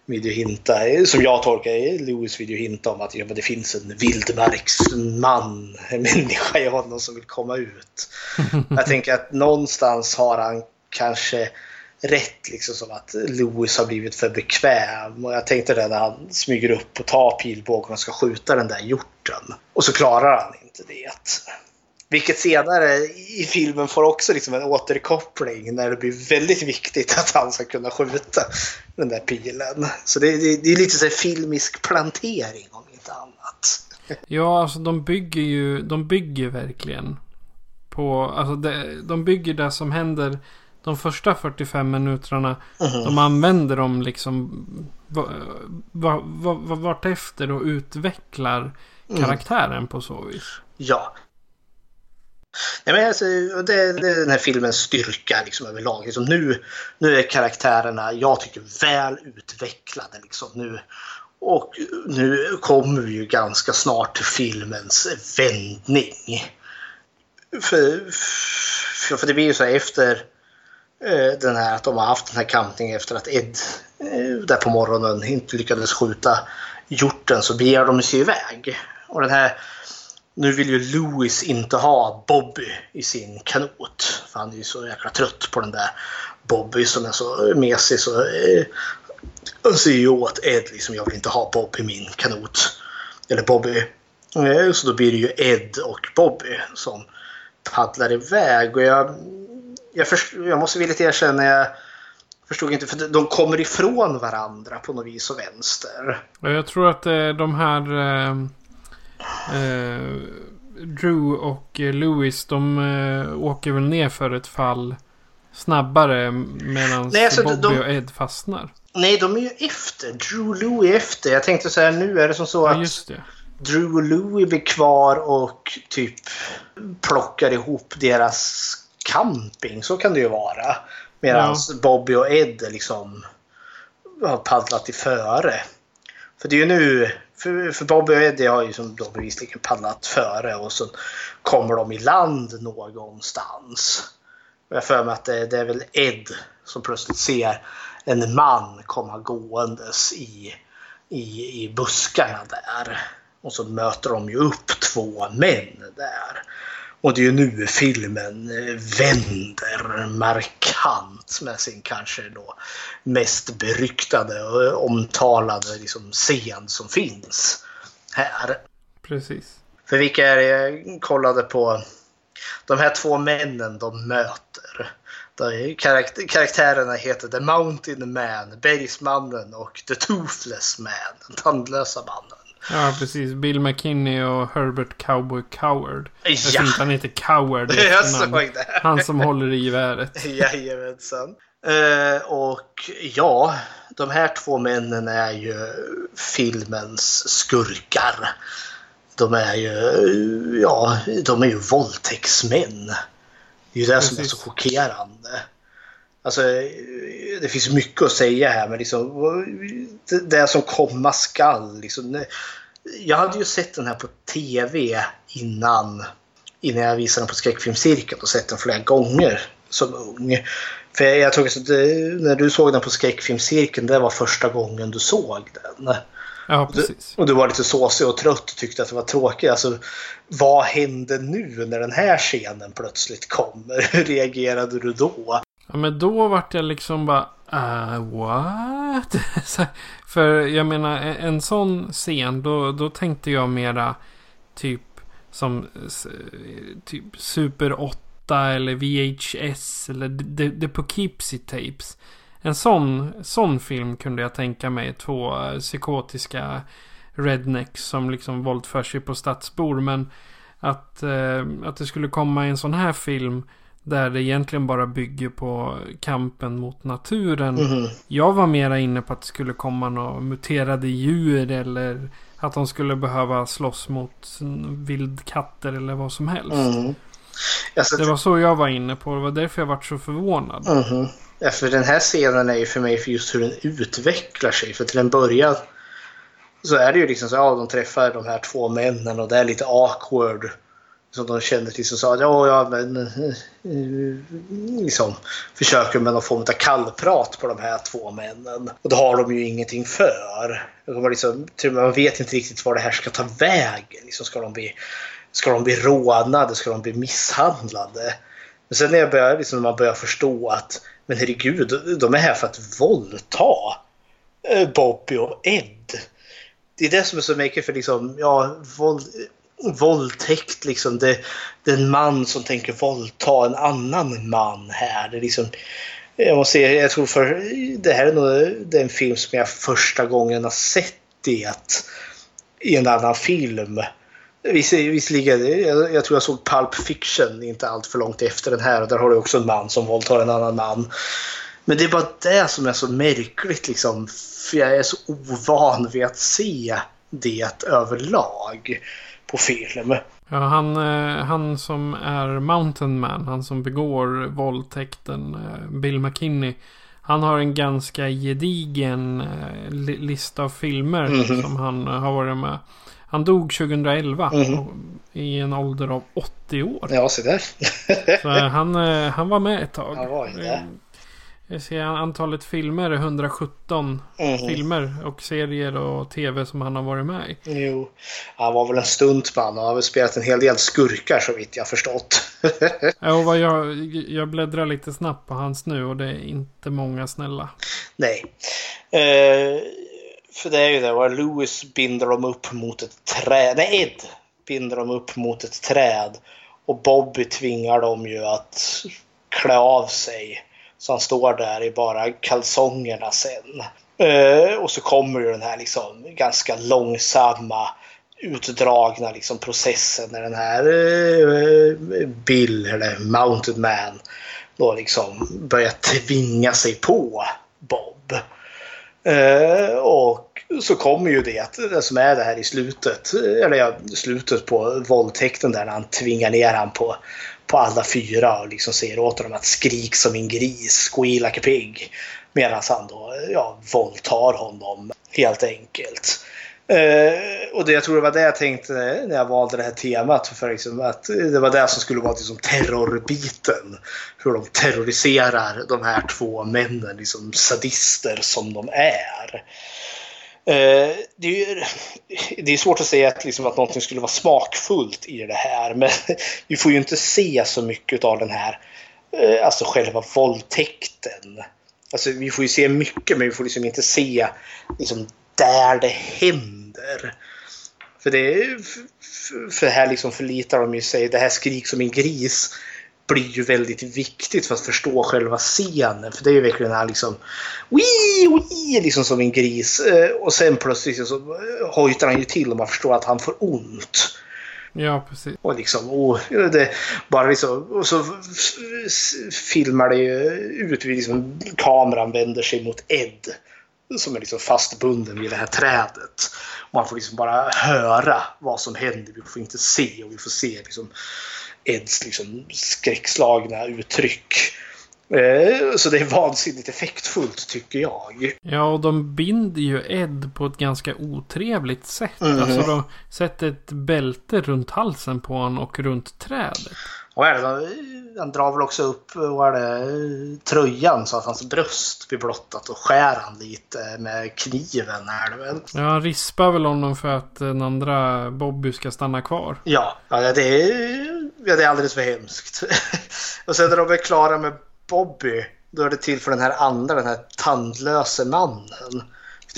Speaker 6: vill ju hinta, som jag tolkar det, Louis vill ju hinta om att ja, det finns en vildmarksman, en människa i honom som vill komma ut. Jag tänker att någonstans har han kanske rätt liksom som att Louis har blivit för bekväm. Och jag tänkte det när han smyger upp och tar pilbågen och ska skjuta den där hjorten. Och så klarar han inte det. Vilket senare i filmen får också liksom en återkoppling när det blir väldigt viktigt att han ska kunna skjuta den där pilen. Så det, det, det är lite så filmisk plantering om inte annat.
Speaker 5: Ja, alltså de bygger ju, de bygger verkligen på, alltså det, de bygger det som händer de första 45 minuterna.
Speaker 6: Mhm.
Speaker 5: De använder dem liksom va, va, va, va, vartefter och utvecklar
Speaker 6: Mm.
Speaker 5: karaktären på så vis.
Speaker 6: Ja. Nej, men alltså, det, det är den här filmens styrka liksom, överlag. Liksom, nu, nu är karaktärerna, jag tycker, väl utvecklade. Liksom, nu. Och nu kommer vi ju ganska snart till filmens vändning. För, för, för det blir ju så här efter eh, den här att de har haft den här campingen efter att Ed eh, där på morgonen inte lyckades skjuta hjorten så beger de sig iväg. Och den här nu vill ju Louis inte ha Bobby i sin kanot. För han är ju så jäkla trött på den där Bobby som är så mesig. Så eh, han säger ju åt Ed liksom, jag vill inte ha Bobby i min kanot. Eller Bobby. Eh, så då blir det ju Ed och Bobby som paddlar iväg. Och jag, jag, först, jag måste villigt erkänna, jag förstod inte, för de kommer ifrån varandra på något vis och vänster.
Speaker 5: Jag tror att eh, de här eh, eh, Drew och eh, Louis de eh, åker väl ner för ett fall snabbare medan
Speaker 6: alltså,
Speaker 5: Bobby
Speaker 6: de-
Speaker 5: och Ed fastnar.
Speaker 6: Nej, de är ju efter. Drew Louis är efter. Jag tänkte så här, nu är det som så
Speaker 5: Ja,
Speaker 6: att. Drew och Louis blir kvar och typ plockar ihop deras camping. Så kan det ju vara. Medan Bobby och Ed liksom har paddlat i före. För det är ju nu, för, för Bobby och Eddie har ju som då bevisligen paddlat före och så kommer de i land någonstans. Och jag har för mig att det, det är väl Ed som plötsligt ser en man komma gåendes i, i, i buskarna där. Och så möter de ju upp två män där. Och det är ju nu filmen eh, vänder markant med sin kanske då mest beryktade och omtalade liksom scen som finns här.
Speaker 5: Precis.
Speaker 6: För vilka är det jag kollade på? De här två männen de möter. Karaktärerna heter The Mountain Man, Bergsmannen och The Toothless Man, den tandlösa mannen.
Speaker 5: Ja, precis. Bill McKinney och Herbert Cowboy Coward. Jag
Speaker 6: Ja.
Speaker 5: tror inte han heter Coward
Speaker 6: Jag såg det.
Speaker 5: Han som håller i geväret.
Speaker 6: Jajamensan. Eh, och ja, de här två männen är ju filmens skurkar. De är ju, ja, de är ju våldtäktsmän. Det är ju det som är så
Speaker 5: Precis.
Speaker 6: chockerande. Alltså, det finns mycket att säga här, men liksom, det, det som komma skall. Liksom, jag hade ju sett den här på tv innan, innan jag visade den på skräckfilmscirkeln och sett den flera gånger som ung. För jag, jag tror att det, när du såg den på skräckfilmscirkeln, det var första gången du såg den.
Speaker 5: Ja, precis.
Speaker 6: Och du var lite såsig och trött och tyckte att det var tråkigt. Alltså, vad hände nu när den här scenen plötsligt kommer? Hur reagerade du då?
Speaker 5: Ja, men då vart jag liksom bara... Uh, what? För jag menar, en, sån scen, då, då tänkte jag mera typ som typ Super 8 eller VHS eller The, The Poughkeepsie Tapes. En sån, sån film kunde jag tänka mig. Två psykotiska rednecks som liksom våldför sig på stadsbor. Men att, eh, att det skulle komma en sån här film där det egentligen bara bygger på kampen mot naturen.
Speaker 6: Mhm.
Speaker 5: Jag var mera inne på att det skulle komma några muterade djur eller att de skulle behöva slåss mot vildkatter eller vad som helst.
Speaker 6: Mm. Alltså,
Speaker 5: Det var så jag var inne på. Det var därför jag vart så förvånad.
Speaker 6: Mhm. Ja, för den här scenen är ju för mig för just hur den utvecklar sig. För till en början så är det ju liksom så ja, de träffar de här två männen och det är lite awkward. Som de kände till som sa att ja, ja, men eh, eh, liksom försöker med någon form av kallprat på de här två männen. Och det har de ju ingenting för. Liksom, man vet inte riktigt var det här ska ta vägen. Liksom ska, de bli, ska de bli rånade? Ska de bli misshandlade? Men sen när, jag börjar, liksom, när man börjar förstå att men herregud, de är här för att våldta eh, Bobby och Ed. Det är det som är så mycket för liksom, ja, våld, våldtäkt liksom. Det, det är en man som tänker våldta en annan man här. Det är liksom, jag måste säga, jag tror för det här är nog den film som jag första gången har sett det i en annan film. Visserligen, jag, jag tror jag såg Pulp Fiction inte allt för långt efter den här och där har du också en man som våldtar en annan man. Men det är bara det som är så märkligt liksom. För jag är så ovan vid att se det överlag på film.
Speaker 5: Ja, han, eh, han som är Mountain Man, han som begår våldtäkten, eh, Bill McKinney. Han har en ganska gedigen eh, li lista av filmer
Speaker 6: Mhm.
Speaker 5: som han har varit med. Han dog 2011
Speaker 6: Mhm.
Speaker 5: och- i en ålder av 80 år.
Speaker 6: Ja, se där.
Speaker 5: Så han, han var med ett tag.
Speaker 6: Han var det.
Speaker 5: Jag ser antalet filmer är 117
Speaker 6: Mhm.
Speaker 5: filmer och serier och tv som han har varit med i.
Speaker 6: Jo, han var väl en stuntman och har väl spelat en hel del skurkar så vitt jag förstått.
Speaker 5: Ja, vad jag, jag bläddrar lite snabbt på hans nu och det är inte många snälla.
Speaker 6: Nej. Eh, för det är ju det, var Lewis binder dem upp mot ett träd. Nej, Ed binder dem upp mot ett träd. Och Bobby tvingar dem ju att klä av sig. Så han står där i bara kalsongerna sen. Eh, och så kommer ju den här liksom ganska långsamma utdragna liksom processen när den här eh, Bill, eller Mounted Man, då liksom börjar tvinga sig på Bob. Eh, och så kommer ju det, det som är det här i slutet, eller ja, slutet på våldtäkten där när han tvingar ner han på, på alla fyra och liksom säger åt honom att skrik som en gris, squeal like a pig. Medan han då ja, våldtar honom helt enkelt. Uh, och det, jag tror det var det jag tänkte när jag valde det här temat. För liksom att det var det som skulle vara liksom terrorbiten. Hur de terroriserar de här två männen, liksom sadister som de är. Eh, det, är ju, det är svårt att säga att, liksom, att någonting skulle vara smakfullt i det här. Men vi får ju inte se så mycket av den här, eh, alltså själva våldtäkten. Alltså, vi får ju se mycket men vi får liksom inte se liksom, där det händer. För det för här liksom förlitar de ju sig, det här skrik som en gris blir ju väldigt viktigt för att förstå själva scenen. För det är ju verkligen här liksom Wii, wii, liksom som en gris. Eh, Och sen plötsligt så eh, hojtar han ju till och man förstår att han får ont.
Speaker 5: Ja, precis.
Speaker 6: Och liksom, och det, bara liksom, och så filmar det ju ut liksom kameran vänder sig mot Ed. Som är liksom fastbunden vid det här trädet. Man får liksom bara höra vad som händer. Vi får inte se och vi får se liksom Eds liksom skräckslagna uttryck. Eh, Så det är vansinnigt effektfullt tycker jag.
Speaker 5: Ja, och de binder ju Ed på ett ganska otrevligt sätt.
Speaker 6: Mhm.
Speaker 5: Alltså de sätter ett bälte runt halsen på honom och runt trädet.
Speaker 6: Och är det, han drar väl också upp vad är det, tröjan så att hans bröst blir blottat och skär han lite med kniven. Är det väl.
Speaker 5: Ja, han rispar väl honom för att den andra Bobby ska stanna kvar.
Speaker 6: Ja, ja det, är, ja, det är alldeles för hemskt. och sen när de är klara med Bobby då är det till för den här andra, den här tandlöse mannen.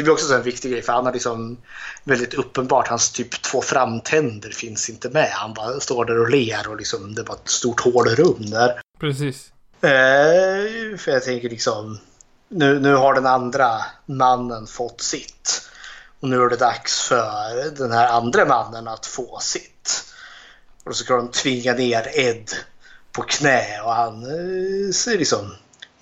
Speaker 6: Det blir också så en viktig grej för han har liksom väldigt uppenbart, hans typ två framtänder finns inte med. Han bara står där och ler och liksom det var ett stort hålrum där.
Speaker 5: Precis.
Speaker 6: Eh, för jag tänker liksom, nu, nu har den andra mannen fått sitt. Och nu är det dags för den här andra mannen att få sitt. Och så ska de tvinga ner Ed på knä och han eh, ser liksom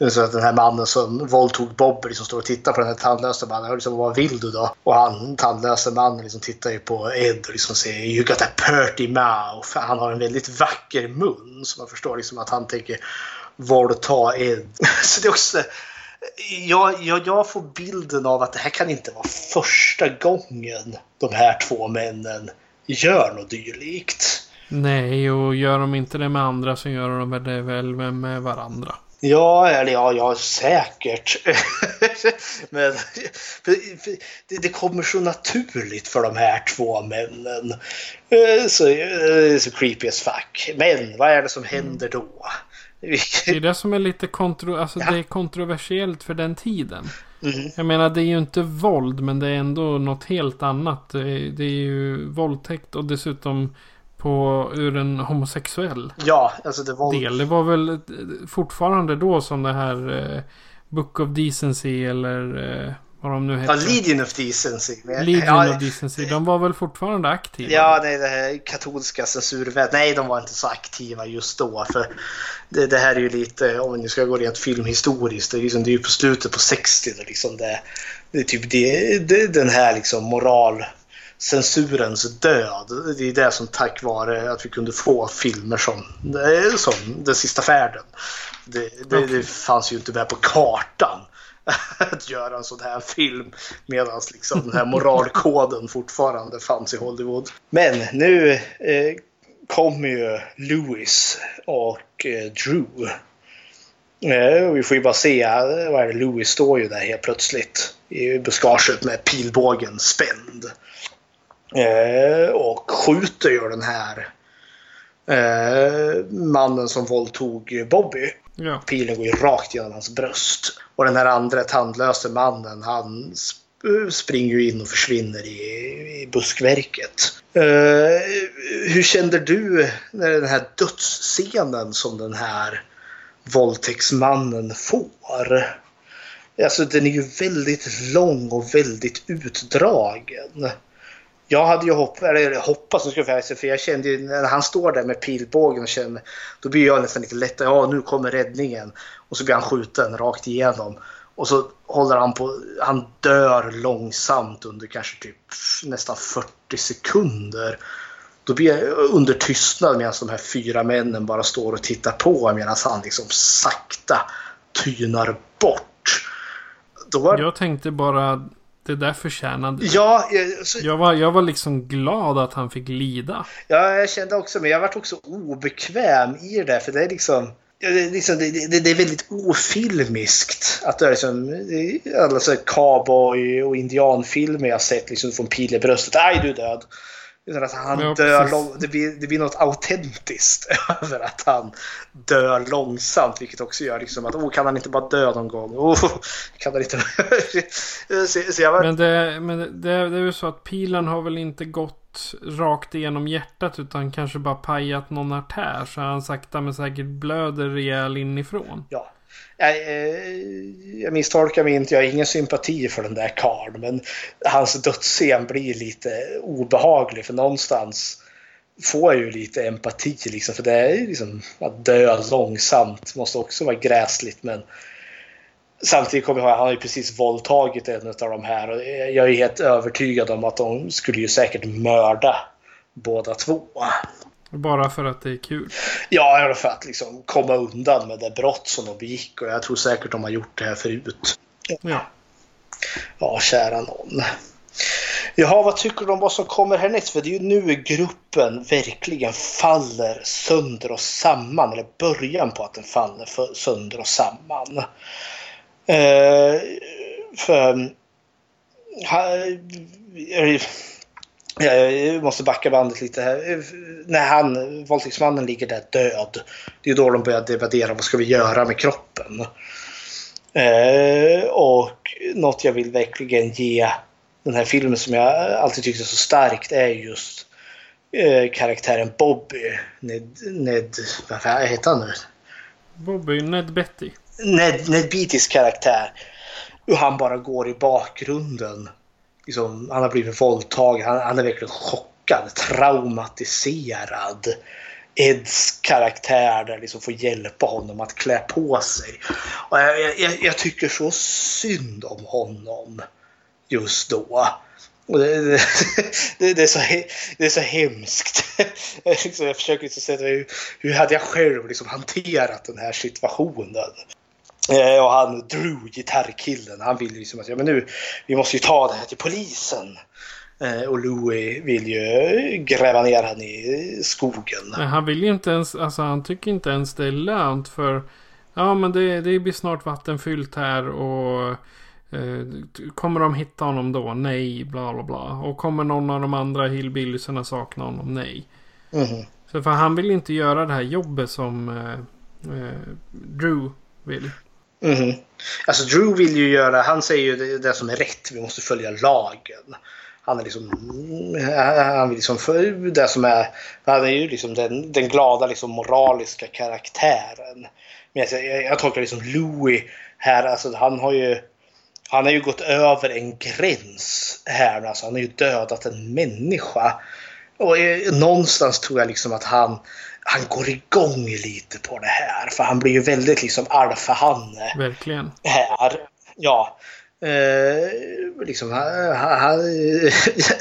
Speaker 6: så att den här mannen som våldtog Bob liksom står och tittar på den här tandlösa mannen. Liksom, vad vill du då? Och han, tandlösa mannen, liksom tittar ju på Ed och liksom säger You got a purty mouth. Han har en väldigt vacker mun. Så man förstår liksom att han tänker våldta Ed. Så det är också... Jag, jag, jag får bilden av att det här kan inte vara första gången de här två männen gör något dylikt.
Speaker 5: Nej, och gör de inte det med andra så gör de det väl med varandra.
Speaker 6: Ja, eller ja, ja säkert. Men det, det kommer så naturligt för de här två männen. Eh, Så, eh, så creepy as fuck. Men vad är det som händer då?
Speaker 5: Det är det som är lite kontro alltså, det är kontroversiellt för den tiden.
Speaker 6: Mhm.
Speaker 5: Jag menar det är ju inte våld men det är ändå något helt annat. Det är, det är ju våldtäkt och dessutom på ur en homosexuell
Speaker 6: Ja, alltså det var...
Speaker 5: del. Det var väl eh, fortfarande då som det här eh, Book of Decency eller eh, vad de nu
Speaker 6: Ja,
Speaker 5: heter.
Speaker 6: Legion of Decency. Men-
Speaker 5: Legion
Speaker 6: ja,
Speaker 5: of Decency. De var väl fortfarande aktiva?
Speaker 6: Ja, nej, det här katolska censurväsendet. Nej, de var inte så aktiva just då. För det, det här är ju lite, om vi nu ska gå rent filmhistoriskt, det är, liksom, det är ju på slutet på 60 det, liksom det, det är typ det, det, den här liksom moralcensurens död. Det är det som tack vare att vi kunde få filmer som, som Den sista färden. Det, det, det fanns ju inte med på kartan att göra en sån här film medan liksom den här moralkoden fortfarande fanns i Hollywood. Men nu eh, kommer ju Lewis och eh, Drew. Eh, vi får ju bara se, eh, vad är det, Lewis står ju där helt plötsligt i buskaget med pilbågen spänd. Eh, och skjuter ju den här eh, mannen som våldtog Bobby.
Speaker 5: Ja.
Speaker 6: Pilen går ju rakt genom hans bröst. Och den här andra tandlöse mannen han sp- springer ju in och försvinner i, i buskverket. Eh, hur kände du när den här dödsscenen som den här våldtäktsmannen får? Alltså den är ju väldigt lång och väldigt utdragen. Jag hade ju hopp, eller hoppats, ska jag säga, för jag kände ju när han står där med pilbågen och känner, då blir jag nästan lite lättare. Ja, nu kommer räddningen. Och så blir han skjuten rakt igenom. Och så håller han på, han dör långsamt under kanske typ nästan 40 sekunder. Då blir jag under tystnad medan de här fyra männen bara står och tittar på medan han liksom sakta tynar bort. Då var,
Speaker 5: Jag tänkte bara det där förtjänade.
Speaker 6: ja, jag- så,
Speaker 5: Jag var, jag var liksom glad att han fick lida.
Speaker 6: Ja, jag kände också, men jag varit också obekväm i det där, för det är liksom... liksom, det, det, det är väldigt ofilmiskt. Att det är liksom, alla så cowboy och indianfilmer jag sett liksom från pil i bröstet. Aj, du är död. Utan att han
Speaker 5: Ja,
Speaker 6: dör det, blir, det blir något autentiskt över att han dör långsamt. Vilket också gör liksom att, oh, kan han inte bara dö någon gång? Oh, kan han inte... så, så var,
Speaker 5: Men, det, men det, det är ju så att pilen har väl inte gått rakt igenom hjärtat utan kanske bara pajat någon artär. Så han sakta men säkert blöder rejäl inifrån.
Speaker 6: Ja. Jag, eh, jag misstolkar mig inte, jag har ingen sympati för den där karln men hans dödsscen blir lite obehaglig för någonstans får jag ju lite empati liksom för det är ju liksom att dö långsamt måste också vara gräsligt men samtidigt kommer jag ihåg han har ju precis våldtagit en av de här och jag är helt övertygad om att de skulle ju säkert mörda båda två.
Speaker 5: Bara för att det är kul.
Speaker 6: Ja, för att liksom komma undan med det brott som de begick och jag tror säkert de har gjort det här förut.
Speaker 5: Ja.
Speaker 6: Ja, kära någon. Jaha, vad tycker du om vad som kommer härnäst? För det är ju nu gruppen verkligen faller sönder och samman. Eller början på att den faller sönder och samman. Eh, för... Ha, eh, jag måste backa bandet lite här. När han, våldtäktsmannen ligger där död. Det är då de börjar debattera vad ska vi göra med kroppen. Eh, och något jag vill verkligen ge den här filmen som jag alltid tyckte så starkt är just eh, karaktären Bobby. Ned, Ned vad heter han nu?
Speaker 5: Bobby, Ned Betty.
Speaker 6: Ned, Ned Beattys karaktär. Hur han bara går i bakgrunden. Liksom, han har blivit våldtagen. Han, han är verkligen chockad, traumatiserad. Eds karaktär där liksom får hjälpa honom att klä på sig. Och jag, jag, jag tycker så synd om honom just då. Och det, det, det, det, är så, det är så hemskt. Liksom, jag försöker liksom sätta hur, hur hade jag själv liksom hanterat den här situationen. Eh, och han Drew, gitarrkillen, han vill ju liksom att ja, men nu, vi måste ju ta det här till polisen. Eh, Och Louis vill ju gräva ner han i skogen.
Speaker 5: Nej, han vill ju inte ens, alltså han tycker inte ens det är lönt för Ja men det, det blir snart vattenfyllt här och eh, Kommer de hitta honom då? Nej, bla bla bla. Och kommer någon av de andra hillbilliesarna sakna honom? Nej.
Speaker 6: Mhm.
Speaker 5: Så för han vill inte göra det här jobbet som eh, eh, Drew vill.
Speaker 6: Mhm. Alltså Drew vill ju göra, han säger ju det, det som är rätt, vi måste följa lagen. Han är liksom, han vill liksom för det som är, han är ju liksom den, den glada liksom moraliska karaktären. Men jag, jag, jag tolkar liksom Louis här, alltså han har ju, han har ju gått över en gräns här. Alltså han har ju dödat en människa. Och eh, någonstans tror jag liksom att han, han går igång lite på det här. För han blir ju väldigt liksom alfahanne
Speaker 5: Verkligen.
Speaker 6: här. Ja. Eh, liksom, han, han,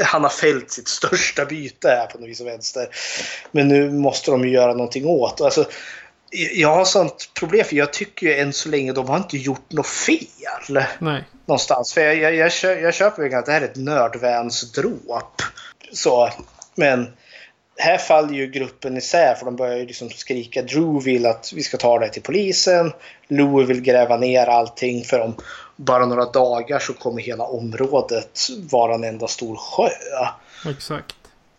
Speaker 6: han har fällt sitt största byte här på något vis och vänster. Men nu måste de ju göra någonting åt. Alltså, jag har sånt problem för jag tycker ju än så länge de har inte gjort något fel.
Speaker 5: Nej.
Speaker 6: Någonstans. För jag, jag, jag, kö- jag köper att det här är ett nördvänsdråp. Så, men här faller ju gruppen isär för de börjar ju liksom skrika. Drew vill att vi ska ta det till polisen. Louis vill gräva ner allting för om bara några dagar så kommer hela området vara en enda stor sjö.
Speaker 5: Exakt.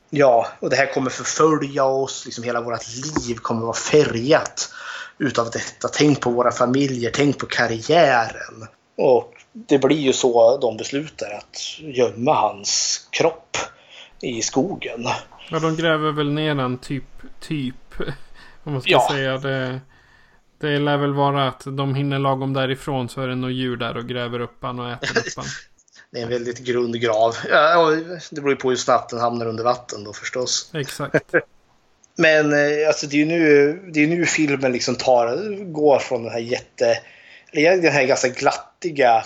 Speaker 6: Ja, och det här kommer förfölja oss. Liksom hela vårt liv kommer vara färgat utav detta. Tänk på våra familjer, tänk på karriären. Och det blir ju så de beslutar att gömma hans kropp i skogen.
Speaker 5: Ja, de gräver väl ner den typ, typ. Om man ska
Speaker 6: Ja.
Speaker 5: säga det. Det lär väl vara att de hinner lagom därifrån så är det något djur där och gräver upp han och äter upp han.
Speaker 6: Det är en väldigt grund grav. Ja, det beror ju på hur snabbt den hamnar under vatten då förstås.
Speaker 5: Exakt.
Speaker 6: Men eh, alltså det är ju nu, det är nu filmen liksom tar, går från den här jätte... Den här ganska glattiga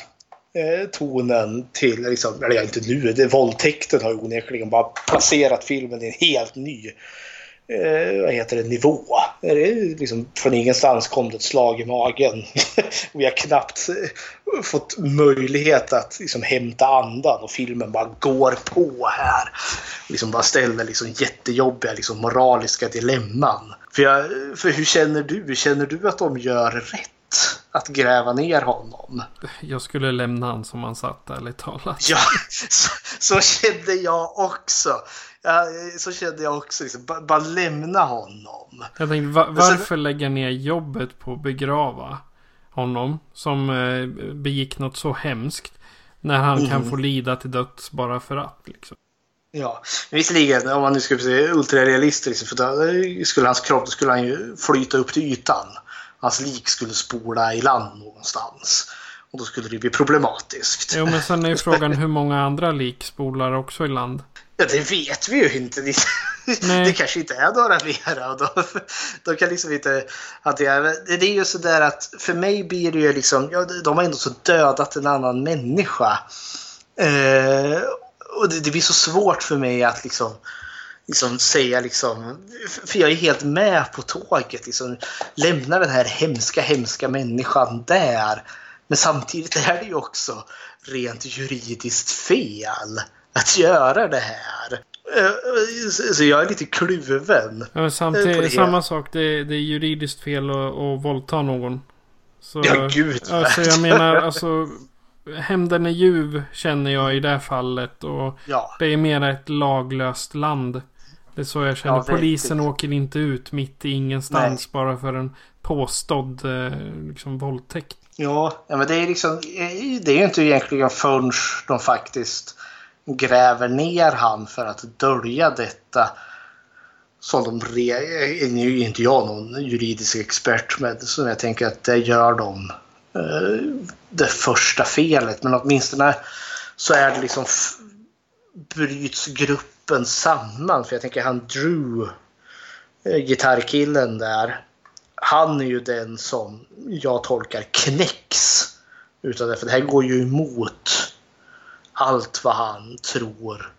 Speaker 6: eh, tonen till, liksom, eller inte nu, det, våldtäkten har ju onekligen bara placerat filmen i en helt ny eh, vad heter det, nivå. Det liksom, från ingenstans kom det ett slag i magen. Vi har knappt eh, fått möjlighet att liksom, hämta andan och filmen bara går på här. Liksom bara ställer liksom, jättejobbiga liksom, moraliska dilemman. För, jag, för hur känner du? Känner du att de gör rätt? Att gräva ner honom?
Speaker 5: Jag skulle lämna han som han satt ärligt talat.
Speaker 6: Ja, så, så kände jag också. Ja, så kände jag också. Liksom, bara, bara lämna honom.
Speaker 5: Jag tänkte va- varför lägga ner jobbet på att begrava honom som eh, begick något så hemskt. När han kan
Speaker 6: Mm.
Speaker 5: få lida till döds bara för att. Liksom.
Speaker 6: Ja, visserligen om man nu skulle se ultrarealistiskt för då skulle hans kropp då skulle han ju flyta upp till ytan. Hans lik skulle spola i land någonstans. Och då skulle det bli problematiskt.
Speaker 5: Jo men sen är ju frågan hur många andra lik spolar också i land.
Speaker 6: Ja, det vet vi ju inte. Det,
Speaker 5: Nej.
Speaker 6: det kanske inte är några mera. Och då, de kan liksom inte hantera det. Det är ju sådär att för mig blir det ju liksom, ja, de har ändå så dödat en annan människa. Eh, och det, det blir så svårt för mig att liksom, liksom säga liksom, för jag är helt med på tåget. Liksom, lämna den här hemska, hemska människan där. Men samtidigt är det ju också rent juridiskt fel att göra det här. Eh, Så jag är lite kluven.
Speaker 5: Ja,
Speaker 6: Eh,
Speaker 5: samtidigt,
Speaker 6: det.
Speaker 5: samma sak. Det, det är juridiskt fel att, att våldta någon. Så,
Speaker 6: Ja, gud,
Speaker 5: Alltså jag menar alltså. Hämnden är ljuv känner jag i det här fallet. Och
Speaker 6: Ja.
Speaker 5: det är mer ett laglöst land. Det är så jag känner.
Speaker 6: Ja,
Speaker 5: Polisen
Speaker 6: riktigt.
Speaker 5: åker inte ut mitt i ingenstans
Speaker 6: Nej.
Speaker 5: bara för en påstådd eh, liksom, våldtäkt.
Speaker 6: Ja, men det är liksom, det är inte egentligen förrän de faktiskt gräver ner han för att dölja detta. Som de, re- eh, nu är inte jag någon juridisk expert, men som jag tänker att det gör de eh, det första felet. Men åtminstone så är det liksom bryts gruppen samman. För jag tänker han Drew, eh, gitarrkillen där, han är ju den som jag tolkar knäcks utav det. För det här går ju emot allt vad han tror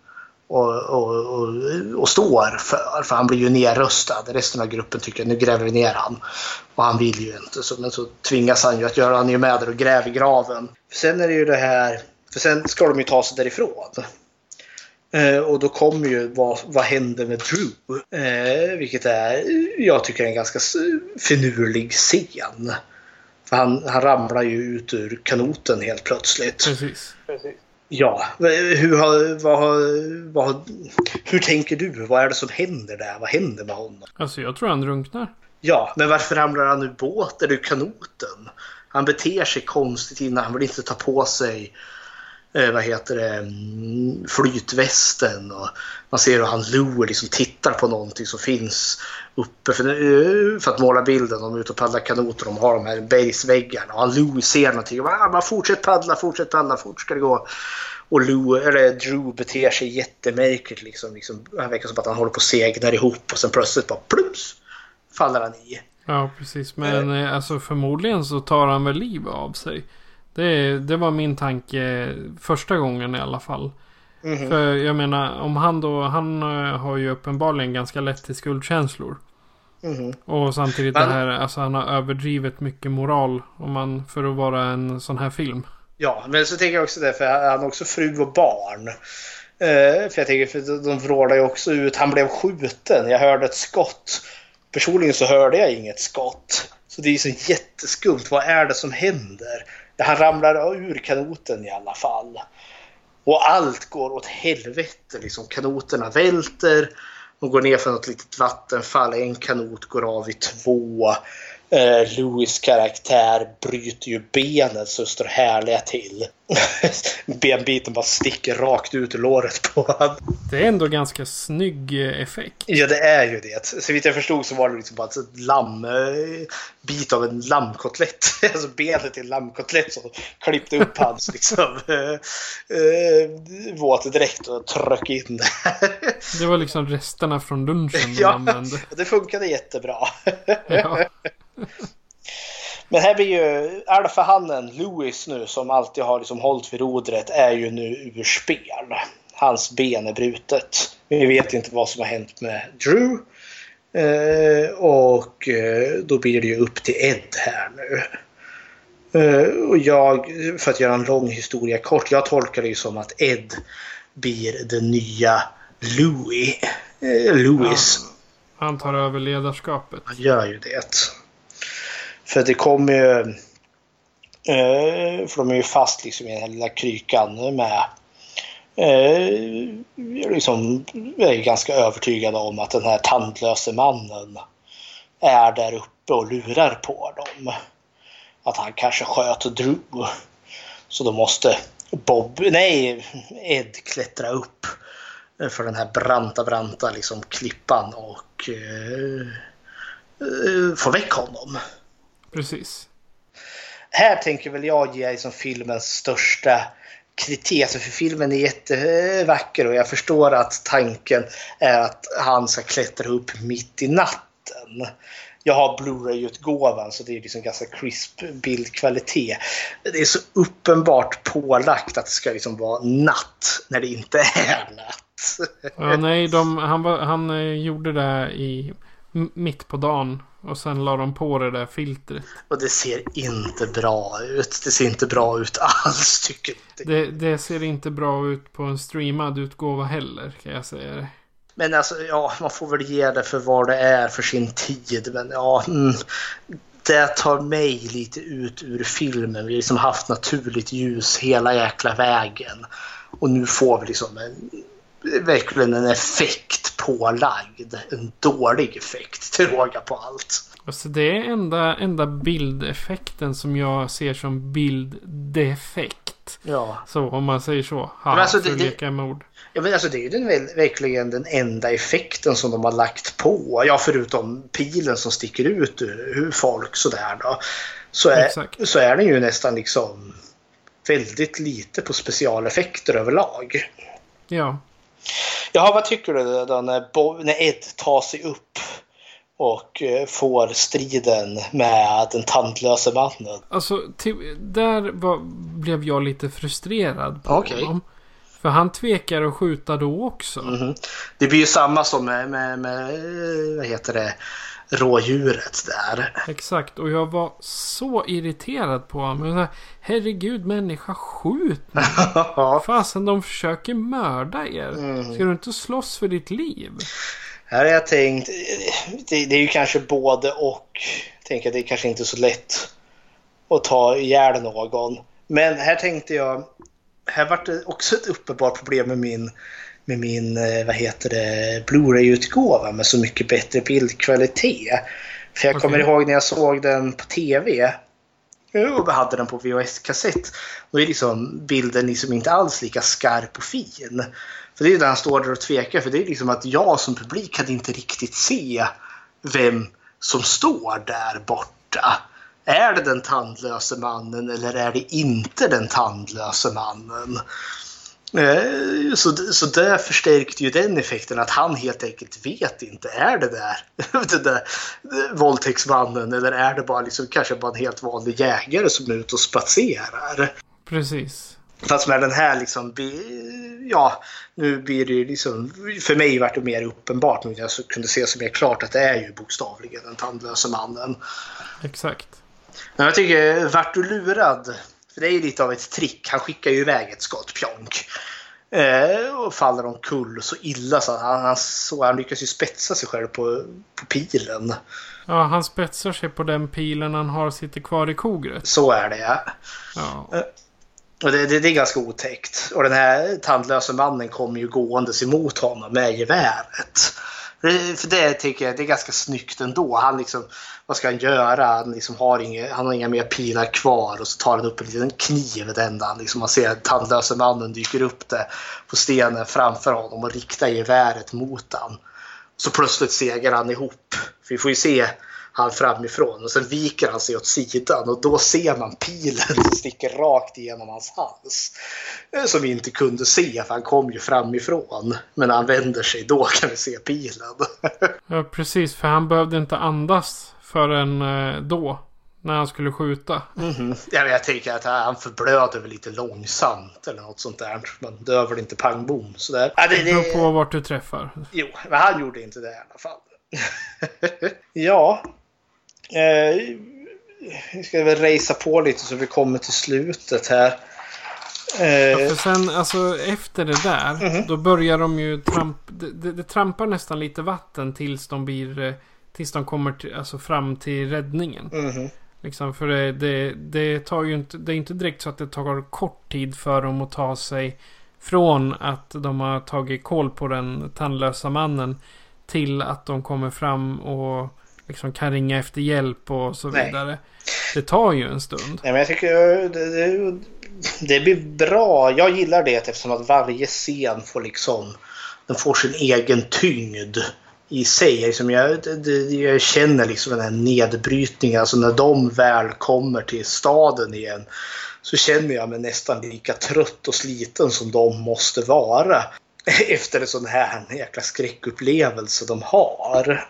Speaker 6: och, och, och, och står för. För han blir ju nerröstad. Resten av gruppen tycker att nu gräver vi ner han. Och han vill ju inte. Så, men så tvingas han ju att göra. Han är ju med där och gräver graven. Sen är det ju det här. För sen ska de ju ta sig därifrån. Eh, och då kommer ju vad, vad händer med Drew? Eh, vilket är, jag tycker är en ganska finurlig scen. För han, han ramlar ju ut ur kanoten helt plötsligt.
Speaker 5: Precis.
Speaker 6: Ja, hur, har, vad, har- vad, har- hur tänker du? Vad är det som händer där? Vad händer med honom?
Speaker 5: Alltså jag tror han drunknar.
Speaker 6: Ja, men varför ramlar han ur båten, ur kanoten? Han beter sig konstigt innan. Han vill inte ta på sig eh, vad heter det, mm, flytvästen. Och man ser hur han Lou liksom tittar på någonting som finns uppe för, eh, för att måla bilden. De är ute och paddlar kanot och de har de här bergsväggarna. Och han Lou ser någonting. Och "Ah, bara fortsätt paddla, fortsätt paddla, fort ska det gå. Och Lou, eller Drew beter sig jättemärkligt. Liksom, liksom, han verkar som att han håller på att segna ihop och sen plötsligt bara plums faller han i.
Speaker 5: Ja, precis. Men eh, alltså förmodligen så tar han väl liv av sig. Det, det var min tanke första gången i alla fall.
Speaker 6: Mhm.
Speaker 5: För jag menar, om han då, han eh, har ju uppenbarligen ganska lätt till skuldkänslor.
Speaker 6: Mhm.
Speaker 5: Och samtidigt
Speaker 6: Men-
Speaker 5: det här, alltså han har överdrivet mycket moral om man, för att vara en sån här film.
Speaker 6: Ja, men så tänker jag också det, för han har också fru och barn. Eh, för jag tänker, för de- de vrålar ju också ut, han blev skjuten, jag hörde ett skott. Personligen så hörde jag inget skott. Så det är ju så jätteskumt, vad är det som händer? Han ramlar ur kanoten i alla fall. Och allt går åt helvete, liksom kanoterna välter. De går ner för något litet vattenfall, en kanot går av i två. Eh, Louis karaktär bryter ju benet så står härliga till. Benbiten bara sticker rakt ut ur låret på honom.
Speaker 5: Det är ändå ganska snygg eh, effekt.
Speaker 6: Ja, det är ju det. Så vitt jag förstod så var det liksom bara ett lamm, eh, bit av en lammkotlett. Alltså benet till en lammkotlett som klippte upp hans liksom, eh, våtdräkt och tryckte in det.
Speaker 5: Det var liksom resterna från lunchen de
Speaker 6: Ja,
Speaker 5: använde.
Speaker 6: det funkade jättebra.
Speaker 5: Ja.
Speaker 6: Men här blir ju alfahannen Louis nu som alltid har liksom hållit vid rodret är ju nu ur spel. Hans ben är brutet. Vi vet inte vad som har hänt med Drew. Eh, och eh, då blir det ju upp till Ed här nu. Eh, och jag, för att göra en lång historia kort, jag tolkar det ju som att Ed blir den nya Louis. Eh, Louis.
Speaker 5: Han tar över ledarskapet.
Speaker 6: Han gör ju det. För det kommer ju... Eh, för de är ju fast liksom i den här lilla krykan med... Eh, liksom, jag är ganska övertygad om att den här tandlöse mannen är där uppe och lurar på dem. Att han kanske sköt Drew. Så då måste Bob, nej, Ed klättra upp för den här branta, branta liksom klippan och eh, eh, få väck honom.
Speaker 5: Precis.
Speaker 6: Här tänker väl jag ge liksom filmens största kritik. Alltså för filmen är jättevacker och jag förstår att tanken är att han ska klättra upp mitt i natten. Jag har Blu-ray-utgåvan så det är liksom ganska crisp bildkvalitet. Det är så uppenbart pålagt att det ska liksom vara natt när det inte är natt.
Speaker 5: Ja, nej, de, han, var, han eh, gjorde det i mitt på dagen. Och sen la de på det där filtret.
Speaker 6: Och det ser inte bra ut. Det ser inte bra ut alls tycker jag.
Speaker 5: Det, det ser inte bra ut på en streamad utgåva heller, kan jag säga det.
Speaker 6: Men alltså, ja, man får väl ge det för vad det är för sin tid. Men ja, mm, det tar mig lite ut ur filmen. Vi har liksom haft naturligt ljus hela jäkla vägen. Och nu får vi liksom en, verkligen en effekt pålagd. En dålig effekt till råga på allt.
Speaker 5: Alltså det är enda, enda bildeffekten som jag ser som bilddefekt.
Speaker 6: Ja.
Speaker 5: Så om man säger så. Ha,
Speaker 6: Men alltså,
Speaker 5: för
Speaker 6: det-
Speaker 5: leka med ord.
Speaker 6: Ja, men alltså, det är ju den, verkligen den enda effekten som de har lagt på. Ja, förutom pilen som sticker ut ur folk sådär då. Så är,
Speaker 5: Exakt.
Speaker 6: så är den ju nästan liksom väldigt lite på specialeffekter överlag.
Speaker 5: Ja.
Speaker 6: Jaha, vad tycker du då när, Bo- när Ed tar sig upp och eh, får striden med den tandlöse mannen?
Speaker 5: Alltså, där var, blev jag lite frustrerad på
Speaker 6: Okej.
Speaker 5: honom. För han tvekar att skjuta då också.
Speaker 6: Mhm. Det blir ju samma som med, med, med vad heter det, rådjuret där.
Speaker 5: Exakt, och jag var så irriterad på honom. Jag sa, Herregud människa, skjut nu. Fasen, de försöker mörda er.
Speaker 6: Mm.
Speaker 5: Ska du inte slåss för ditt liv?
Speaker 6: Här har jag tänkt, det, det är ju kanske både och. Jag tänker att det är kanske inte så lätt att ta ihjäl någon. Men här tänkte jag, här var det också ett uppenbart problem med min, med min eh, vad heter det, Blu-ray-utgåva med så mycket bättre bildkvalitet. För jag kommer
Speaker 5: Okej.
Speaker 6: ihåg när jag såg den på TV och hade den på VHS-kassett. Då är liksom bilden liksom inte alls lika skarp och fin. För det är där han står där och tvekar. För det är liksom att jag som publik kan inte riktigt se vem som står där borta. Är det den tandlöse mannen eller är det inte den tandlöse mannen? Eh, Så, så det förstärkte ju den effekten att han helt enkelt vet inte. Är det där den där våldtäktsmannen eller är det bara liksom, kanske bara en helt vanlig jägare som är ute och spatserar?
Speaker 5: Precis.
Speaker 6: Fast med den här liksom, ja, nu blir det ju liksom, för mig vart det mer uppenbart nu när jag kunde se så mer klart att det är ju bokstavligen den tandlöse mannen.
Speaker 5: Exakt.
Speaker 6: Men jag tycker, vart du lurad? För det är ju lite av ett trick. Han skickar ju iväg ett skott, pjonk. Eh, och faller omkull så illa så han, han, så han lyckas ju spetsa sig själv på, på pilen.
Speaker 5: Ja, han spetsar sig på den pilen han har sitter kvar i kogret.
Speaker 6: Så är det ja.
Speaker 5: Ja.
Speaker 6: Och det, det, det är ganska otäckt. Och den här tandlösa mannen kommer ju gåendes emot honom med geväret. För för det tycker jag det är ganska snyggt ändå. Han liksom, vad ska han göra? Han, liksom har, inga, han har inga mer pilar kvar och så tar han upp en liten kniv den liksom, Man ser att tandlösa mannen dyker upp det på stenen framför honom och riktar geväret mot han. Så plötsligt segar han ihop. För vi får ju se han framifrån och sen viker han sig åt sidan och då ser man pilen som sticker rakt igenom hans hals. Eh, som vi inte kunde se för han kom ju framifrån. Men när han vänder sig då kan vi se pilen.
Speaker 5: ja, precis. För han behövde inte andas förrän eh, då. När han skulle skjuta.
Speaker 6: Mhm. Ja, men jag tänker att han förblöder väl lite långsamt eller något sånt där. Man dör väl inte pang bom sådär. Ja, det,
Speaker 5: Det beror på vart du träffar.
Speaker 6: Jo, men han gjorde inte det i alla fall. ja. Eh, vi ska väl racea på lite så vi kommer till slutet här.
Speaker 5: Ja,
Speaker 6: Eh,
Speaker 5: för sen, alltså efter det där, då börjar de ju tramp... Det, det, det trampar nästan lite vatten tills de blir... eh, Tills de kommer till, alltså fram till räddningen.
Speaker 6: mhm.
Speaker 5: Liksom, för det, det, det tar ju inte... Det är inte direkt så att det tar kort tid för dem att ta sig från att de har tagit koll på den tandlösa mannen till att de kommer fram och liksom kan ringa efter hjälp och så
Speaker 6: Nej.
Speaker 5: vidare. Det tar ju en stund.
Speaker 6: Nej, men jag tycker det, det, det blir bra. Jag gillar det eftersom att varje scen får liksom den får sin egen tyngd i sig. Liksom jag, jag känner liksom den här nedbrytningen. Alltså när de väl kommer till staden igen så känner jag mig nästan lika trött och sliten som de måste vara. Efter en sån här jäkla skräckupplevelse de har.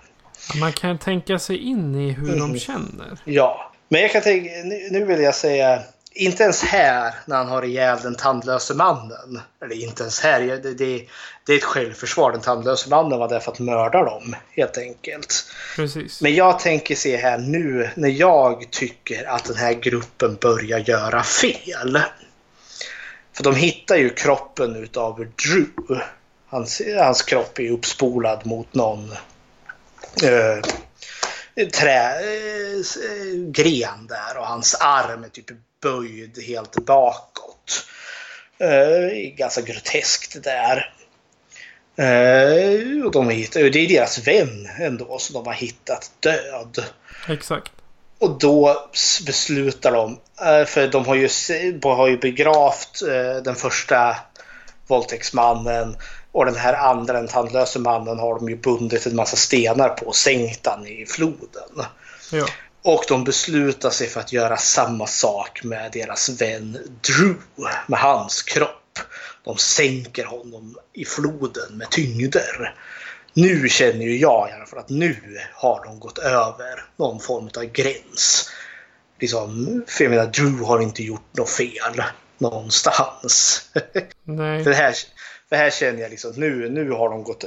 Speaker 5: Man kan tänka sig in i hur de
Speaker 6: Mhm.
Speaker 5: känner.
Speaker 6: Ja, men jag kan tänka, nu vill jag säga, inte ens här när han har ihjäl den tandlöse mannen. Eller inte ens här, det, det, det är ett självförsvar. Den tandlöse mannen var där för att mörda dem, helt enkelt.
Speaker 5: Precis.
Speaker 6: Men jag tänker se här nu när jag tycker att den här gruppen börjar göra fel. För de hittar ju kroppen utav Drew. Hans, hans kropp är uppspolad mot någon eh, trägren där och hans arm är typ böjd helt bakåt. Eh, ganska groteskt där. Eh, och de hittar, det är deras vän ändå som de har hittat död.
Speaker 5: Exakt.
Speaker 6: Och då beslutar de, eh, för de har ju, har ju begravt eh, den första våldtäktsmannen och den här andra, den tandlöse mannen, har de ju bundit en massa stenar på och sänkt han i floden.
Speaker 5: Ja.
Speaker 6: Och de beslutar sig för att göra samma sak med deras vän Drew, med hans kropp. De sänker honom i floden med tyngder. Nu känner ju jag i alla fall att nu har de gått över någon form av gräns. Liksom, för jag menar, Drew har inte gjort något fel någonstans.
Speaker 5: Nej.
Speaker 6: För här, för här känner jag liksom nu, nu har de gått...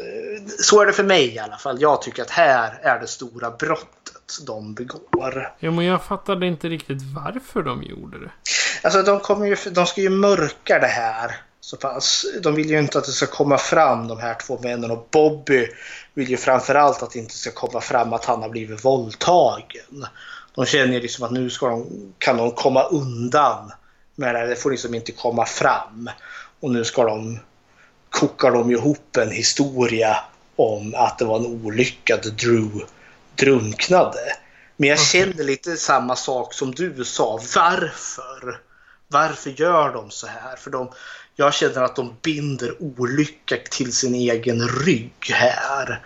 Speaker 6: Så är det för mig i alla fall. Jag tycker att här är det stora brottet de begår.
Speaker 5: Jo, men jag fattade inte riktigt varför de gjorde det.
Speaker 6: Alltså de, kommer ju, de ska ju mörka det här så pass. De vill ju inte att det ska komma fram de här två männen och Bobby vill ju framförallt att det inte ska komma fram att han har blivit våldtagen. De känner ju liksom att nu ska de, kan de komma undan med det här. Det får liksom inte komma fram. Och nu ska de kokar de ihop en historia om att det var en olycka att Drew drunknade. Men jag kände lite samma sak som du sa. Varför? Varför gör de så här? För de, jag känner att de binder olycka till sin egen rygg här.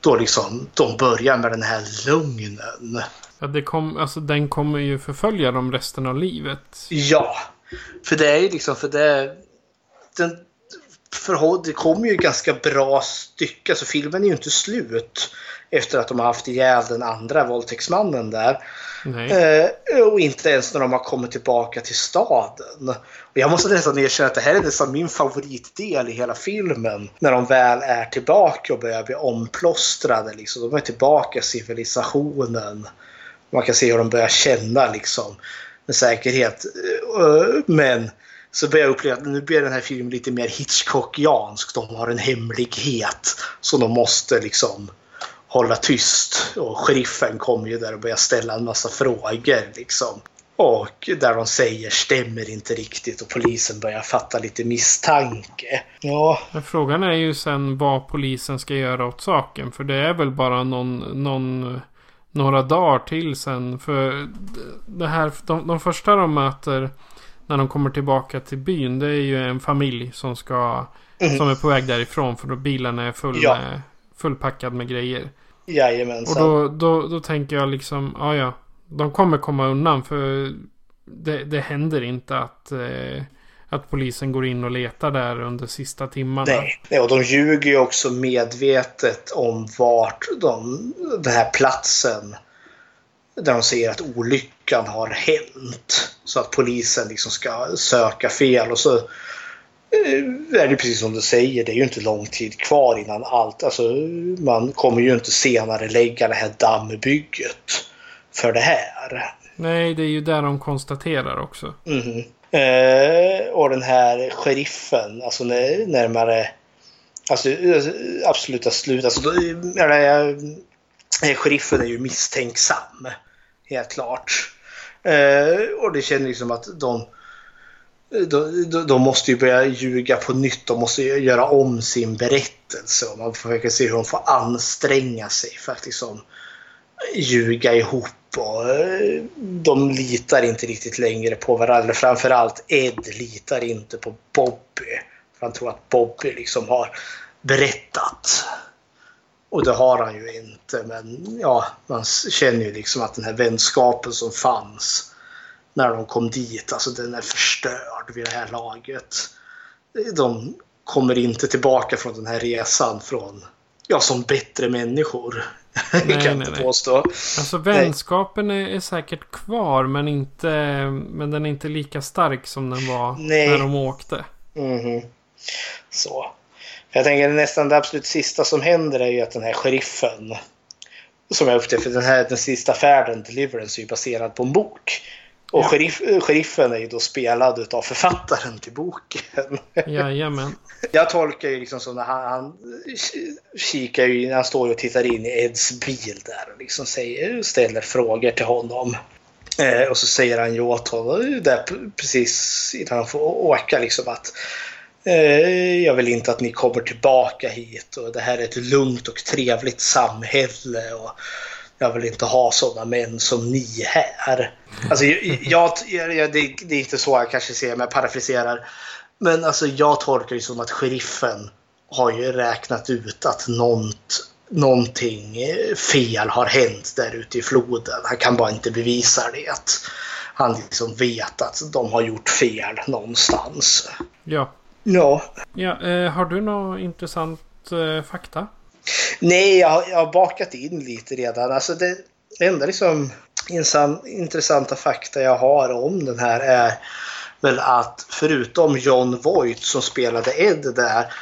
Speaker 6: Då liksom de börjar med den här lögnen.
Speaker 5: Ja, det kom, alltså, den kommer ju förfölja dem resten av livet.
Speaker 6: Ja, för det är ju liksom för det. Den, för det kommer ju ganska bra stycke. Alltså filmen är ju inte slut efter att de har haft ihjäl den andra våldtäktsmannen där. Eh, och inte ens när de har kommit tillbaka till staden. Och jag måste nästan erkänna att det här är nästan min favoritdel i hela filmen. När de väl är tillbaka och börjar bli omplåstrade. Liksom. De är tillbaka i civilisationen. Man kan se hur de börjar känna liksom, med säkerhet. Eh, men så börjar jag uppleva att nu blir den här filmen lite mer Hitchcockiansk. De har en hemlighet som de måste liksom hålla tyst. Och sheriffen kommer ju där och börjar ställa en massa frågor. Liksom. Och där de säger stämmer inte riktigt och polisen börjar fatta lite misstanke. Ja.
Speaker 5: Men frågan är ju sen vad polisen ska göra åt saken. För det är väl bara någon, någon några dagar till sen. För det här, de, de första de möter när de kommer tillbaka till byn. Det är ju en familj som ska mm. som är på väg därifrån. För då bilen är full ja. med, fullpackad med grejer.
Speaker 6: Jajamensan.
Speaker 5: Och då, då, då tänker jag liksom, ja ja. De kommer komma undan för det, det händer inte att, eh, att polisen går in och letar där under sista timmarna.
Speaker 6: Nej, Nej och de ljuger ju också medvetet om vart de, den här platsen där de säger att olyckan har hänt. Så att polisen liksom ska söka fel och så eh, är det precis som du säger, det är ju inte lång tid kvar innan allt. Alltså, man kommer ju inte senare lägga det här dammbygget för det här.
Speaker 5: Nej, det är ju där de konstaterar också.
Speaker 6: Mm. Eh, och den här sheriffen, alltså närmare alltså, absoluta slut. Alltså, då, eh, sheriffen är ju misstänksam. Helt klart. Eh, och det känns liksom att de, de, de måste ju börja ljuga på nytt. De måste göra om sin berättelse. Och man försöker se hur de får anstränga sig för att liksom ljuga ihop. Och eh, de litar inte riktigt längre på varandra. Framförallt Ed litar inte på Bobby. För han tror att Bobby liksom har berättat. Och det har han ju inte. Men ja, man känner ju liksom att den här vänskapen som fanns när de kom dit, alltså den är förstörd vid det här laget. De kommer inte tillbaka från den här resan från, ja, som bättre människor. Nej, kan jag inte påstå.
Speaker 5: Alltså vänskapen är, är, säkert kvar men, inte, men den är inte lika stark som den var nej. när de åkte.
Speaker 6: Mm -hmm. Så. Jag tänker nästan det absolut sista som händer är ju att den här sheriffen som jag upptäckte, för den här den sista färden, Deliverance, är ju baserad på en bok. Och ja. sheriff, sheriffen är ju då spelad av författaren till boken.
Speaker 5: Jajamän.
Speaker 6: Jag tolkar ju liksom som när han, han kikar ju, han står och tittar in i Eds bil där och liksom säger, ställer frågor till honom. Eh, och så säger han ju åt honom, där precis innan han får åka, liksom att Eh, Eh, jag vill inte att ni kommer tillbaka hit och det här är ett lugnt och trevligt samhälle. Och jag vill inte ha sådana män som ni här. Alltså, jag, jag, det, det är inte så jag kanske ser, men jag parafraserar. Men alltså, jag tolkar det som att sheriffen har ju räknat ut att något, någonting eh, fel har hänt där ute i floden. Han kan bara inte bevisa det. Han liksom vet att de har gjort fel någonstans.
Speaker 5: Ja.
Speaker 6: Ja.
Speaker 5: ja eh, har du något intressant eh, fakta?
Speaker 6: Nej, jag, jag har bakat in lite redan. Alltså det enda liksom intressanta fakta jag har om den här är väl att förutom John Voight som spelade Ed där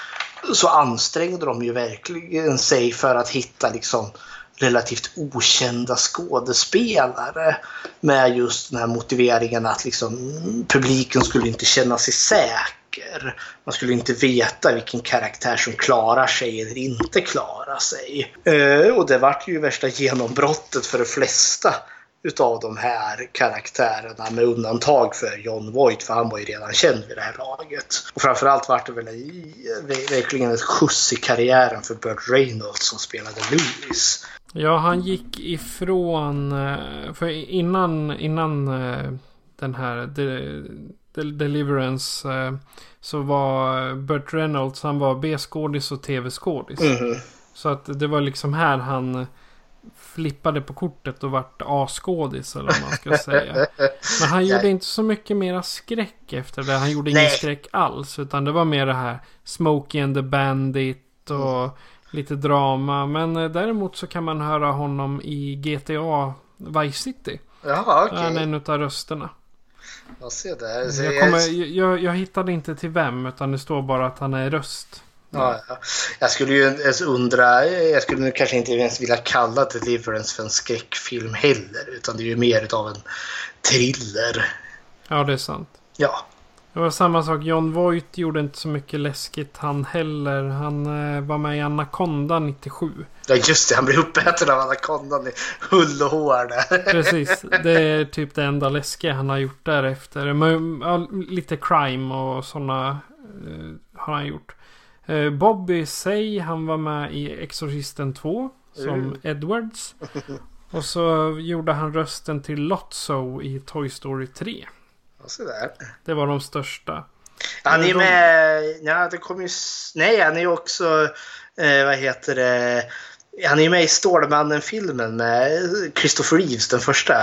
Speaker 6: så ansträngde de ju verkligen sig för att hitta liksom relativt okända skådespelare med just den här motiveringen att liksom publiken skulle inte känna sig säker saker. Man skulle inte veta vilken karaktär som klarar sig eller inte klarar sig. Eh, och det vart ju värsta genombrottet för de flesta utav de här karaktärerna med undantag för John Voight för han var ju redan känd vid det här laget. Och framförallt vart det väl i, verkligen ett skjuts i karriären för Burt Reynolds som spelade Lewis.
Speaker 5: Ja, han gick ifrån... Eh, för innan, innan eh, den här Deliverance eh, så var Burt Reynolds, han var B-skådis och tv-skådis.
Speaker 6: Mhm.
Speaker 5: Så att det var liksom här han flippade på kortet och vart A-skådis eller vad man ska säga. Men han gjorde inte så mycket mera skräck efter det. Han gjorde ingen
Speaker 6: Nej.
Speaker 5: skräck alls. Utan det var mer det här Smokey and the Bandit och lite drama. Men eh, däremot så kan man höra honom i GTA Vice City.
Speaker 6: Jaha, okej.
Speaker 5: Han är en av rösterna.
Speaker 6: Jag ser där. Så
Speaker 5: Jag, kommer, jag, jag hittade inte till vem utan det står bara att han är röst.
Speaker 6: Ja, ja. Jag skulle ju ens undra, jag skulle nu kanske inte ens vilja kalla Deliverance för en skräckfilm heller. Utan det är ju mer utav en thriller.
Speaker 5: Ja, det är sant.
Speaker 6: Ja,
Speaker 5: Det var samma sak. John Voight gjorde inte så mycket läskigt han heller. Han eh, var med i Anaconda 97.
Speaker 6: ja just det. Han blir uppäten av anakondan i hull och hår där.
Speaker 5: Precis. Det är typ det enda läskiga han har gjort därefter. Men, ja, lite crime och sådana eh, har han gjort. Eh, Bobby Say, han var med i Exorcisten 2 som
Speaker 6: Mm.
Speaker 5: Edwards. Och så gjorde han rösten till Lotso i Toy Story 3.
Speaker 6: Ja, så där.
Speaker 5: Det var de största.
Speaker 6: Han är ju
Speaker 5: de-
Speaker 6: med... Ja, det kommer ju... Nej, han är ju också... Eh, vad heter det? Han är med i Stålmannen-filmen med Christopher Reeves, den första.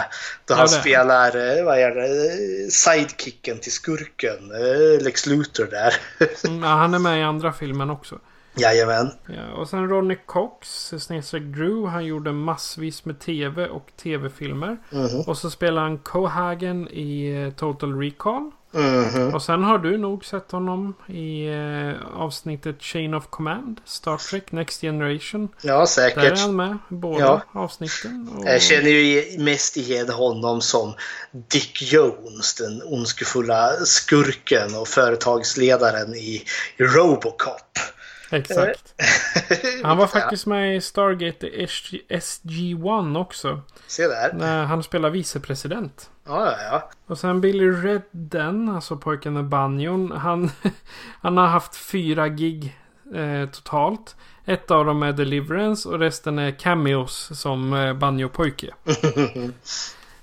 Speaker 6: Då
Speaker 5: Ja,
Speaker 6: han
Speaker 5: det.
Speaker 6: spelar, eh, vad är det, sidekicken till skurken, eh, Lex Luthor där.
Speaker 5: Mm, ja, han är med i andra filmen också.
Speaker 6: Jajamän.
Speaker 5: Ja, och sen Ronny Cox, snedstreck Drew. Han gjorde massvis med tv och tv-filmer.
Speaker 6: Mhm.
Speaker 5: Och så spelar han Cohagen i eh, Total Recall.
Speaker 6: Mhm.
Speaker 5: Och sen har du nog sett honom i eh, avsnittet Chain of Command. Star Trek Next Generation.
Speaker 6: Ja,
Speaker 5: Där är
Speaker 6: säkert.
Speaker 5: han med. i Båda
Speaker 6: Ja.
Speaker 5: avsnitten. Och...
Speaker 6: Jag känner ju mest igen honom som Dick Jones, den ondskefulla skurken och företagsledaren i Robocop.
Speaker 5: Exakt. Han var faktiskt med i Stargate SG, SG-1 också.
Speaker 6: Se där.
Speaker 5: När han spelar vicepresident.
Speaker 6: Ja, ja, ja.
Speaker 5: Och sen Billy Redden, alltså pojken med banjon. Han, han har haft fyra gig eh, totalt. Ett av dem är Deliverance och resten är cameos som eh, banjopojke.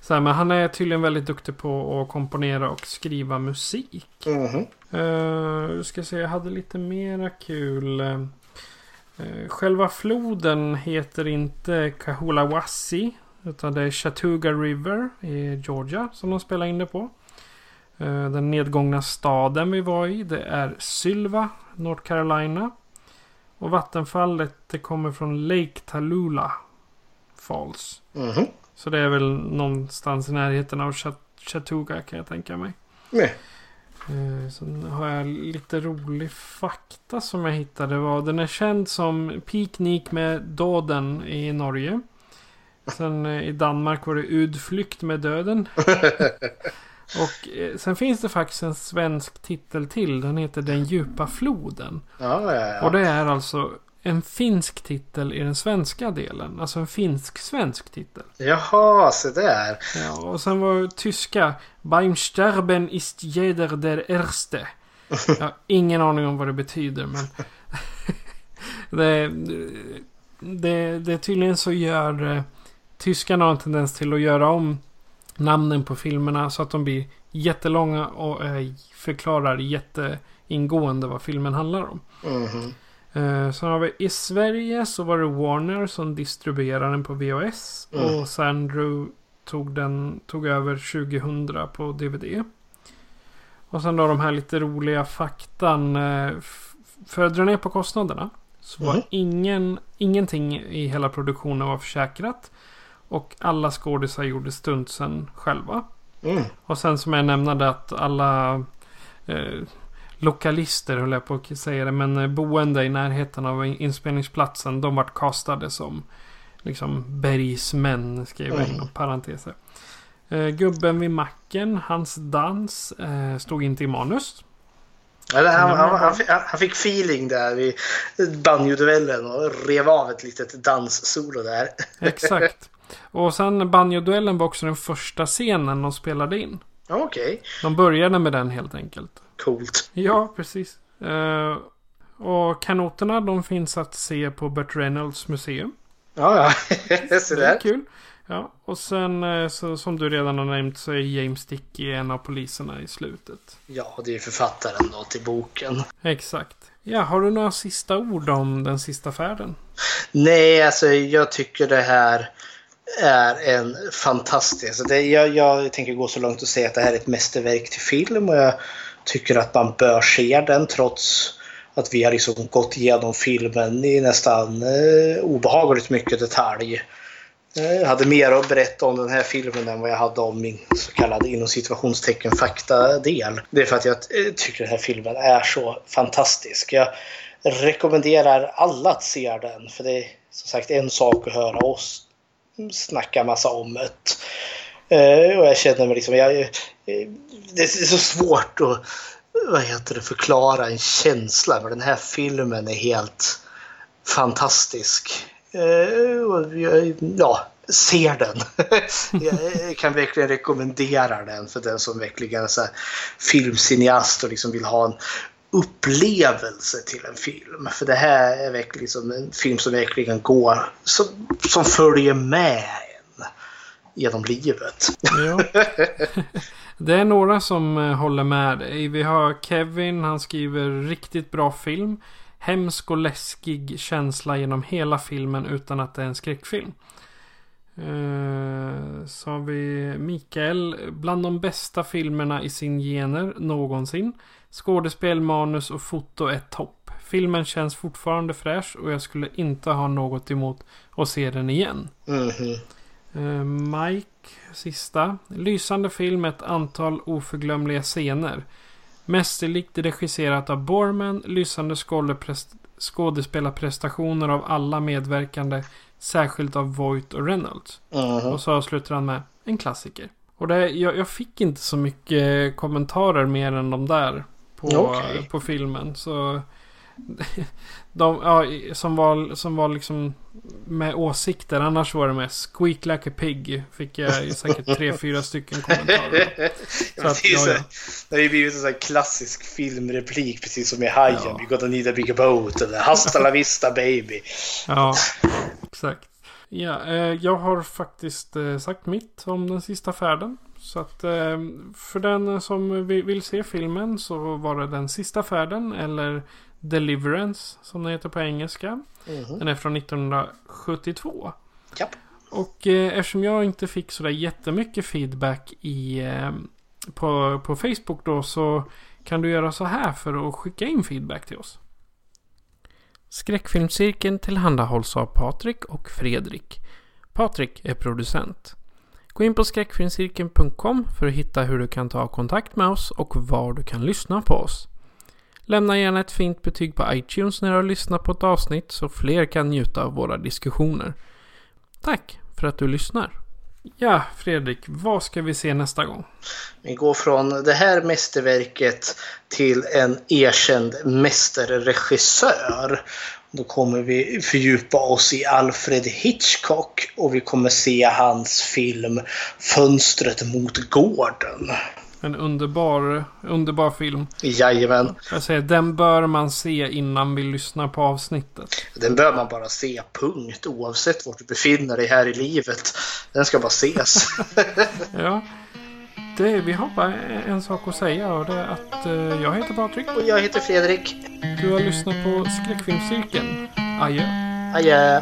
Speaker 5: Så här, men han är tydligen väldigt duktig på att komponera och skriva musik.
Speaker 6: Mhm.
Speaker 5: Uh, ska se, jag hade lite mera kul. Eh, själva floden heter inte Kahulawasi. Utan det är Chattooga River i Georgia som de spelar in det på. Den nedgångna staden vi var i det är Sylva, North Carolina. Och vattenfallet det kommer från Lake Tallulah Falls.
Speaker 6: Mhm.
Speaker 5: Så det är väl någonstans i närheten av Chat- Chattooga kan jag tänka mig.
Speaker 6: Nej.
Speaker 5: Eh, Sen har jag lite rolig fakta som jag hittade. Var, den är känd som Piknik med döden i Norge. Sen eh, i Danmark var det Udflykt med döden. Och eh, sen finns det faktiskt en svensk titel till. Den heter Den djupa floden.
Speaker 6: Ja, ja, ja.
Speaker 5: Och det är alltså en finsk titel i den svenska delen. Alltså en finsk-svensk titel.
Speaker 6: Jaha, så där.
Speaker 5: Ja, och sen var det tyska Beim Sterben ist jeder der Erste. Jag har ingen aning om vad det betyder men... det, det, det tydligen så gör eh, tyskarna har en tendens till att göra om namnen på filmerna så att de blir jättelånga och eh, förklarar jätteingående vad filmen handlar om.
Speaker 6: Mhm.
Speaker 5: Eh, Sen har vi i Sverige så var det Warner som distribuerade den på VHS.
Speaker 6: Mm.
Speaker 5: Och Sandrew tog, den, tog över 2000 på DVD. Och sen då de här lite roliga faktan. eh, För att dra ner på kostnaderna. Så var
Speaker 6: Mhm.
Speaker 5: ingen, ingenting i hela produktionen var försäkrat. Och alla skådisar gjorde stuntsen själva.
Speaker 6: Mm.
Speaker 5: Och sen som jag nämnde att alla eh, lokalister, höll jag på att säga det, men eh, boende i närheten av inspelningsplatsen, de vart castade som liksom bergsmän, skriver jag
Speaker 6: Mm.
Speaker 5: inom parenteser. Eh, gubben vid macken, hans dans, eh, stod inte i manus.
Speaker 6: Eller han, han, han, han fick feeling där i banjoduellen och rev av ett litet danssolo där.
Speaker 5: Exakt. Och sen Banjo-duellen var också den första scenen de spelade in.
Speaker 6: Okej.
Speaker 5: De började med den helt enkelt.
Speaker 6: Coolt.
Speaker 5: Ja, precis. Eh, och kanoterna de finns att se på Burt Reynolds museum.
Speaker 6: Ja, ja. Så
Speaker 5: Det är
Speaker 6: där.
Speaker 5: kul. Ja, och sen eh, så, som du redan har nämnt så är James Dickey en av poliserna i slutet.
Speaker 6: Ja, det är författaren då till boken.
Speaker 5: Exakt. Ja, har du några sista ord om den sista färden?
Speaker 6: Nej, alltså jag tycker det här är en fantastisk... Alltså det, jag, jag tänker gå så långt och säga att det här är ett mästerverk till film och jag tycker att man bör se den trots att vi har liksom gått igenom filmen i nästan eh, obehagligt mycket detalj. Eh, jag hade mer att berätta om den här filmen än vad jag hade om min så kallade inom situationstecken fakta-del. Det är för att jag eh, tycker den här filmen är så fantastisk. Jag rekommenderar alla att se den. För det är som sagt en sak att höra oss snacka massa om det. Eh, och jag känner mig liksom... Jag, eh, det är så svårt att vad heter det, förklara en känsla. Men den här filmen är helt fantastisk. Eh, och jag, ja, ser den. jag kan verkligen rekommendera den för den som verkligen är så filmcineast och liksom vill ha en upplevelse till en film. För det här är verkligen en film som verkligen går, som, som följer med genom livet.
Speaker 5: Ja. Det är några som eh, håller med dig. Vi har Kevin, han skriver riktigt bra film. Hemsk och läskig känsla genom hela filmen utan att det är en skräckfilm. Eh, så har vi Mikael, bland de bästa filmerna i sin gener någonsin. Skådespel, manus och foto är topp. Filmen känns fortfarande fräsch och jag skulle inte ha något emot att se den igen.
Speaker 6: Mhm.
Speaker 5: Eh, Mike, sista. Lysande film med ett antal oförglömliga scener. Mästerligt regisserat av Borman. Lysande skådespelarprestationer av alla medverkande. Särskilt av Voight och Reynolds.
Speaker 6: Mhm.
Speaker 5: Och så avslutar han med en klassiker. Och det, jag, jag fick inte så mycket kommentarer mer än de där. På,
Speaker 6: Okej.
Speaker 5: på filmen. Så de, ja, som var, som var liksom med åsikter. Annars var det med Squeak like a pig. Fick jag säkert tre, fyra stycken kommentarer. Så att,
Speaker 6: det, är
Speaker 5: ja,
Speaker 6: så,
Speaker 5: ja.
Speaker 6: det har ju blivit en sån klassisk filmreplik precis som i Hajen.
Speaker 5: Ja.
Speaker 6: We gotta need a bigger boat. Eller Hasta la vista baby.
Speaker 5: Ja, exakt. Ja, eh, jag har faktiskt eh, sagt mitt om den sista färden. Så att eh, för den som vill se filmen så var det den sista färden eller Deliverance som den heter på engelska.
Speaker 6: Mhm.
Speaker 5: Den är från 1972.
Speaker 6: Japp.
Speaker 5: Och eh, eftersom jag inte fick sådär jättemycket feedback i, eh, på, på Facebook då så kan du göra så här för att skicka in feedback till oss. Skräckfilmscirkeln tillhandahålls av Patrik och Fredrik. Patrik är producent. Gå in på skräckfilmscirkeln.com för att hitta hur du kan ta kontakt med oss och var du kan lyssna på oss. Lämna gärna ett fint betyg på iTunes när du har lyssnat på ett avsnitt så fler kan njuta av våra diskussioner. Tack för att du lyssnar. Ja, Fredrik, vad ska vi se nästa gång?
Speaker 6: Vi går från det här mästerverket till en erkänd mästerregissör. Då kommer vi fördjupa oss i Alfred Hitchcock och vi kommer se hans film Fönstret mot gården.
Speaker 5: En underbar, underbar film.
Speaker 6: Jajamän.
Speaker 5: Jag säger, den bör man se innan vi lyssnar på avsnittet.
Speaker 6: Den bör man bara se, punkt. Oavsett vart du befinner dig här i livet. Den ska bara ses.
Speaker 5: Ja, det, vi har bara en sak att säga och det är att eh, jag heter Patrik.
Speaker 6: och jag heter Fredrik.
Speaker 5: Du har lyssnat på Skräckfilmscirkeln. Adjö.
Speaker 6: Adjö.